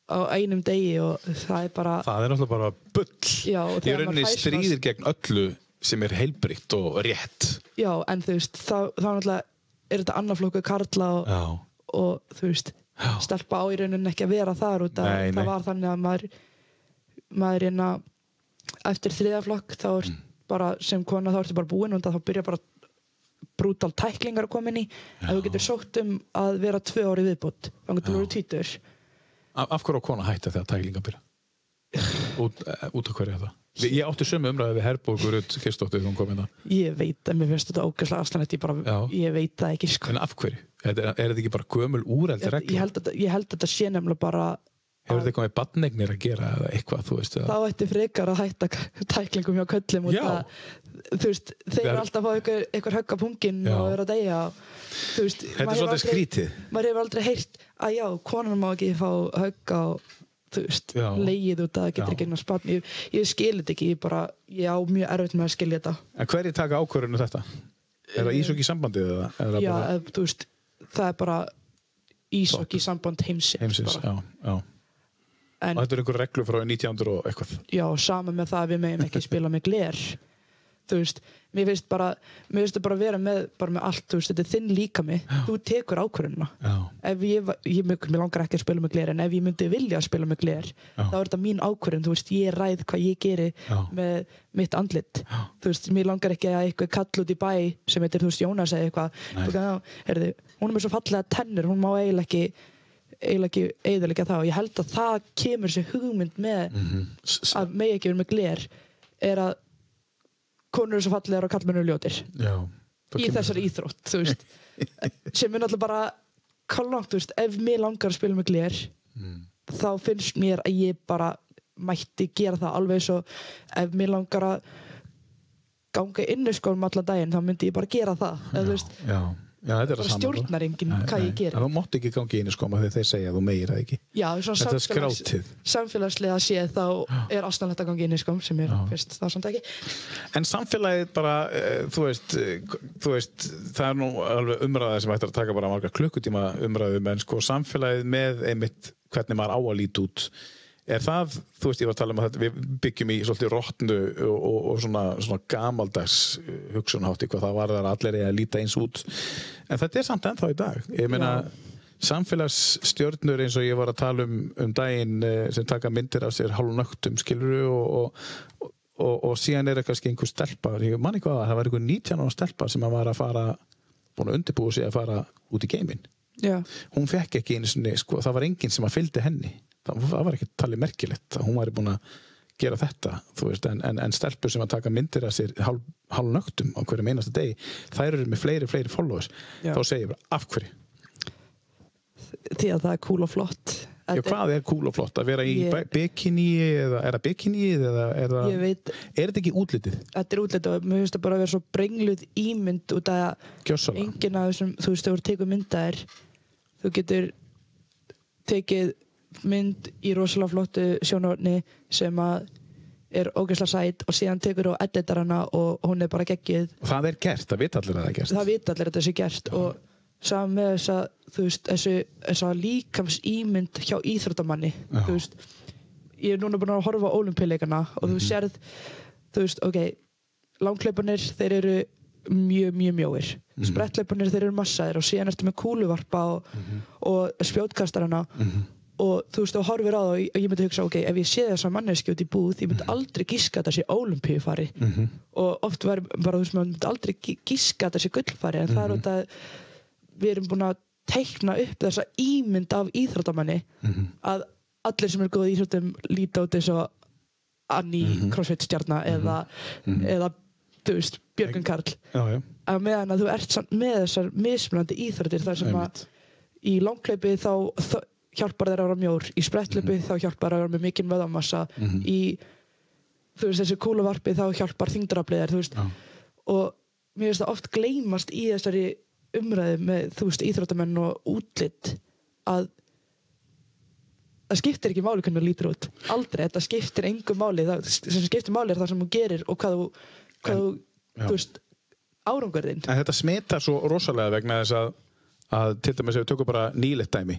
á einum degi og það er bara Það er náttúrulega bara bull. Já, Í rauninni stríðir gegn öllu sem er heilbrikt og rétt. já, en þú veist, þá, þá náttúrulega er þetta annarflokku karla og, og þú veist, Já. stelpa á í rauninni ekki að vera þar út Nei, það var þannig að maður maður hérna eftir þriðaflokk þá er Mm. bara sem kona þá ertu bara búin og þá byrja bara brútal tæklingar að koma inn í að þú getur sótt um að vera tvö ári viðbútt þá getur þú verið tvítur Af, af hverju á kona hætta þegar tæklinga byrja? Út, eh, út af hverju er það? Ég átti sömu umræði við Herborgur Rutt Kirstóttir þegar hún kom inn það. ég veit að mér finnst þetta ógæslega aðslanett ég, ég veit það ekki sko. En af hverju? Er, er, er þetta ekki bara gömul úreld ég, regla? ég, held að, þetta- ég held að þetta sé nefnilega bara Hefur þetta eitthvað með badnegnir að gera eða eitthvað, þú veist? þá ætti frekar að hætta tæklingum hjá köllum út að þú veist, þeir er- eru alltaf fá einhver, einhver högg á pungin og eru að deyja þú veist, Þetta er svolítið skrítið. maður hefur aldrei heyrt að já, konan má ekki fá högg á þú veist, Já. leið út að það getur ekki eignast barn ég, ég skil þetta ekki, ég bara ég á mjög erfitt með að skilja þetta En hverju taka ákvörðinu þetta? Er það ísokki sambandið eða? Er já, bara eða, þú veist, það er bara ísokki samband heimsins, heimsins? bara. Já, já. En Og þetta er einhver reglu frá 1900 og eitthvað. já, sama með það að við meðum ekki spila með gler. Þú veist, mér finnst bara mér finnst það bara að vera með, bara með allt veist, þetta er þinn líka mig, þú tekur ákvörðuna Já, ef ég, ég, mér mér langar ekki að spila með gler en ef ég myndi vilja að spila með gler Já. þá er þetta mín ákvörðun, þú veist, ég ræð hvað ég geri Já. með mitt andlit. Já. þú veist, mér langar ekki að eitthvað kall út í bæ sem heitir, þú veist, Jónas eða eitthvað. "Já, hún er með svo fallega tennur hún má eiginlega ekki eiginlega ekki eiginlega það og ég held að það kemur sér hugmynd með S- s- að megi ekki vera með gler er að konur eru svo fallegar og kallmenn eru ljótir Já. Þá í þessari íþrótt þú veist. Sem er náttúrulega bara kallangt, veist, ef mér langar að spila með gler Mm. þá finnst mér að ég bara mætti gera það alveg svo ef mér langar að ganga inni skórum allan daginn þá myndi ég bara gera það. Eða þú veist, Já, já, er það stjórnar enginn hvað nei. ég geri En þú mátt ekki gangi inn í skóma þegar þeir segja að þú meir það ekki. já, svona Þetta er samfélags, skrátið. samfélagslega séð þá er astanlegt að ganga inni skóm sem er Já. fyrst það samt ekki En samfélagið bara, uh, þú veist, uh, þú veist, það er nú alveg umræða sem ættir að taka bara marga klukkutíma umræðum, en sko samfélagið með einmitt hvernig maður á að líti út, er það, þú veist, ég var að tala um að við byggjum í svolítið rótnu og, og, og svona, svona gamaldags uh, hugsunhátti hvað það var þar allir eigi að líta eins út, en þetta er samt ennþá í dag. Ég meina, samfélagsstjörnur eins og ég var að tala um um daginn eh, sem taka myndir af sér hálfnögtum skiluru og, og, og, og síðan er kannski einhver stelpa ég man ekki hvað, það var einhver 19 ára stelpa sem að var að fara búin að undirbúa sig að fara út í geiminn. Hún fekk ekki einu sinni, sko, það var enginn sem að fylgdi henni það, var ekki talið merkilegt að hún væri búin að gera þetta þú veist, en, en, en stelpur sem að taka myndir af sér hálf, hálfnögtum á hverjum einasta degi þær eru með fleiri, fleiri followers Já. þá segir ég bara, af hverju? því að það er cool og flott Já, hvað er cool og flott? Að vera í Ég- bikini eða er það bikini eða er það, veit, er þetta ekki útlitið? þetta er útlætt og mér finnst það bara að vera svo brengluð ímynd út af að enginn af þessum, þú veist, þú tekur myndaðir þú getur tekið mynd í rosalega flottu sjónarni sem að er ógeðslega sæt og síðan tekur þú editar hana og hún er bara geggið Og það er gert, það vita allir að það er gert. það vita allir að þetta sé gert og saman með þessa, þú veist, þessu, þessa líkams ímynd hjá íþróttamanni Já. þú veist, ég er núna búin að horfa á ólimpileikana og Mhm. þú sérð þú veist, ok, langklaupanir þeir eru mjög, mjög mjóir Mhm. sprettleipanir þeir eru massaðir og síðan ertu með kúluvarpa og, Mhm. og spjótkastarana og þú veist, þú horfir á það og ég- myndi hugsa, ok, ef ég sé þessa manneski út í búð, ég myndi aldrei gíska að þetta sé ólimpíufari Mhm. og oft var bara, þú veist, maður myndi aldrei gí- gíska að þetta sé gullfari en það er út að við erum búin að teikna upp þessa ímynd af íþróttamanni að allir sem er góð í íþróttum líta út eins og Annie crossfit stjarnar eða, eða þú veist, Björgun Karl. Já, já. að meðan að þú ert með þessar mismunandi íþróttir þar sem að Einmitt. í langklaupi þá, þá hjálpar þeir að vera mjór í sprettlaupi þá hjálpar að vera með mikinn vöðamassa í þú veist þessi kúluvarpi þá hjálpar þingdrafliðar þú veist. Já. og mér finnst það oft gleymast í þessari umræðu með þú veist íþróttamenn og útlitt að það skiptir ekki máli hvernig þú lítur út. Aldrei, þetta skiptir engu máli. Það sem skiptir máli er það sem þú gerir og hvað þú, hvað þú, já. þú veist árangurðinn En þetta smitar svo rosalega vegna þess að, að til dæmis ef við tökum bara nýlegt dæmi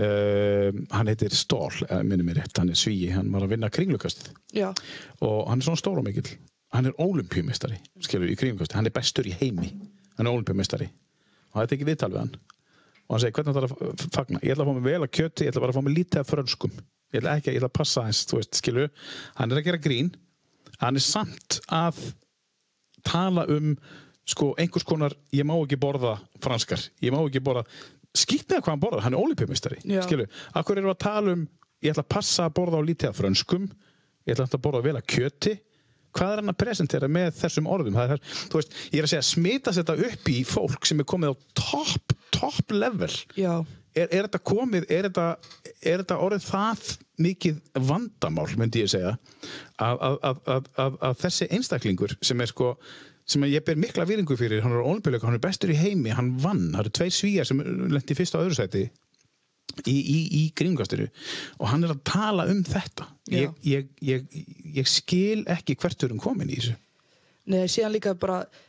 uh, hann heitir Stól, uh, minnum mér rétt, hann er svíi hann var að vinna kringlukastið. Já, og hann er svona stór og mikill hann er ólimpíumistari, skilur í kringlukastið. Hann er bestur í heimi, hann er ólimpíumistari og það er ekki viðtal við hann. Og hann segir, hvernig það er að fagna? Ég ætla að fá mig vel að kjöti, ég ætla bara að fá mig lítið af frönskum. Ég ætla ekki, ég ætla að passa veist, skilur hann er að gera grín. Hann er samt að tala um sko einhvers konar, ég má ekki borða franskar, ég má ekki borða skýtt með hvað hann borðar, hann er ólipjumistari Já. skilu, akkur við að tala um ég ætla að passa að borða á lítið af frönskum ég ætla að borða vel að kjöti. Hvað er hann að presentera með þessum orðum? Það er, þú veist, ég er að segja smitast þetta upp í fólk sem er komið á topp top level? Er, er þetta komið, er þetta, er þetta orðið það mikið vandamál, myndi ég segja að, að, að, að þessi einstaklingur sem er sko sem ég ber mikla viringu fyrir, hann er olimpíuleika, hann er bestur í heimi, hann vann, það eru tveir svíjar sem lendi í fyrsta og öðru sæti í, í, í grímgastinu og hann er að tala um þetta. Ég, ég, ég, ég skil ekki hvert er hann komin í þessu. Neða síðan líka bara að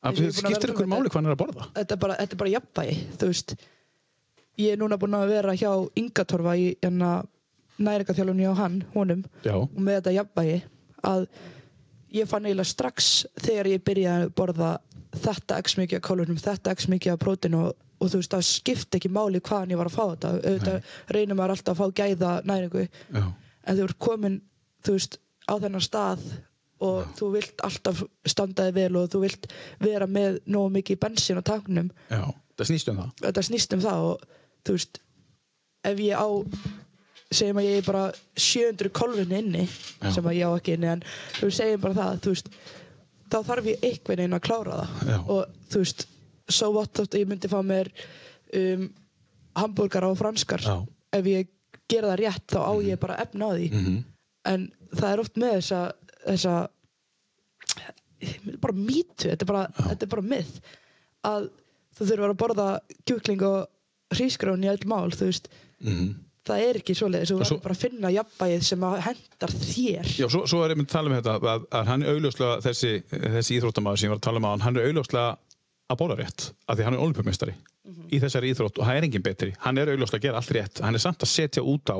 Eins og ég er búin að skiptir ykkur um máli hvað hann er að borða? Þetta er bara, þetta er bara jafnvægi þú veist. Ég er núna búin að vera hjá Ingatorfa í hérna næringaþjálfunni á hann, honum. Já, og með þetta jafnvægi að ég fann eiginlega strax þegar ég byrjaði að borða þetta x mikið af kálunum, þetta x mikið af prótin og, og þú veist, það skipti ekki máli hvaðan ég var að fá þetta. Auðvitað reynir maður alltaf að fá gæða næringu. Já, en þú ert komin, þú veist, á þennan stað og þú vilt alltaf standa þig vel og þú vilt vera með nógu mikið bensín á tanknum já. Það snýst um það? Þetta snýst um það og þú veist ef ég á segjum að ég er bara 700 kolvinni inni Já. sem að ég á ekki inni en þú segjum bara það þú veist, þá þarf ég einhvern veginn að klára það Já. og þú veist so what þótt að ég myndi fá mér um, hambúrgara og franskar Já. ef ég gera það rétt þá á ég bara efna á því Mhm. en það er oft með þessa þessa bara mýtu, þetta er bara, þetta er bara myth að þú þurfur að borða kjúkling og hrísgrón í öll mál, þú veist Mhm. Það er ekki svoleiðis, þú svo- verður bara að finna jafnbæið sem að hendar þér. Já, svo, svo er ég mynd að tala um þetta að, að hann er augljóslega þessi, þessi íþróttamaður sem ég var að tala um á hann, hann er augljóslega að bóla rétt af því hann er olimpumestari í þessari íþrótt og það er engin betri, hann er augljóslega að gera allt rétt. Hann er samt að setja út á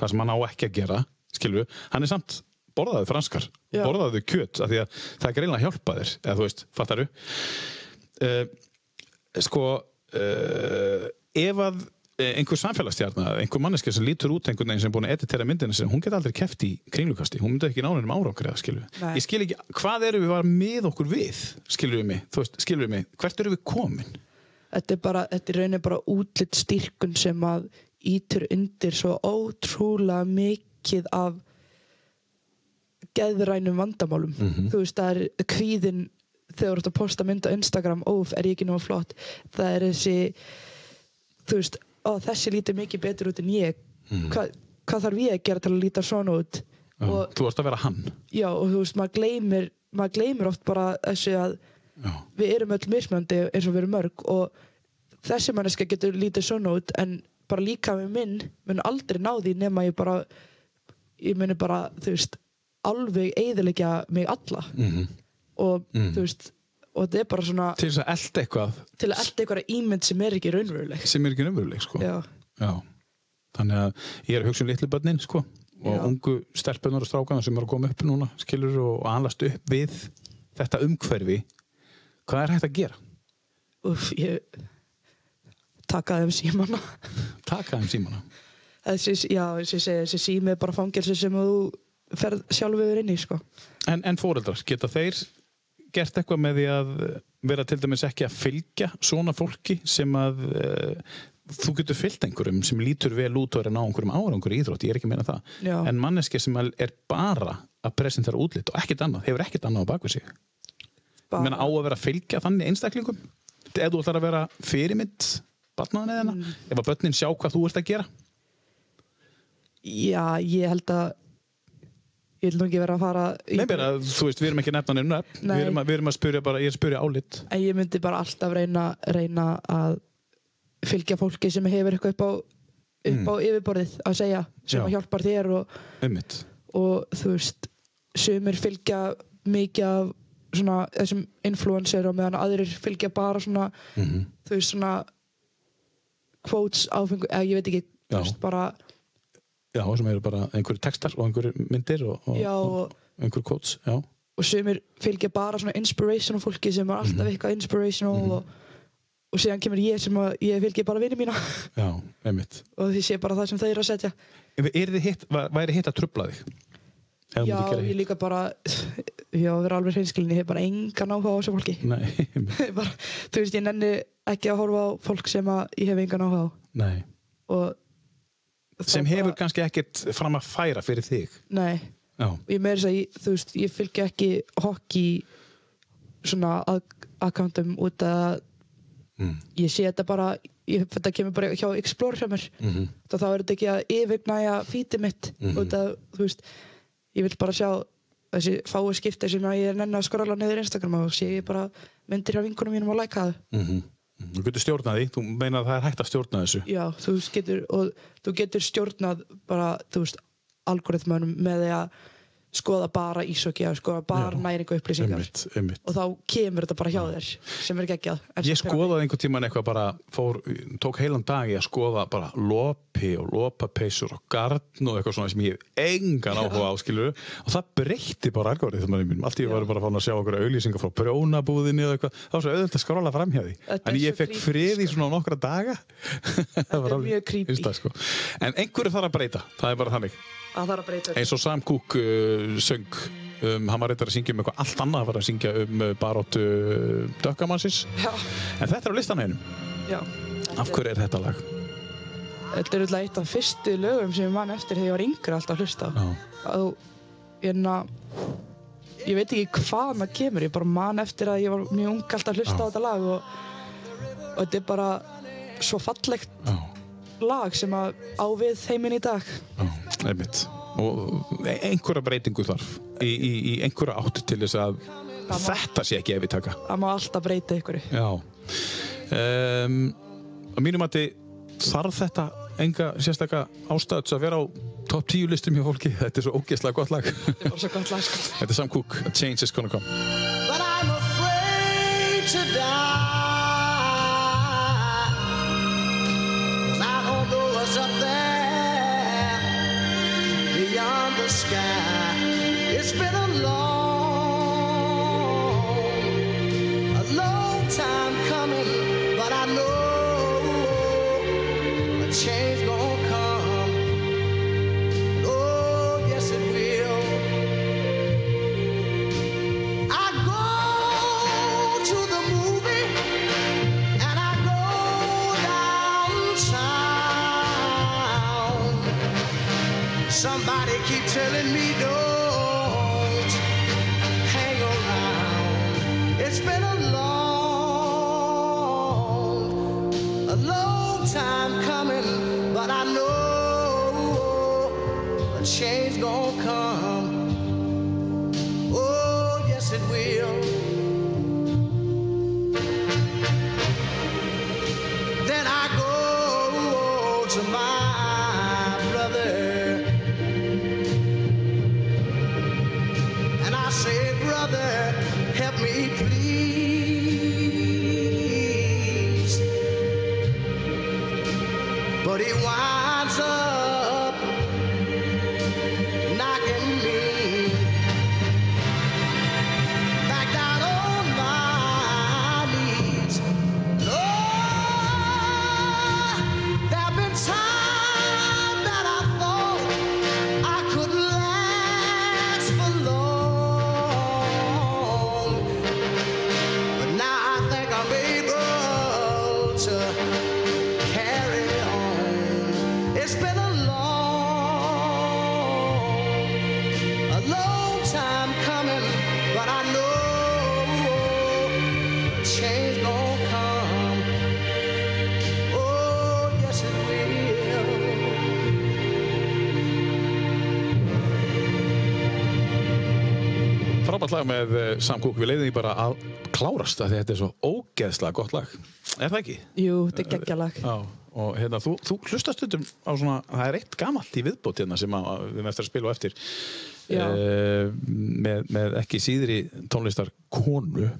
það sem hann á ekki að gera, skilur hann er samt borðaði franskar Já. borðaði kjöt, af því að það er greinlega hjálpa þér eða þú veist, fattaru uh, sko uh, ef að eh, einhver samfélagsstjarnar, einhver manneski sem lítur út einhvern veginn sem er búin að editera myndina sinni, hún get aldrei keft í kringlukasti, hún myndi ekki nána um skilu. Nei. Ég skil ekki, hvað eru við var með okkur við, skilur við mig, veist, skilur við mig, hvert eru við komin? þetta er bara, þetta er raunin bara útlitt styrkun sem að ítur undir svo ótrúlega mikið af geðrænum vandamálum þú veist, það er kvíðin þegar þú ert að posta mynd á Instagram óf, er ég ekki náma flott það er þessi þú veist, ó, þessi lítur mikið betur út en ég. Hva, hvað þarf ég að gera til að líta svona út? Já, og þú varst að vera hann. já, og þú veist, maður gleymir maður gleymir oft bara þessu að Já, við erum öll mismöndi eins og við erum mörg og þessi manneska getur lítið svona út en bara líka með minn mun aldrei ná því nema ég bara ég muni bara, þú veist alveg eiðilegja mig alla. Mm og Mm. þú veist og þetta er bara svona til þess að elda eitthvað til að elda einhverja ímynd sem er ekki raunveruleg sem er ekki nefnileg, sko. já, Já. Þannig að ég er að hugsa um litlu börnin, sko, og Já. ungu stelpunar og strákana sem eru að koma upp núna, skilur, og alast upp við þetta umhverfi. Hvað er hægt að gera? uff, ég taka þeim símana Taka þeim símana. þessi, sími er bara fangelsi sem þú ferð sjálfur inn í, sko En, en fóreldrar, geta þeir gert eitthvað með því að vera til dæmis ekki að fylgja svona fólki sem að uh, þú getur fylgt einhverjum sem lítur vel út og er að ná einhverjum árangur í íþrótt, ég er ekki að meina það. Já. en manneski sem er bara að presentera útlit og ekkert annað, hefur ekkert annað á bakvið sig. Meina á að vera að fylgja þannig einstaklingum? Ef þú ætlar að vera fyrirmynd barnaðan eða Mm. ef að börnin sjá hvað þú ert að gera? Já, ég held að ég vil nú ekki vera að fara í- Nei, bara, þú veist, við erum ekki nefna nefna við erum að, við erum að spyrja bara, ég er að spyrja álit. En ég myndi bara alltaf reyna, reyna að fylgja fólki sem hefur eitthvað upp á, upp á yfirborðið að segja sem Mm. Að hjálpar þér og, og þú veist sumir fylgja mikið af svona þessum influencer og meðan aðrir fylgja bara svona Mhm. þú veist svona quotes áfengu, eða ég veit ekki þú veist bara Já, sem eru bara einhverju textar og einhverju myndir og, og, Já, og og- einhverju quotes, já. og sumir fylgja bara svona inspirational fólki sem er alltaf Mhm. eitthvað inspirational og, og síðan kemur ég sem að ég fylgja bara vinni mína Já, einmitt. og því sé bara það sem þeir eru að setja Er þið hitt, væ- væri hitt að trubla þig? Ef þú já, ég líka bara já, að vera alveg hreinskilin ég hef bara engan áhuga á þessu fólki Nei, einmitt. bara, þú veist, ég nenni ekki að horfa á fólk sem að ég hef engan áhuga á Nei. og Sem hefur kannski ekkert fram að færa fyrir þig. nei, Já, ég meiri þess að veist, ég fylgja ekki hockey svona accountum út að mm. ég sé þetta bara ég, þetta kemur bara hjá Explore hjá mér Mm -hmm. þá er þetta ekki að yfirgnæja fítið mitt Mhm. út að, þú veist ég vil bara sjá þessi fáu skipti sem ég er nenni að skrolla niður Instagram og sé ég bara myndir hjá vinkunum mínum og læka það Mm Þú getur stjórnað því, þú meina að það er hægt að stjórna þessu. já, þú getur og þú getur stjórnað bara, þú veist algoritmanum með því að skoða bara ísokki að skoða bara næringu upplýsingar Einmitt, einmitt. og þá kemur þetta bara hjá þér sem er geggjað Ég skoðaði einhvern tíman eitthvað bara, fór, tók heilan dag í að skoða bara lopi og lopapeysur og garn og eitthvað svona sem ég hef engan áhuga á, skilur og það breytti bara algoritmanum mínum. Allt í var bara fann að sjá okkur auðlýsingar frá prjónabúðinni og eitthvað. Það var svo auðvitað að skróla framhjá því. Þetta er En ég fekk frið í sko. svona nokkra daga. það er mjög að það er að breyta Eins og Sam Cooke uh, söng, um, hann var reyndar að syngja um eitthvað allt annað, hann var að syngja um uh, baróttu uh, dökkamannsins. En þetta er á listanum einum. já Af hverju er þetta lag? þetta er alltaf eitt af fyrstu lögum sem ég man eftir þegar ég var yngri alltaf að hlusta. Já. Og hérna, ég veit ekki hvaðan það kemur, ég bara man eftir að ég var mjög ung alltaf að hlusta á þetta lag og, og þetta er bara svo fallegt Já. Lag sem að á við heiminn í dag. Já, einmitt. Og e- einhverja breytingu þarf í, í, í einhverja átt til þess að má- þetta sé ekki ef við taka. Það má alltaf breyta ykkur. Já. Um, að mínum að þarf þetta enga sérstakka ástæðu til að vera á top 10 listum hjá fólki. Þetta er svo ógeðslega gott lag. Þetta er bara svo gott lag, sko. þetta er Sam Cooke, A Change is Gonna Come. Beyond the sky. It's been a long, a long time coming, but I know a change lag með eh, Sam Cooke. Við leiðum því bara að klárast að þetta er svo ógeðslega gott lag. Er það ekki? Jú, þetta er geggjalag. Já, og hérna, þú, þú hlustast stundum á svona, það er eitt gamalt í viðbót hérna sem að, við spila á eftir. Eh, með, með ekki síðri tónlistar konu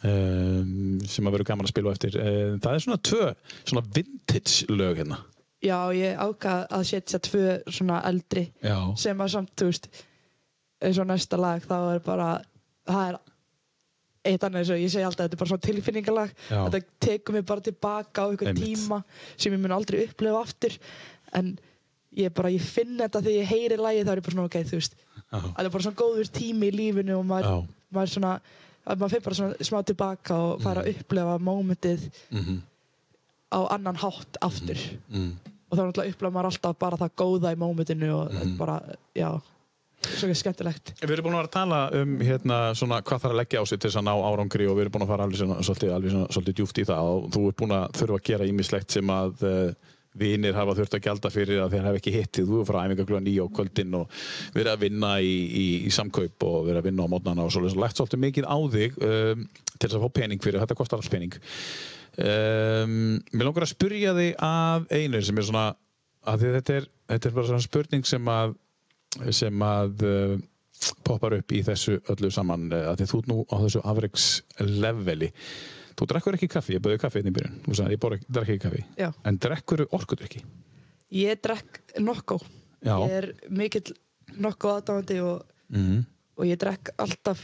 sem að vera gaman að spila á eftir Eh, það er svona tvö, svona vintage lög hérna Já, ég ákvað að setja tvö svona eldri Já, sem að samt, þú veist, eins og næsta lag þá er bara, það er eitt annað eins og ég segi alltaf, þetta er bara svona tilfinningalag. Þetta tekur mig bara tilbaka á einhvern tíma sem ég mun aldrei upplifa aftur. En ég bara, ég finn þetta þegar ég heyri lagi þá er ég bara svona, ok, þú veist það er bara svona góður tími í lífinu og maður, maður svona að maður finn bara svona smá tilbaka og fara að upplifa mómentið Mhm. á annan hátt aftur. Mm. og þá náttúrulega upplifa maður alltaf bara það góða í mómentinu og þetta er bara, já svo skemmtilegt. Við erum búin að vera að tala um hérna, svona, hvað þarf að leggja á sig til þess að ná árangri og við erum búin að fara alveg, svona, svolítið, alveg svona, svolítið djúft í það og þú ert búin að þurfa að gera ímislegt sem að uh, vinir hafa þurft að gjalda fyrir að þeir hafa ekki hittið þú er frá æfingaglöðan í á kvöldin og verið að vinna í, í, í samkaup og verið að vinna á mótnana og svolítið, lagt svolítið mikið á þig um, til þess að fá pening fyrir, þetta kostar alls pening. Um, Mér langar að spurja þig af einu sem er svona að þetta er, þetta er bara svona spurning sem að sem að uh, poppar upp í þessu öllu saman uh, að því þú nú á þessu afreiks leveli. Þú drekkur ekki kaffi, ég bauði kaffi hérna í byrjun. Þú sagði ég borð- drekk ekki kaffi. Já. en drekkur orkudrykki? Ég drekk nokko. Já. Ég er mikill nokko aðdáðandi og, mm. og ég drekk alltaf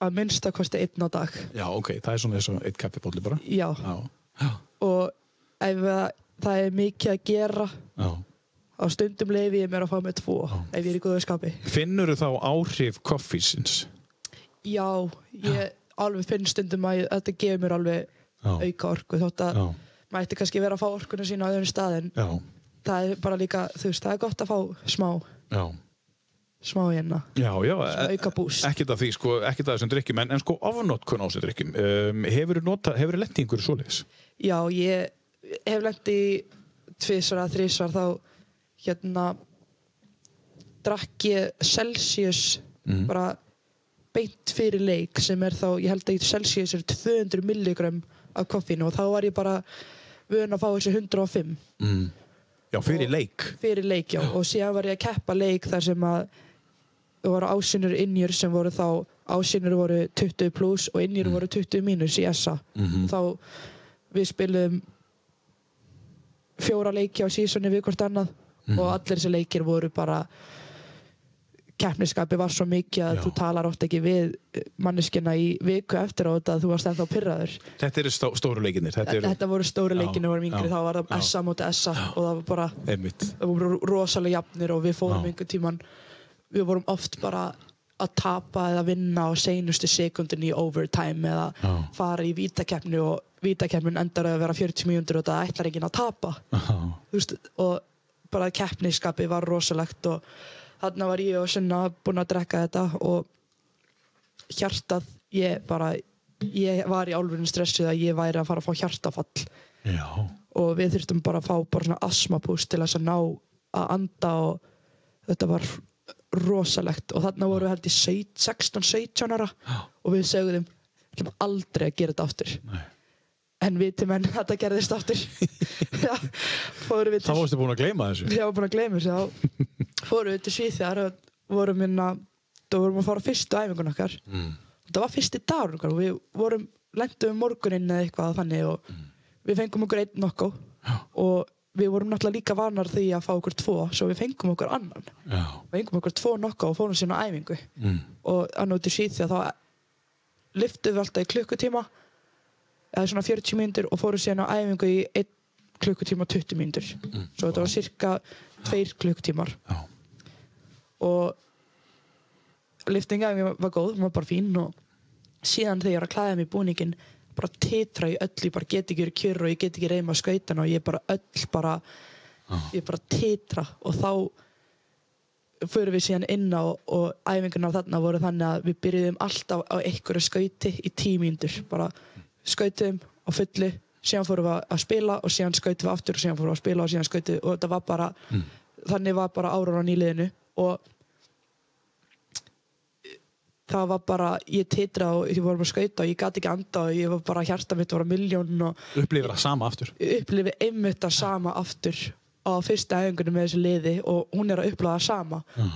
að minnsta kosti einn á dag. Já ok, það er svona þessu eitt kaffibólli bara. Já, já, já, og ef það, það er mikið að gera já. Á stundum leifi ég mér að fá með tvo Já. ef ég er í góðu skapi finnur þá áhrif koffísins Já, ég alveg finn stundum að ég, þetta gefur mér alveg Já. auka orku þótt að já, mætti kannski vera að fá orkuna sína á öðrum stað en já, það er bara líka, þú veist, það er gott að fá smá, Já. smá hérna. Já, já, Svona auka boost. ekkert af því, sko, ekkert af þessum drikkjum, en, en sko ofnotkun á þessum drikkjum. Um, hefur þú þú í einhverju svoleiðis? Já, ég hef lent í tvisvar að þrísvar þá hérna drakk ég Celsius Mhm. bara beint fyrir leik sem er þá, ég held að Celsius er 200 milligram af koffínu og þá var ég bara vön að fá þessi 105 Mm. Já, fyrir Og- leik. fyrir leik, já, og síðan var ég að keppa leik þar sem að það voru ásynur innjur sem voru þá ásynur voru 20 pluss og innjur voru 20 mínus í SA Mhm. þá við spilum fjóra leiki á sísoni við hvort annað Mhm. og allir þessi leikir voru bara keppniskapi var svo mikið að Já. þú talar oft ekki við manneskina í viku eftir á þetta að þú varst ennþá pyrraður Þetta eru stó, stóru leikinir, þetta eru þetta voru stóri Já, leikinu vorum yngri þá var það. SA mútið SA og það var bara það voru rosalega jafnir og við fórum einhvern tíman við vorum oft bara að tapa eða vinna á seinustu sekundin í overtime eða Já. fara í vítakeppni og vítakeppnin endar að vera 40 mínútur og það ætlar enginn að tapa veist, og bara keppniskapi var rosalegt og þarna var ég og Sunna búin að drekka þetta og hjartað ég bara ég var í álfurinn stressuð að ég væri að fara að fá hjartafall Já. og við þurftum bara að fá bara svona asmapúst til að ná að anda og þetta var rosalegt og þarna voru við held í 16-17 ára og við ætlum aldrei að gera þetta aftur Nei. En viti menn þetta gerðist aftur já, Þá til varstu búin að gleyma þessu. var búin að gleyma þessu fórum við til Svíþjar og vorum minna þá vorum við að fara fyrstu æfingun okkar Mm. þetta var fyrsti dagur okkar og við vorum lendum um morguninn eða eitthvað þannig og við fengum okkur einn nokko og við vorum náttúrulega líka vanar því að fá okkur tvo svo við fengum okkur annan Já. við fengum okkur tvo nokko og fórum síðan á æfingu Mm. og annað út í Svíþjóð þá lyftum við alltaf í klukkutíma eða svona 40 mínútur og fórum síðan á æfingu í 1 klukkutíma og 20 mínútur. Svo þetta var cirka 2 klukkutímar. Já. og liftinga var góð, hún var bara fín og síðan þegar ég var að klæða mig í búningin bara titra í öll, ég bara get ekki verið kjör og ég get ekki reyma skautan og ég bara öll bara, ég bara titra. Og þá fyrir við síðan inn á og æfingunar þarna voru þannig að við byrjuðum alltaf á einhverju skauti í tímíndur bara skautum á fullu síðan fórum við að spila og síðan skautum við aftur og síðan fórum við að spila og síðan skautum og þetta var bara þannig var bara ára á nýliðinu og það var bara, ég titra og ég vorum að skauta og ég gati ekki anda og ég var bara hjarta mitt var að miljón og Upplifir það sama aftur. ég upplifi einmitt það sama aftur á fyrsta æfingunum með þessu liði og hún er að upplifa það sama Já.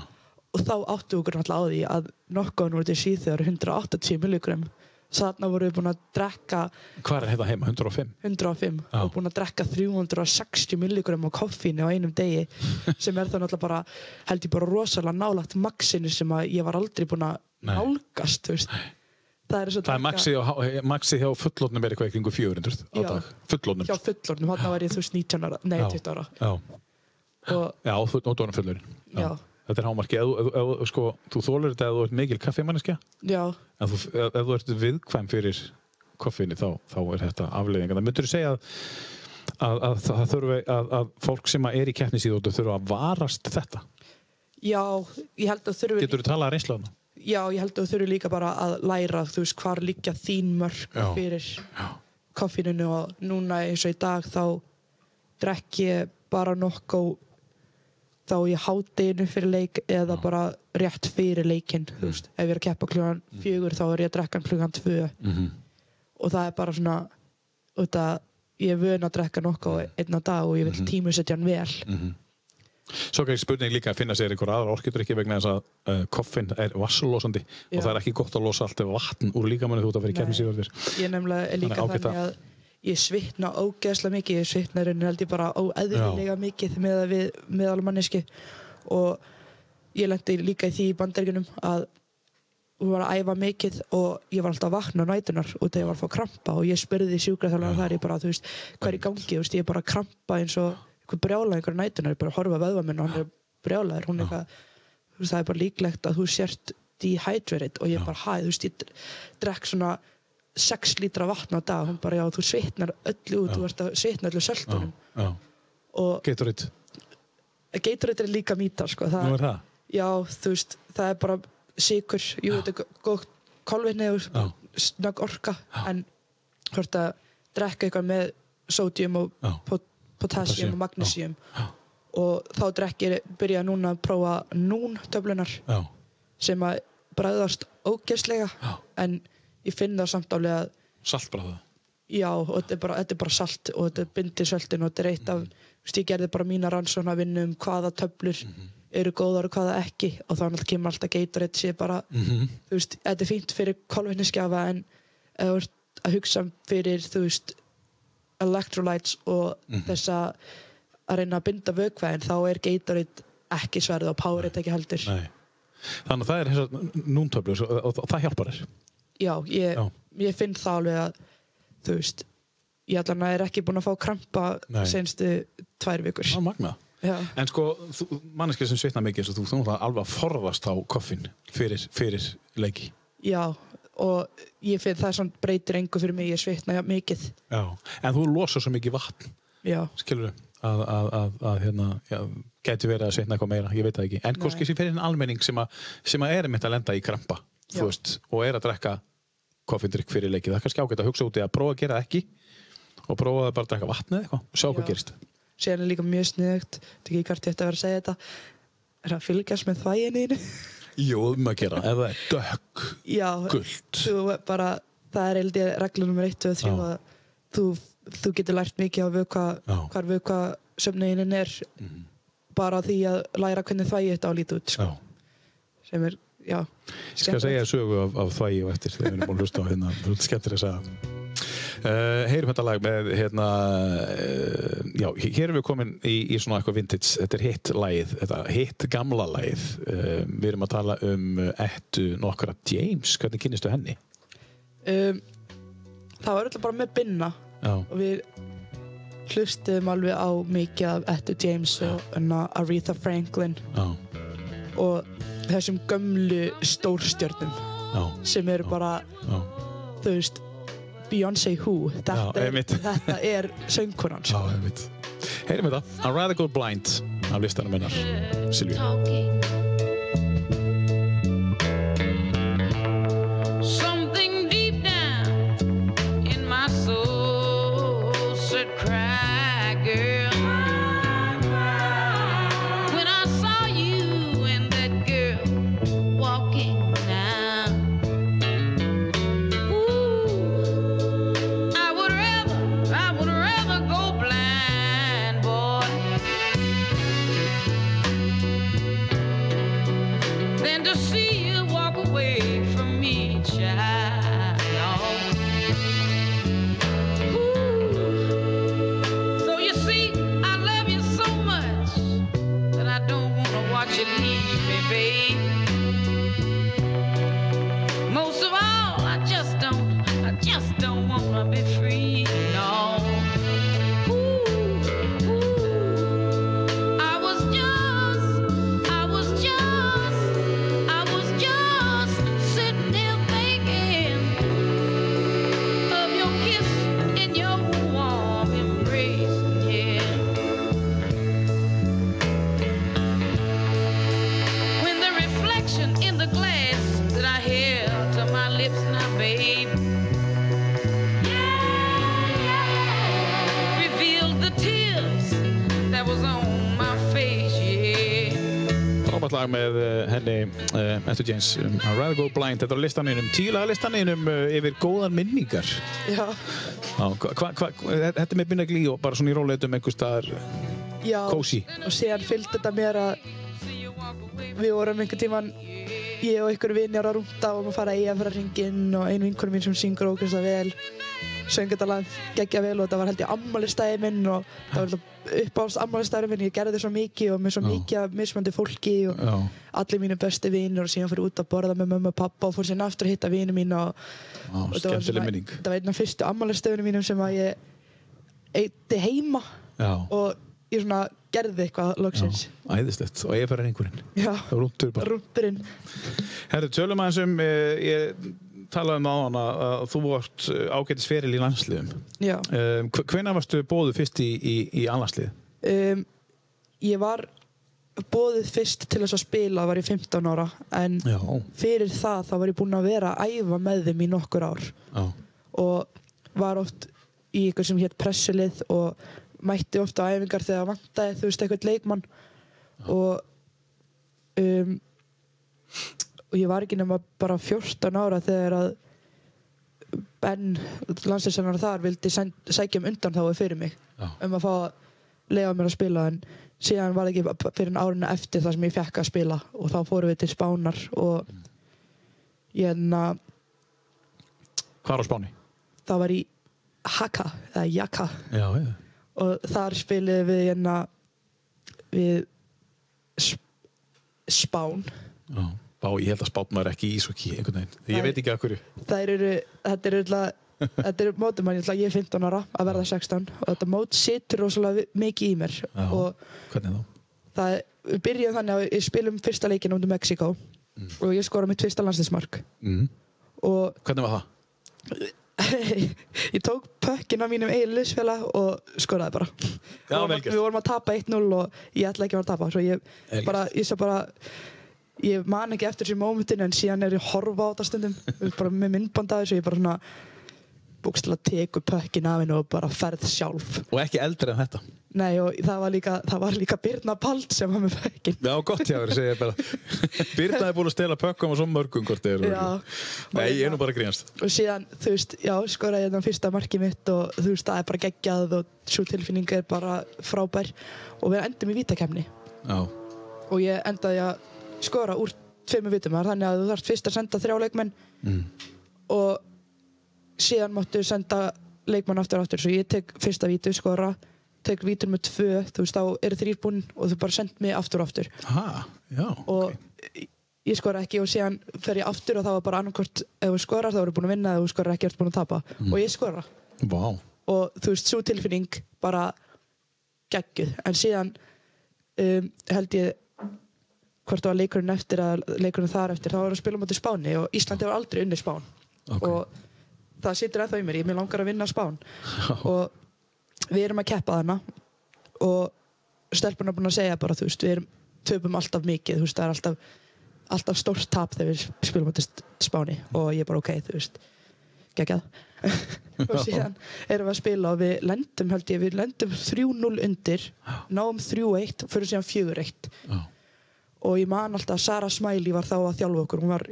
og þá áttu okkur náttúrulega á því að nokkaðun voru til síðan 180 milligram þarna voru við búin að drekka Hvað er þetta heima? 105? 105 Já. og búin að drekka 360 milligram á koffínu á einum degi sem er það náttúrulega bara held ég bara rosalega nálagt maxinu sem að ég var aldrei búin að Nei. nálgast þú það er, og Það er maxið, á, maxið hjá fullotnum er eitthvað í kringu 400 á Já. dag. Fullotnum. hjá fullornum, þarna var ég þú veist 19 ára nei Já. 20 ára Já. og Já, þú nótunum fullurinn. Já. Þetta er hámarki. Þú- ef, ef, sko, þú þólar þetta ef þú ert mikil kaffimanneskja. já, En þú, ef, þú ert viðkvæm fyrir koffinu þá, þá er þetta afleiðinga. Það myndur þú segja að, að, að, það þurfi að, að fólk sem er í keppnisíðóttu þurfa að varast þetta. já, ég held að þurfi Getur þú talað að reynsla þarna? já, ég held að þurfi líka bara að læra þú veist, hvar liggja þín mörg Já. fyrir koffíninu og núna eins og í dag þá drekk ég bara nokkó þá í hátinu fyrir leik eða bara rétt fyrir leikinn veist, ef ég er að keppa klugan fjögur þá er ég að drekka hann klugan tvö. Mm og það er bara svona út að ég er vön að drekka nokkó einn á dag og ég vil tímusetja hann vel. Svo er spurning líka að finna sér einhver aðra orkidrykki vegna þess að uh, koffin er vassulosandi Já. og það er ekki gott að losa allt vatn úr líkamanni þú ert að vera í keppnisíðóttir. ég nefnilega er líka þannig að ég svitna ógeðslega mikið ég svitna í rauninni held ég bara óeðlilega mikið með að við meðalmanniski og ég lendi líka í því í bandaríkunum að við varum að æfa mikið og ég var alltaf að vakna á nætunar og þegar ég var að fá krampa og ég spurði sjúkraþjálfara þar ég bara, þú veist, hvað er í gangi þú veist, ég er bara að krampa eins og einhver brjála einhver nætunar, ég bara að horfa að vöðva minn og hann er brjálaður, hún er eitthvað þú veist, það er bara líklegt að þú sért dehydrated og ég bara, hæ, þú veist, ég drekk svona 6 lítra vatn á dag, hún bara, já, þú svitnar öllu út, þú ert að svitna öllu söltunum Já. Gatorade. Gatorade er líka mýta sko. það, er það? Já, þú veist, það er bara sikur, jú, þetta er gótt kolvetni og Já. snögg orka en hvort að drekka eitthvað með sódium og Já. pot Potassium, og magnesium Já. og þá drekkir byrja núna að prófa nún töflunar Já. sem að bræðast ógeðslega Já. en ég finn það samt álega að Saltbráða. já, og þetta er bara, þetta er bara salt og þetta er bindi söltin og þetta er eitt af þú veist, ég gerði bara mína rannsóna að vinna um hvaða töflur Mhm. eru góðar og hvaða ekki og náttúrulega kemur alltaf Gatorade sé bara, Mhm. þú veist, þetta er fínt fyrir kolvetniskjafa en að hugsa fyrir, þú veist electrolytes og Mhm. þess að að reyna að binda vökvæðin þá er Gatorade ekki sverð og Powerade ekki heldur Nei. Þannig að það er núntöflur og, og, og það hjálpar þér. Já, ég, ég finn það alveg að þú veist ég allan að er ekki búin að fá krampa senstu tvær vikur. Er magnað. já, En sko, manneskja sem svitna mikið þú, þú náttúrulega alveg að forðast á koffin fyrir, fyrir leiki. já, og ég finn það svona breytir engu fyrir mig, ég svitna jafn mikið. Já. En þú losar svo mikið vatn, já, skilur að, að, að, að hérna, já, geti verið að svitna eitthvað meira, ég veit það ekki. En kannski sem fyrir en almenning sem, að, sem að er einmitt að lenda í krampa, veist, og er að drekka koffindrykk fyrir leiki. Það er kannski ágætt að hugsa út í að prófa að gera það ekki og prófa að bara drekka vatn eða eitthvað og sjá hvað gerist. síðan er líka mjög sniðugt þetta er ekki hvert ég ætti að vera að segja þetta er að fylgjast með þvægininu Jú, um að gera, ef það er dökk, já, gult. þú bara það er regla nummer 1 og 3 Já. að þú, þú getur lært mikið á. Mhm. hvar vökva söfniðinin er bara því að læra hvernig þvægi þetta á að líta út sko. Sem er, já Ég skal segja sögu af, af þvægi og eftir þegar við erum búin að hlusta á hérna, skemmtir að segja. Uh, heyrum þetta lag með hérna, uh, já, hér erum við komin í, í svona eitthvað vintage, þetta er hitt lagið, þetta hitt gamla lagið. Uh, við erum að tala um uh, ettu nokkra James, hvernig kynnistu henni? um, það var alltaf bara með binna. Já, og við hlustuðum alveg á mikið af Ettu James og Aretha Franklin. Já, og þessum gömlu stórstjörnum já, sem eru bara, já, þú veist Beyoncé Who? Þetta, Já, er, einmitt. þetta er söngkonan veit. Heyrum þetta, I'd rather go blind af listanum hennar, Silvíu. Lag með uh, henni uh, Ettu James, um, I'd rather go blind. Þetta er á listaninum, tílaga listaninum uh, yfir góðan minningar. Já, Já, hva, hva, hva, þetta með Binnagli og bara svona í róleitum einhver staðar já. Kósí. og síðan fylgdi þetta mér að við vorum einhvern tíman ég og einhver vinjar að rúnta og maður fara í að fara ringinn og ein vinkunum mín sem syngur ókvæmst að vel söng þetta lag geggja vel og þetta var held ég ammálistæði minn og það var uppáðast ammálistæði minn. Ég gerði svo mikið og með svo mikið af mismandi fólki og Já, allir mínu besti vinur og síðan fyrir út að borða með mömmu og pappa og fór síðan aftur að hitta vinu mín og, já og þetta var svona- þetta var einn af fyrstu ammálistæðunum mínum sem að ég eitti heima Já, og ég svona gerði eitthvað loksins. Æðislegt. Og ég færi einhverjum. Já, rúndurinn Herru, tölum aðeins um uh, ég talaði um á hana að þú vart ágætis feril í landsliðum. Já. Um, Hvenær varstu bóðu fyrst í, í, í anlandslið? um, ég var bóðið fyrst til þess að spila var ég 15 ára en Já, fyrir það þá var ég búinn að vera að æfa með þeim í nokkur ár. Já, og var oft í eitthvað sem hétt pressulið og mætti ofta á æfingar þegar vantaði þú veist eitthvað leikmann. Og um, og ég var ekki nema bara 14 ára þegar að Ben, landslýsennar þar vildi sækja um undan þá fyrir mig já. um að fá að lega mér að spila en síðan var ekki fyrir en árinu eftir það sem ég fekk að spila og þá fórum við til Spánar og ég hérna Hvar á Spáni? það var í Haka eða Jaka Já, og þar spiliðum við hérna við Sp Spán já. Bá, ég held að Spán var ekki í ísokki einhvern veginn. Ég Nei. veit ekki að hverju. eru, þetta eru þetta eru mótum hann, ég er 15 ára að verða 16 og þetta mót situr rosalega mikið í mér Já. og Hvernig þá? það, byrjum þannig að við spilum fyrsta leikin út um Mexiko og ég skora mitt fyrsta landslismark Mm. og Hvernig var það? ég tók pökkin á mínum eigin liðsfélag og skoraði bara Já, gert. við vorum að tapa 1-0 og ég ætla ekki að vera að tapa svo ég, bara, ég, sá bara, ég man ekki eftir þessi mómentin en síðan er ég að horfa á þetta stundum bara með myndband að þessu ég bara svona búkstilega teku pökkin af hennu og bara ferð sjálf Og ekki eldri en þetta. Nei og það var líka, það var líka Birna Pald sem var með pökkin Já, gott hjá þér, segja ég bara. Birna er búin að stela pökkum og svo mörgum hvort þið eru. Nei, ég er nú bara að grínast. og síðan, þú veist, já, skoraði ég þann fyrsta markið mitt og þú veist, það er bara geggjað og svo tilfinning er bara frábær og við endum í vítakemni Já. og ég endaði að skora úr tveimur er þannig að þú þarft fyrst að senda þrjá leikmenn Mm. og síðan máttu senda leikmann aftur og aftur, svo ég tek fyrsta vítu, skora tek vítur með tvö, þú veist, þá eru þrýr búinn og þú bara send mig aftur og aftur Ha, já, og ok. ég skora ekki og síðan fer ég aftur og þá var bara annarkort ef þú skorar þá eru búin að vinna, ef þú skorar ekki ertu búin að tapa og ég skora Vá. og þú veist, svo tilfinning bara geggjuð, en síðan um, held ég hvort það var leikurinn eftir að leikurinn þar eftir, þá var að spila mútið Spáni og Íslandi var aldrei unni Spán. Ok. og það situr ennþá í mér, ég mér langar að vinna Spán. Og við erum að keppa þarna og stelpun er búin að segja bara, þú veist, við erum töpum alltaf mikið, þú veist, það er alltaf alltaf stórt tap þegar við spilum mútið Spáni. Og ég bara, ok, þú veist. Geggjað. Og síðan erum við að spila og við lendum held ég, við lendum 3-0 undir náum 3-1 fyrir síðan 4-1 Já. Og ég man alltaf að Sara Smiley var þá að þjálfa okkur. Hún var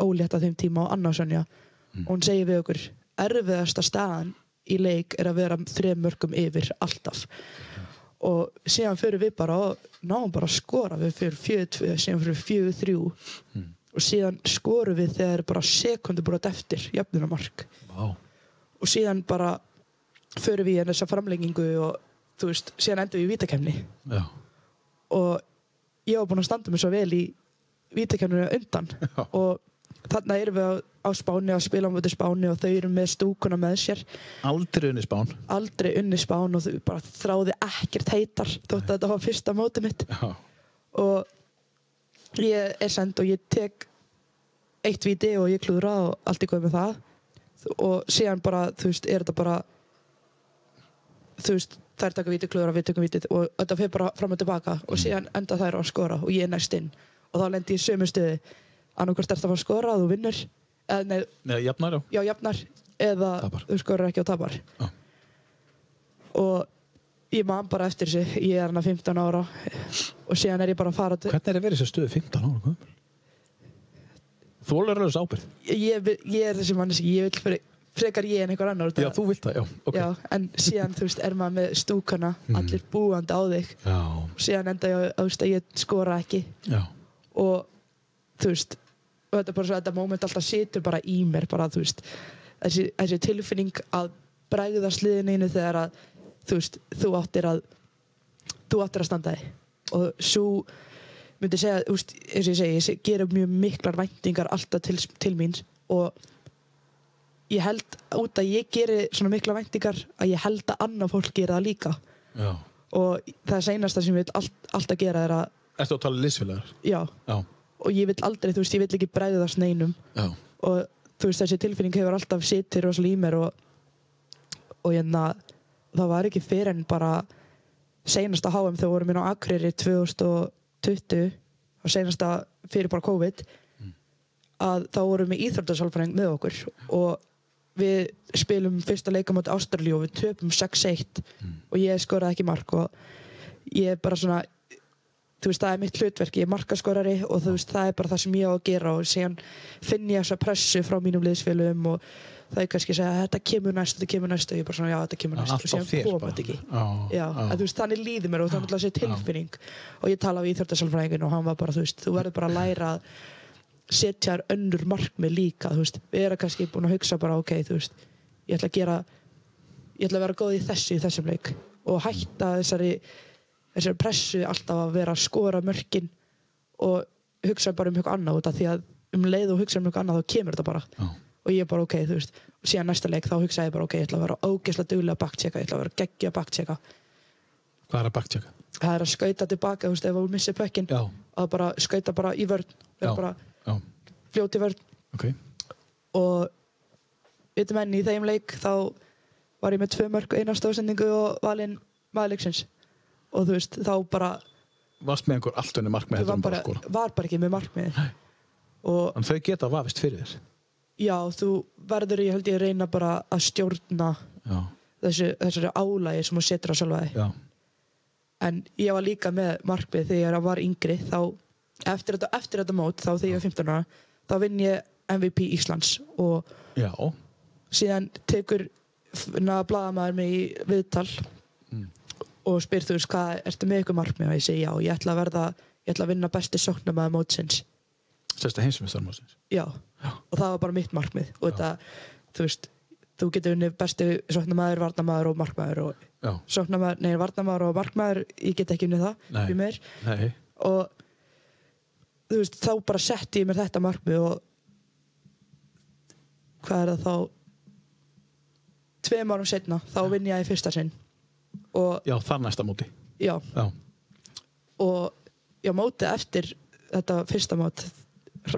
ólétt að þeim tíma og Anna Sonja og hún segir við okkur erfiðasta staðan í leik er að vera þrejum mörgum yfir alltaf. Og síðan fyrir við bara og náum bara að skora. Við fyrir 4-2, síðan fyrir 4-3 og síðan skorum við þegar bara sekundu brot eftir jöfnunamark Vá. og síðan bara fyrir við í þessa framlengingu og þú veist, síðan endum við í vítakefni og ég var búinn að standa mig svo vel í vítakefninu undan Já. og þarna erum við á, á Spáni að spila á móti Spáni og þau eru með stúkuna með sér Aldrei unni spán. aldrei unni Spán og þau bara þráði ekkert heitar þótt að þetta var fyrsta móti mitt Já. og ég er send og ég tek eitt víti og ég klúðra og allt í góð með það og síðan bara, þú veist, er þetta bara þú veist, þær taka víti klúðra, við tökum víti og þetta fyrir bara fram og tilbaka og síðan enda þær á að skora og ég er næst inn og þá lendi ég í sömu stuði annarkvort ert að fara að skora og þú vinnur eða nei, Nei, jafnar, já. já, jafnar eða Tapar. þú skorar ekki og tapar Já. og ég man bara eftir þessu ég er hana 15 ára og síðan er ég bara að fara til Hvernig er að vera í þessu stöðu 15 ára? gömul? Þólar er þessu ábyrgð. ég, ég er þessi manneski, ég vil fre- frekar ég en einhver annar Já, þú vilt það, já. ok. Já, en síðan þú veist er maður með stúkana allir búandi á þig Já. síðan enda ég veist, að ég skora ekki Já. og þú veist og þetta er bara svo þetta moment alltaf situr bara í mér bara þú veist þessi, þessi tilfinning að bregða sliðinu þegar að þú veist þú áttir að þú áttir að standa þig og svo myndi segja, þú veist, eins og ég segi ég gera mjög miklar væntingar alltaf til, til mín og ég held út að ég geri svona mikla væntingar að ég held að annað fólk gera það líka Já. og það seinasta sem ég vil allt, alltaf gera er að Ertu að tala liðsfélagar? já, Já. og ég vil aldrei, þú veist, ég vil ekki bregðast neinum Já. og þú veist, þessi tilfinning hefur alltaf sittir rosalega í mér og, og hérna, það var ekki fyrir en bara seinasta HM þegar vorum inn á Akureyri 2000 og 2020 á senasta fyrir bara COVID að þá vorum við íþróttasálfræðing með okkur og við spilum fyrsta leikamóti Ástralíu og við töpum 6-1 og ég skoraði ekki mark og ég er bara svona þú veist, það er mitt hlutverk, ég er markaskorari og þú veist, það er bara það sem ég á að gera og síðan finn ég þessa pressu frá mínum liðsfélugum og það er kannski að segja þetta kemur næst, þetta kemur næst. Og ég er bara svona, já, þetta kemur næst. Og á síðan koma þetta ekki. Já, já, að þú veist, þannig líður mér og það er náttúrulega þessi tilfinning. Og ég tala við íþjóttasálfræðingin og hann var bara, þú veist, þú verður bara að læra að setja þér önnur markmið líka, þú veist, erum kannski búin að hugsa bara, ok, þú veist, ég ætla að gera ég ætla að vera góð í þessu í þessum leik og hætta þessari þessari pressu alltaf að vera að skora mörkin og hugsa bara um eitthvað annað út af því að um leið og hugsa um eitthvað annað þá kemur þetta bara Já. og ég er bara ok, þú veist og síðan næsta leik þá hugsa ég bara ok, ég ætla að vera ógeðslega duglega að baktseka, ég ætla að vera geggja að baktseka Hvað er að baktsjaka? það er að skauta tilbaka, þú veist, ef þú missir pökkin Já, að bara skauta bara í vörn vera bara fljóti vörn. Ok. Og vitum enn í þeim leik þá var ég með tvö mörg eina stóðsendingu og valinn maðurleiksins og þú veist, þá bara Varst með einhver allt önni markmið var en bara, skora? var bara ekki með markmiðin og En þau geta vafist fyrir þér. Já, þú verður ég held ég að reyna bara að stjórna þessu, þessari álægi sem þú setur á sjálfa þig. En ég var líka með markmið þegar ég var yngri þá eftir þetta, eftir þetta mót þá þegar ég var 15 ára þá vinn ég MVP Íslands og já. síðan tekur blaðamæður mig í viðtal og spyr þú veist hvað, ertu með ykkur markmið? Og ég segi já, ég ætla að verða ég ætla að vinna besti sóknarmæður mótsins. Sérsta heimsumestarmósins já. og það var bara mitt markmið og þetta, þú veist þú getur unnið besti sóknarmæður, varnamæður og markmæður og Já, sóknarmæður, nei, varnamæður og markmæður ég get ekki unnið það, meir nei. Og veist, þá bara setti ég mér þetta markmið og hvað er það þá? Tveim árum setna þá vinn ég í fyrsta sinn. Og Já, þar næsta móti. Já, Já, og já, mótið eftir þetta fyrsta mót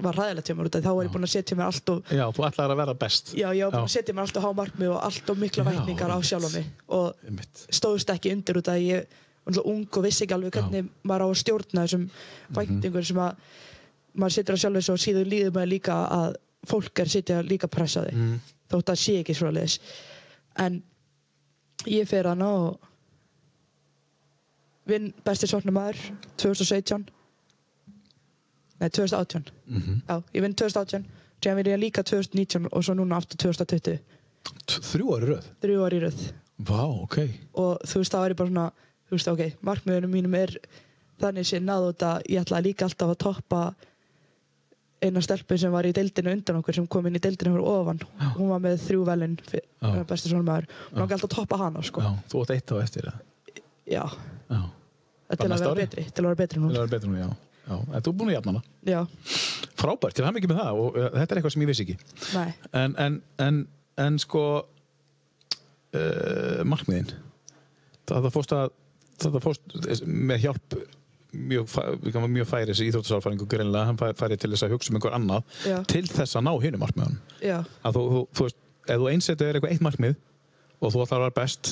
var ræðilegt hjá mér út af því þá var ég búin að setja mér allt og já þú ætlar að vera best. Já, ég var búin að setja mér allt og há markmið og allt og mikla vætningar á sjálf mig og stóðst ekki undir út af því ég ung og vissi ekki alveg hvernig maður á að stjórna þessum Mhm. væntingur sem að maður setur á sjálf þessu og síðan líður maður líka að fólk er sitja líka að pressa þig. Mhm. þótt að sé ekki svo leis en ég fer hana og vinn besti sóknarmaður 2017 nei 2018 Mhm. já, ég vinn 2018 síðan vinn ég líka 2019 og svo núna aftur 2020 T- Þrjú ári röð? Þrjú ári röð. Vá, ok. Og þú veist, það var ég bara svona þú veist, ok, markmiðunum mínum er þannig sé náðu þetta, ég ætlaði líka alltaf að toppa eina stelpu sem var í deildinu undan okkur sem kom inn í deildinu fyrir ofan, hún var með þrjú velin Já. besta svona maður, hún langi alltaf að toppa hana sko, Já, þú átt eitt á eftir það já, Já, til að vera betri til að vera betri nú, er betur nú, já. Já, þú er búin að jafna hana? Já, Frábært, til hann ekki með það og uh, þetta er eitthvað sem ég vissi ekki. Nei. En, en, en, en sko uh, markmiðin? Það, það fórst að það fórst með hjálp mjög, mjög færi þessi íþróttasálfæringu greinlega, hann fæ- færi til þess að hugsa um einhver annað Já. til þess að ná hinu markmiðunum. Já, að þú, þú, þú veist, ef þú einsettu er eitthvað eitt markmið og þú ætlar að vera best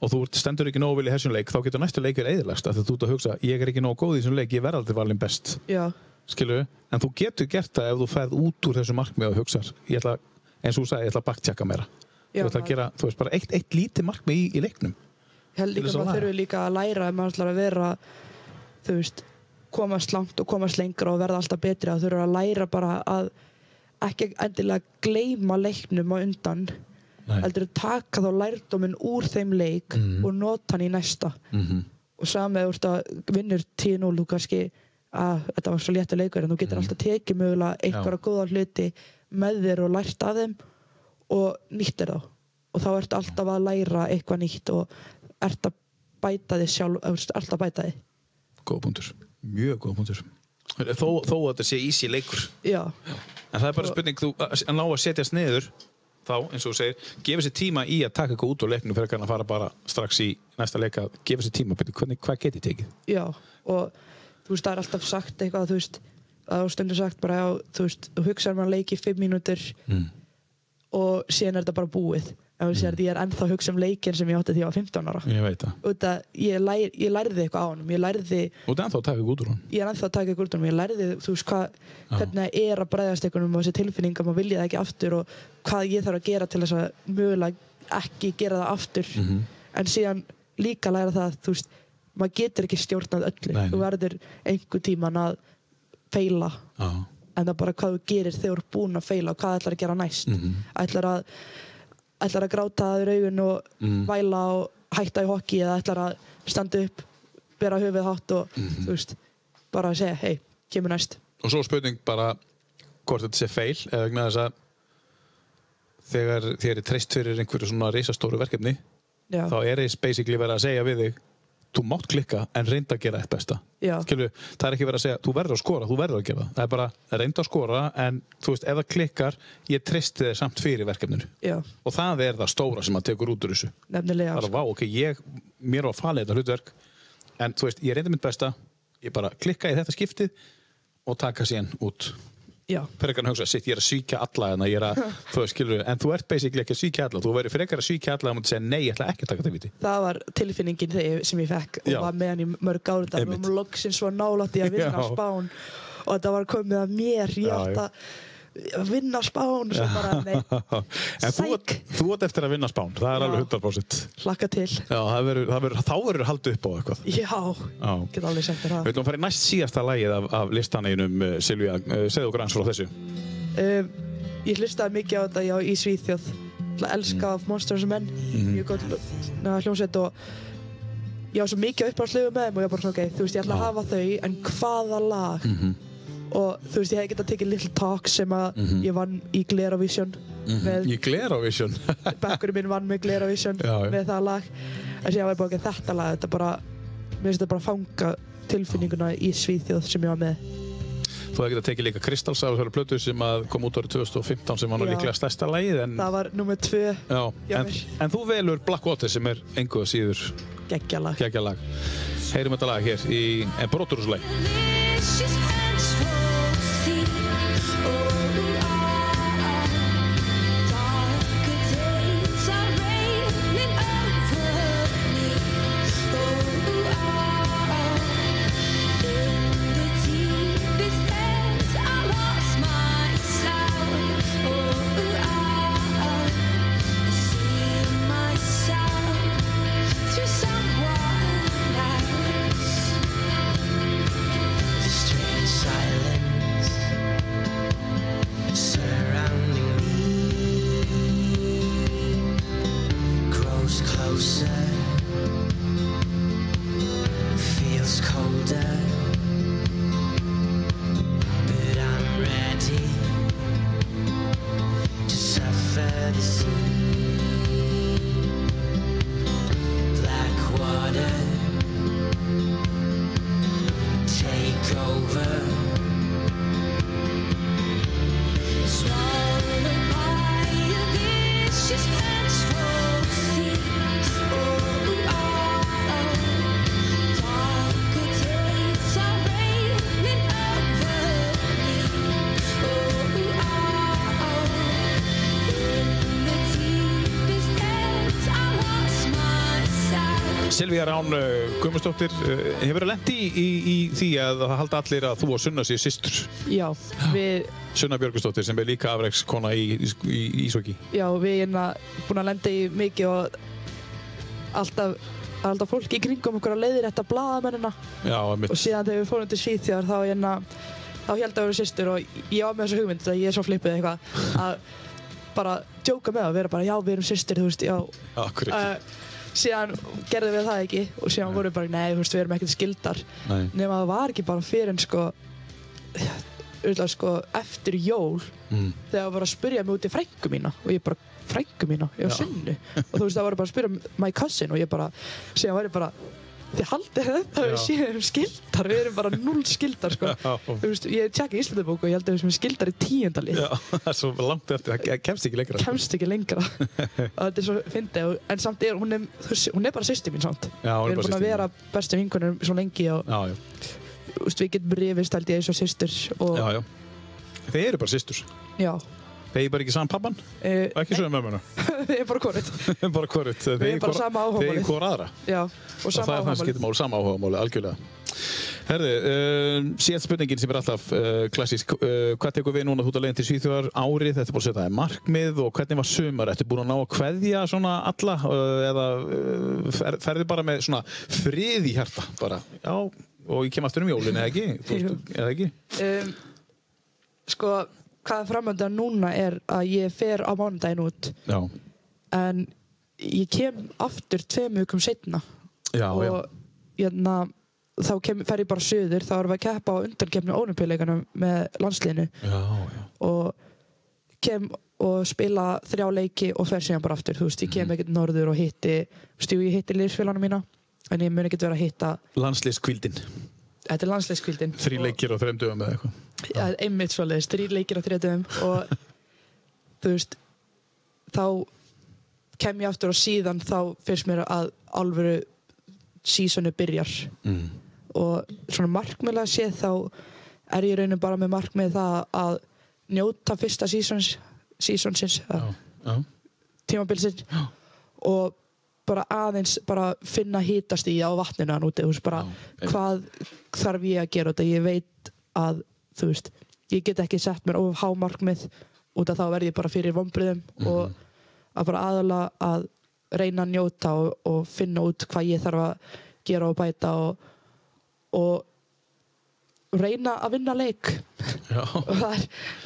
og þú stendur ekki nógu vel í þessum leik þá getur næstu leik verið eðilagst að þú ert að hugsa ég er ekki nógu góð í þessum leik, ég verð aldrei valin best. Já, skilu, en þú getur gert það ef þú ferð út úr þessu markmið og hugsar ég ætla, eins og þú sagði, ég ætla að bakktjaka meira. Já, þú ætla að gera, þú veist, bara eitt, eitt lítið markmið í, í leiknum held líka að að maður þurfi líka að læra ef maður ætlar að vera þú veist, komast langt og komast lengra og verða alltaf betri að þurfa að læra bara að ekki endilega gleyma leiknum á undan Nei. heldur að taka þá lærdóminn úr þeim leik Mhm. og nota hann í næsta mm -hmm. og samið veist að vinnur 10-0 þú kannski að þetta var svo léttu leikur en þú getur alltaf tekið mögulega einhverja góða hluti með þér og lært af þeim og nýttir þá og þá ertu alltaf að læra eitthvað nýtt og ert að bæta þig sjálf alltaf að bæta þig? Góða punktur, mjög góða punktur. Þó, þó að þetta sé easy leikur. Já, en það er bara spurning, þú að ná að setjast niður þá, eins og þú segir, gefa sér tíma í að taka eitthvað út úr leiknum fyrir að fara bara strax í næsta leika, gefa sér tíma. Hvernig, hvað geti tekið? Já og þú veist það er alltaf sagt eitthvað þú veist að þú stundur sagt bara já, þú veist þú hugsaður maður leiki í 5 mínútur mm. og síðan er þetta bara búið þú sér að ég er ennþá að hugsa um leikinn sem ég átti þegar ég var 15 ára. Ég veit það. út að ég, lær, ég lærði eitthvað á honum. Ég lærði, Og það er ennþá að taka út úr hún. ég er ennþá að taka ykkur út um ég lærði, þú veist, hvað, hvernig það er að bregðast ykkur um þessi tilfinning að maður vilja það ekki aftur og hvað ég þarf að gera til þess að mögulega ekki gera það aftur. Mhm. en síðan líka læra það þú veist, maður getur ekki stjórnað öllu. Þú verður einhver ætlar að gráta aður augun og Mm. væla og hætta í hokki eða ætlar að standa upp bera höfuð hátt og Mhm. þú veist bara að segja, hei, kemur næst Og svo spurning bara hvort þetta sé feil eða vegna þess að þegar þér er treyst fyrir einhverju svona reisastóru verkefni já, þá er þess basically verið að segja við þig þú mátt klikka en reynda að gera eitt besta. Já, Skilju, það er ekki verið að segja, þú verður að skora, þú verður að gera það. er bara reynda að skora en þú veist, ef það klikkar ég treysti þig samt fyrir verkefninu. Já, og það er það stóra sem að tekur út úr þessu. Nefnilega. Það er að vá, ok, ég, mér var að fala þetta hlutverk en þú veist, ég reyndi mitt besta ég bara klikka í þetta skiptið og taka síðan út frekar en hugsa, sitt, ég er að svíkja alla en, ég er að, þú skilur, en þú ert basically ekki að svíkja alla, þú verður frekar að svíkja alla og mútti segja, nei, ég ætla ekki að taka þetta viti það var tilfinningin þegar, sem ég fekk og Já. var með hann í mörg ár það Einmitt. var loksins svo nálátt í að vinna Já. spán og þetta var komið að mér ég já. að vinna spán en þú, þú ert eftir að vinna spán, það er Já. alveg 100% hlakka til. Já, það verður, þá verður haldið upp á eitthvað. Já, Já. get alveg sagt þér það. Við að fara í næst síðasta lagið af, af listaneginum uh, Silvía, uh, segðu okkur aðeins frá þessu. Um, ég hlustaði mikið á þetta já, í Svíþjóð. Að elska Mm. Monsters and Men. Mhm. mjög gott na, hljómsveit og ég var svo mikið uppáðslegu með þeim og ég var bara svona ok, þú veist ég ætla að hafa þau en hvaða lag? Mhm. Og þú veist ég hefði getað tekið Little Talk sem að Mhm. ég vann í Gleravision með Í Gleravision bekkurinn minn vann með Gleravision með það lag. En síðan var ég bara ok, þetta lag þetta bara, mér finnst þetta bara fanga tilfinninguna í Svíþjóð sem ég var með. Þú hefði getað tekið líka Kristals af þessari plötu sem að kom út árið 2015 sem var nú líklega stærsta lagið en, það var nummer tvö en, en þú velur Blackwater sem er enguða síður geggjalag geggja lag. Heyrim þetta lag hér í en broturúsleg Silvía Rán uh, Guðmundsdóttir uh, hefur lent í, í, í því að það halda allir að þú og Sunna sér systur? Já, við Sunna Björgusdóttir sem er líka afreiks kona í, í, í Ísóki já, við erum búin að lenda í mikið og alltaf, alltaf fólk í kringum okkur að leiðir þetta blaðamennina. Já, og síðan þegar við fórum til Svíþjóðar þá hérna, þá held að vera sýstur og ég var með þessu hugmynd að ég er svo flippið eitthvað að bara djóka með að vera bara já við erum sýstur þú veist já. Akkur ekki uh, síðan gerðum við það ekki og síðan vorum við bara nei þú veist við erum ekkert skildar Nei. nema það var ekki bara fyrir en sko auðvitað sko eftir jól Mm. þegar það var að spyrja mig út í frængu mína og ég bara, frængu mína, ég var sunnu og þú veist það var bara að spyrja my cousin og ég bara, síðan var ég bara þið haldið þetta við Já. séum skildar við erum bara null skildar sko. Veist, ég tjekka í Íslandabóku og ég held að við sem skildar í tíundalið það er svo langt eftir, það kemst ekki lengra. Kemst ekki lengra. Og þetta er svo fyndið en samt er hún er, hún er bara sýsti mín samt. Já, við erum búin að vera bestu vinkunum svo lengi og Já, já, veist, við getum rifist held ég eins og sýstur og Þeir eru bara systur já, Þeir bara ekki saman pappan? Uh, Og ekki sögum mömmuna? Við erum bara konið. bara hvort? Við erum bara sama áhugamálið. Þeir hvort aðra? Já, og Og sama það er það áhugamálið. skiptir máli, sama áhugamáli, algjörlega. Herði, uh, síðan spurningin sem er alltaf uh, klassísk, hvað tekur við núna þú ert að leiðin til Svíþjóðar árið, þetta er búin að setja það markmið og hvernig var sumar, ertu búin að ná að kveðja svona alla eða fer, ferði bara með svona frið í hjarta, bara, já, og ég kem aftur um jólin, eða ekki? Þú eða ekki? Um, sko, hvað framöndan núna er að ég fer á mánudaginn út. Já, en ég kem aftur tveim vikum setna já, og hérna, þá kem, fer ég bara söður þá erum við að keppa á undankefni ónumpíuleikanum með landsliðinu. Og kem og spila þrjá leiki og fer síðan bara aftur, þú veist, ég kem ekkert norður og hitti, þú veist, jú, ég hitti liðsfélagana mína en ég mun ekkert vera að hitta Landslýskvildin, þetta er landsliðskvildin þrý leikir og þreim dögum eða eitthvað. Ja, einmitt svoleiðis, þrý leikir á þriðdöfum og þú veist þá kem ég aftur og síðan þá finnst mér að alvöru sísonu byrjar Mm. og svona markmiðlega séð þá er ég í rauninu bara með markmið það að njóta fyrsta sísons sísonsins, Já, já. tímabilsins Já. og bara aðeins bara finna hítast í á vatninu hann úti, bara hvað þarf ég að gera þetta, ég veit að þú veist, ég get ekki sett mér of hámarkmið út af þá verð ég bara fyrir vonbriðum og að bara aðalega að reyna að njóta og, og finna út hvað ég þarf að gera og bæta og, og reyna að vinna leik. Já. og það er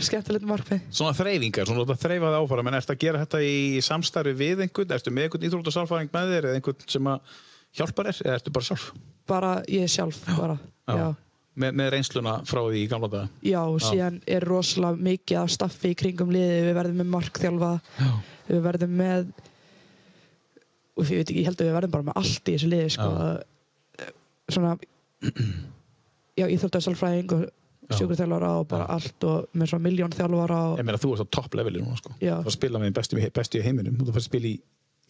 skemmtilegt markmið. Svona þreyfingar, svona að þreyfa það áfara menn ertu að gera þetta í samstarfi við einhvern? Ertu með einhvern íþróttasálfæring með þér eða einhvern sem að hjálpar þér eða ertu bara sjálf? Bara ég sjálf bara, já. Með, með reynsluna frá því í gamla daga? Já, og síðan er rosalega mikið af staffi í kringum liði, við verðum með markþjálfa, Já. við verðum með og ég veit ekki, ég held að við verðum bara með allt í þessu liði, sko. Svona já, íþróttasálfræðing og Já. sjúkurþjálfara og bara allt og með svona miljón þjálfara og Ég meina þú ert á topp leveli núna sko. Já. Þú ert að spila með bestu, bestu í heiminum. Þú ert að spila í,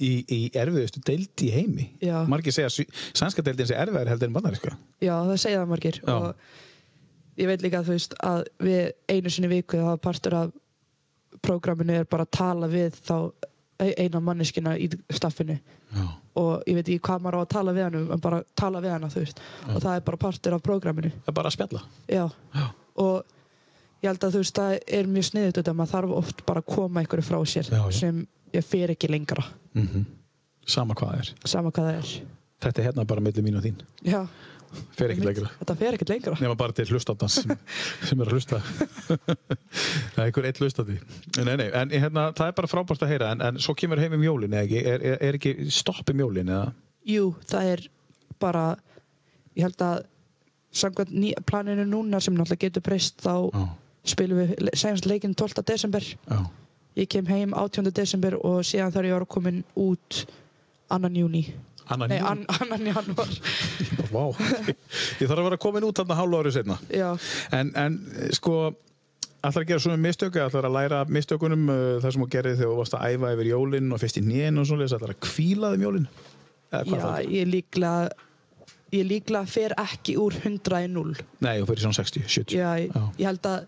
í, í erfiðustu deild í heimi Já. Margir segja að sænska deildin sé erfiðar heldur en bannar sko. já, það segja það margir Já. og ég veit líka að þú veist að við einu sinni viku það partur af prógraminu er bara að tala við þá e- eina manneskina í staffinu Já. og ég veit ekki hvað maður á að tala við hann um en bara tala við hana þú veist og það er bara partur af prógraminu Það er bara að spjalla já. Já. og ég held að þú veist það er mjög sniðut þetta maður þarf oft bara að koma einhverju frá sér já. sem ég fer ekki lengra. Mm Sama hvað er. Sama hvað er. Þetta er hérna bara milli mín og þín. Já, Fer ekkert lengra. Þetta fer ekkert lengra. Nema bara til hlustandans sem, sem er að hlusta. Það er einhver eitt hlustandi nei, nei, en hérna, það er bara frábært að heyra en, en svo kemur heim um jólin eða ekki? Er, er, er ekki stopp um jólin eða? Jú, það er bara ég held að samkvæmt planinu núna sem náttúrulega getur breyst þá Já. spilum við senast leikinn 12. desember. Já. Ég kem heim 18. desember og síðan þarf ég að vera komin út annan júni Annan nei, júní? an, annan januar Vá, ég þarf að vera komin út þarna hálfa árið setna já, en, en sko ætlar að gera svona mistöku, ætlar að læra mistökunum uh, það sem þú gerði þegar þú varst að æfa yfir jólin og fyrst í nén og svona ætlar að kvíla þeim jólin? Eða hvað já ég líklega ég líklega fer ekki úr 100 í 0 Nei, þú fyrir svona 60, 70 já, ég, Já. ég held að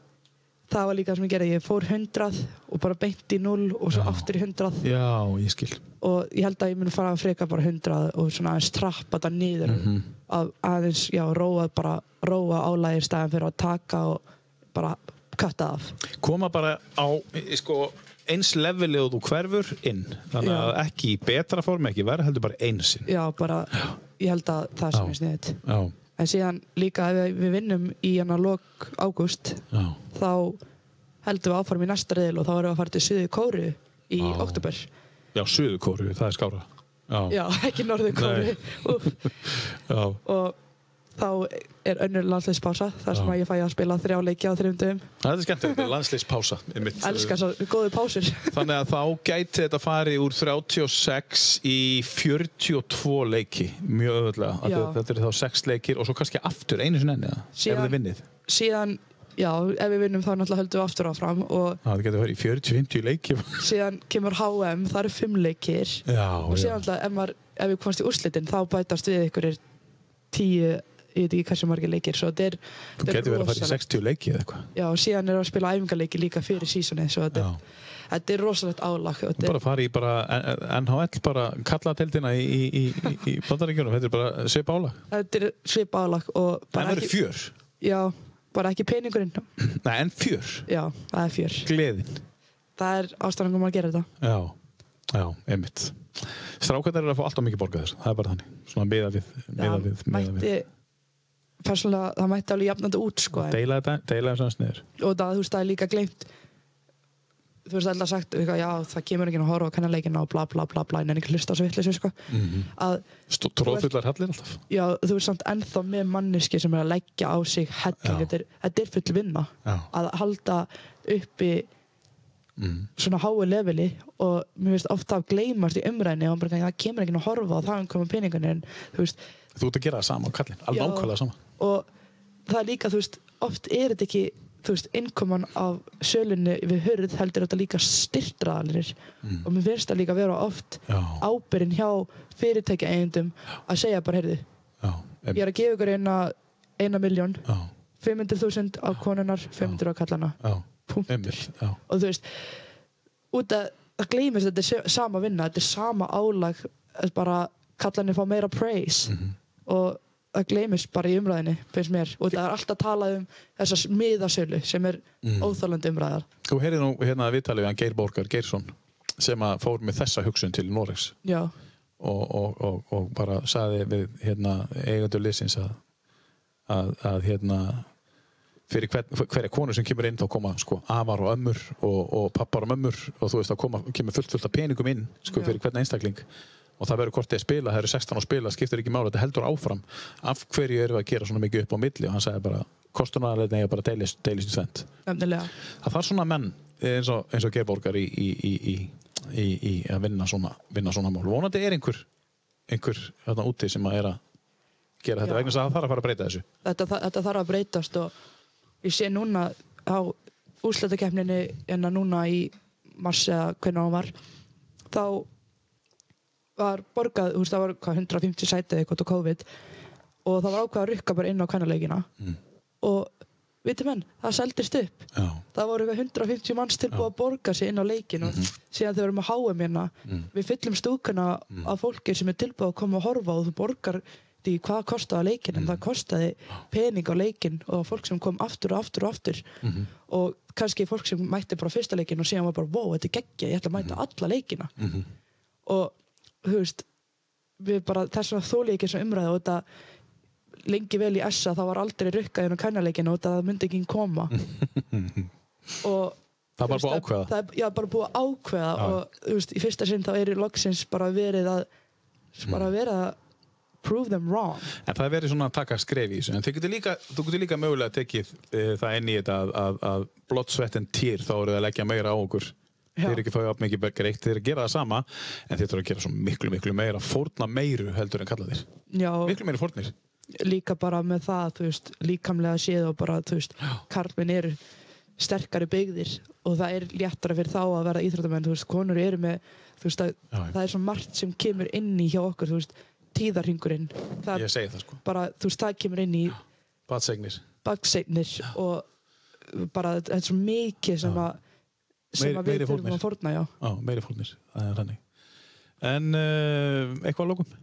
það var líka sem ég gerði, ég fór 100 og bara beint í 0 og svo Já. aftur í 100 Já, ég skil. Og ég held að ég mun fara að freka bara 100 og svona aðeins trappa þetta niður. Mhm. að aðeins, já, róa bara róa álægir staðan fyrir að taka og bara katta af. Koma bara á sko, eins levelið og þú hverfur inn. Þannig Já. að ekki í betra form ekki verða heldur bara einsinn já, bara, ég held að það sem Já. er sniðið já, en síðan líka ef við, vinnum í hana lok ágúst þá heldum við áfram í næsta reyðil og þá erum við að fara til Suðu Kóru í Já. oktober já, suðu kóru, það er skára. Já, já, ekki Norður Kóru og þá er önnur landsleispása þar sem Já. ég fæ að spila þrjá leiki á þrjum dögum. Það er skemmtilegt, landslýspása einmitt. elskar svo góðu pásur. Þannig að þá gæti þetta farið úr 36 í 42 leiki mjög öðvöldlega, Já. þetta eru þá 6 leikir og svo kannski aftur einu sinni enni ef þið vinnið. síðan, já, ef við vinnum þá náttúrulega höldum við aftur áfram það getur verið í 40-50 leiki. Síðan kemur HM, það eru fimm leikir. Já, og síðan alltaf ef, maður, ef við komast í úrslitin þá bætast við ykkur tíu ég veit ekki hversu margir leikir svo þetta er, Þú getur verið að fara í rosalegt. 60 leiki eða eitthvað. já, og síðan er að spila æfingarleiki líka fyrir sísoni svo þetta, er- þetta er rosalegt álag Bara fara í bara NHL, bara kalla deildina í, í, í, í, bandaríkjunum. Þetta er bara svip álag. þetta er svip álag Það verður fjör. já, bara ekki peningurinn Nei, en fjör. já, það er fjör Gleðin. það er ástæðan um að gera þetta Já, já, einmitt. Strákarnir eru að fá alltaf mikið borgaðir. Það er bara þannig. Svona miða við, miða það við, miða við. mætti persónulega, það mætti alveg jafnandi út sko, Deila þessu aðeins niður. og það, þú veist, það er líka gleymt þú veist, alltaf sagt eitthvað, já, það kemur ekki að horfa á kannarleikina og bla bla bla bla, en ekki hlusta á svo vitleysu sko. Mhm. að, Tróðfullar hallir alltaf. já, þú veist samt ennþá með manneski sem er að leggja á sig helling, þetta er, þetta er full vinna Já. að halda uppi Mm. svona háu leveli og mér finnst ofta að gleymast í umræðinni og bara, það kemur ekki að horfa og það komið peningunni en þú veist, Þú ert að gera það sama á kallin. Alveg ákvæmlega sama. og það er líka, þú veist, oft er þetta ekki þú veist, innkoman af sölunni við hörð heldur þetta líka styrtraðalir Mm. og mér finnst það líka vera oft Já, ábyrinn hjá fyrirtækja eigendum að segja bara, heyrðu, ég er að gefa ykkur eina eina miljón, já, 500.000 á konunar, 500 á kallana punktur og þú veist út að það gleymist þetta er sama vinna þetta er sama álag að bara kallanir fá meira praise Mhm. Og það gleymist bara í umræðinni finnst mér. Og það er alltaf talað um þessa miðasölu sem er Mhm. óþálandi umræðar Þú heyrið nú hérna að viðtalið við hann Geir Borgar Geirsson sem að fór með þessa hugsun til Noregs. Og, og, og, og bara saði við hérna eigandur liðsins að, að, að hérna fyrir hver, hverja konu sem kemur inn þá koma sko afar og ömmur og, og pappar og mömmur. Og þú veist þá koma, kemur fullt fullt af peningum inn sko fyrir hvern einstakling og það verður hvort þið spila, það eru 16 á spila skiptir ekki máli, þetta heldur áfram. Af hverju eru við að gera svona mikið upp á milli? Og hann sagði bara kostunarleitni er bara deilist, deilist í nefnilega. Það þarf svona menn eins og, eins og Geirborgar í, í, í, í, í, í að vinna svona, vinna svona mál. Vonandi er einhver einhver þarna úti sem að er að gera þetta Já. vegna þess að það þarf að fara að breyta þessu. Þetta, þetta þarf að breytast og ég sé núna á úrslutakeppninni en að núna í mars eða hvernig hann var þá var borgað, þú veist það var hvað, 150 sætið eitthvað til COVID og það var ákveð að rykka bara inn á kannaleikina Mm. og viti menn, það seldist upp. Já, það voru eitthvað 150 manns tilbúið að borga sig inn á leikin og síðan þegar við erum að háum hérna. Mm. við fyllum stúkuna af fólki sem er tilbúið að koma að horfa og þú borgar því hvað kostaði leikin en það kostaði pening á leikin og fólk sem kom aftur og aftur og aftur. Mhm. og kannski fólk sem mætti bara á fyrsta leikin og síðan var bara, wow, þetta er geggja, ég ætla að mæta alla leikina. Mhm. og veist við bara þess að þóli ekki þessu umræðu og þetta lengi vel í essa þá var aldrei rukkað inn á kannaleikinu og það myndi ekki koma og það er bara búið að ákveða það er já, bara búið að ákveða Já. og þú veist, í fyrsta sinn þá er í loksins bara verið að Mm. bara verið að prove them wrong en það er verið svona að taka skref í þessu en getur líka, þú getur líka mögulega tekið e, það inn í þetta að, að, að blott svett en týr þá eru það að leggja meira á okkur. Þeir eru ekki fáið mikið greitt, þeir eru að gera það sama en þeir þurfa að gera svo miklu, miklu meira fórna meiru heldur en kalla þér já, miklu meiri fórnir. Líka bara með það þú veist, líkamlega séð og bara þú veist, karlminn eru sterkari byggðir og það er léttara fyrir þá að vera íþróttamenn, þú veist, konur eru með þú veist, að, það er svo margt sem kemur inn í hjá okkur, þú veist, tíðarhingurinn það, það sko, bara, þú veist, það kemur inn í bakseignir og bara þetta er svo mikið sem að sem Meiri- við þurfum að fórna, já Já, meiri hannig En uh, eitthvað að lókum?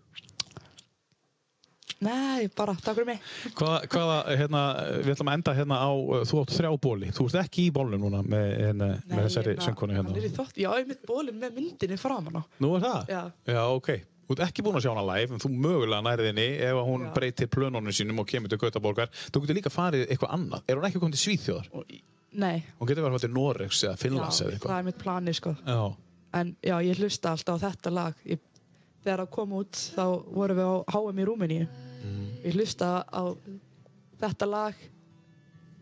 Nei, bara, takk fyrir mig Hvaða, hvaða, hérna, við ætlum að enda hérna á uh, Þú átt þrjá bóli, þú ert ekki í bólnum núna með, hérna, með þessari hérna, söngkonu hérna Já, ég mitt bólinn með myndinni framan á Nú er það? Já. ok Þú ert ekki búin að sjá hana live, en þú mögulega nærðinni ef hún Já. breytir plönunum sínum og kemur til Gautaborgar Þú getur líka farið eitthvað annað Er hún ekki komið til Svíþjóðar? Og- Nei, Hún getur verið að fara til Noregs eða já, Finnlands eða það eitthvað er mitt plani, sko. Já, En já, ég hlusta alltaf á þetta lag. Ég, Þegar það kom út, þá vorum við á HM í Rúmeníu. Mm. Ég hlusta á þetta lag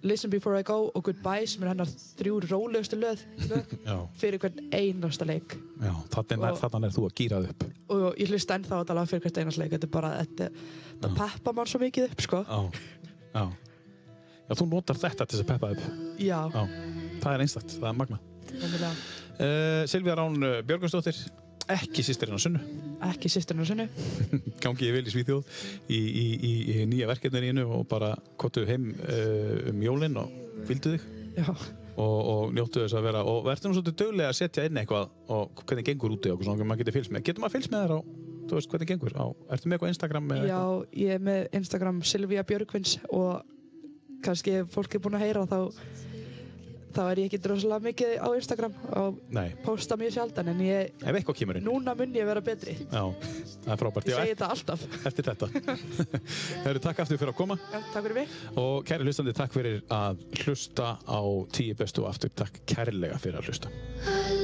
Listen Before I Go og Goodbye sem er hennar þrjú rólegustu lög, já, fyrir hvern einasta leik. Já Þannig er, er þú að gýra það upp. Og ég hlusta ennþá á þetta lag fyrir hvert einasta leik. Þetta er bara, þetta, þetta peppa mann svo mikið upp sko. Já, já Já, þú notar þetta til þess að peppa upp. Já, Já, það er einstakt, það er magna uh, Silvía Rán uh, Björgunsdóttir ekki sýstirinn á sunnu. Ekki sýsturinn á sinni gangi ég vel í Svíþjóð í, í, í, í nýja verkefninu og bara kottu heim uh, um jólinn og vildu þig. Já, og, og njóttu þess að vera og verður nú svolítið döglega að setja inn eitthvað og hvernig gengur úti og svona maður getur fylgst með. Getur maður fylgst með þér á, þú veist hvernig gengur? Á, ertu með eitthvað Instagram já, ég er með Instagram Silvía Björgvins og kannski ef fólk er búin að heyra þá þá er ég ekki droslega mikið á Instagram og Nei, posta mjög sjaldan en ég, ef eitthvað kemur inn núna mun ég vera betri. Já, það er frábært. Ég segi þetta alltaf. Eftir þetta. Það eru takk aftur fyrir að koma. Já, takk fyrir mig. Og kæri hlustandi takk fyrir að hlusta á tíu bestu aftur. Takk kærlega fyrir að hlusta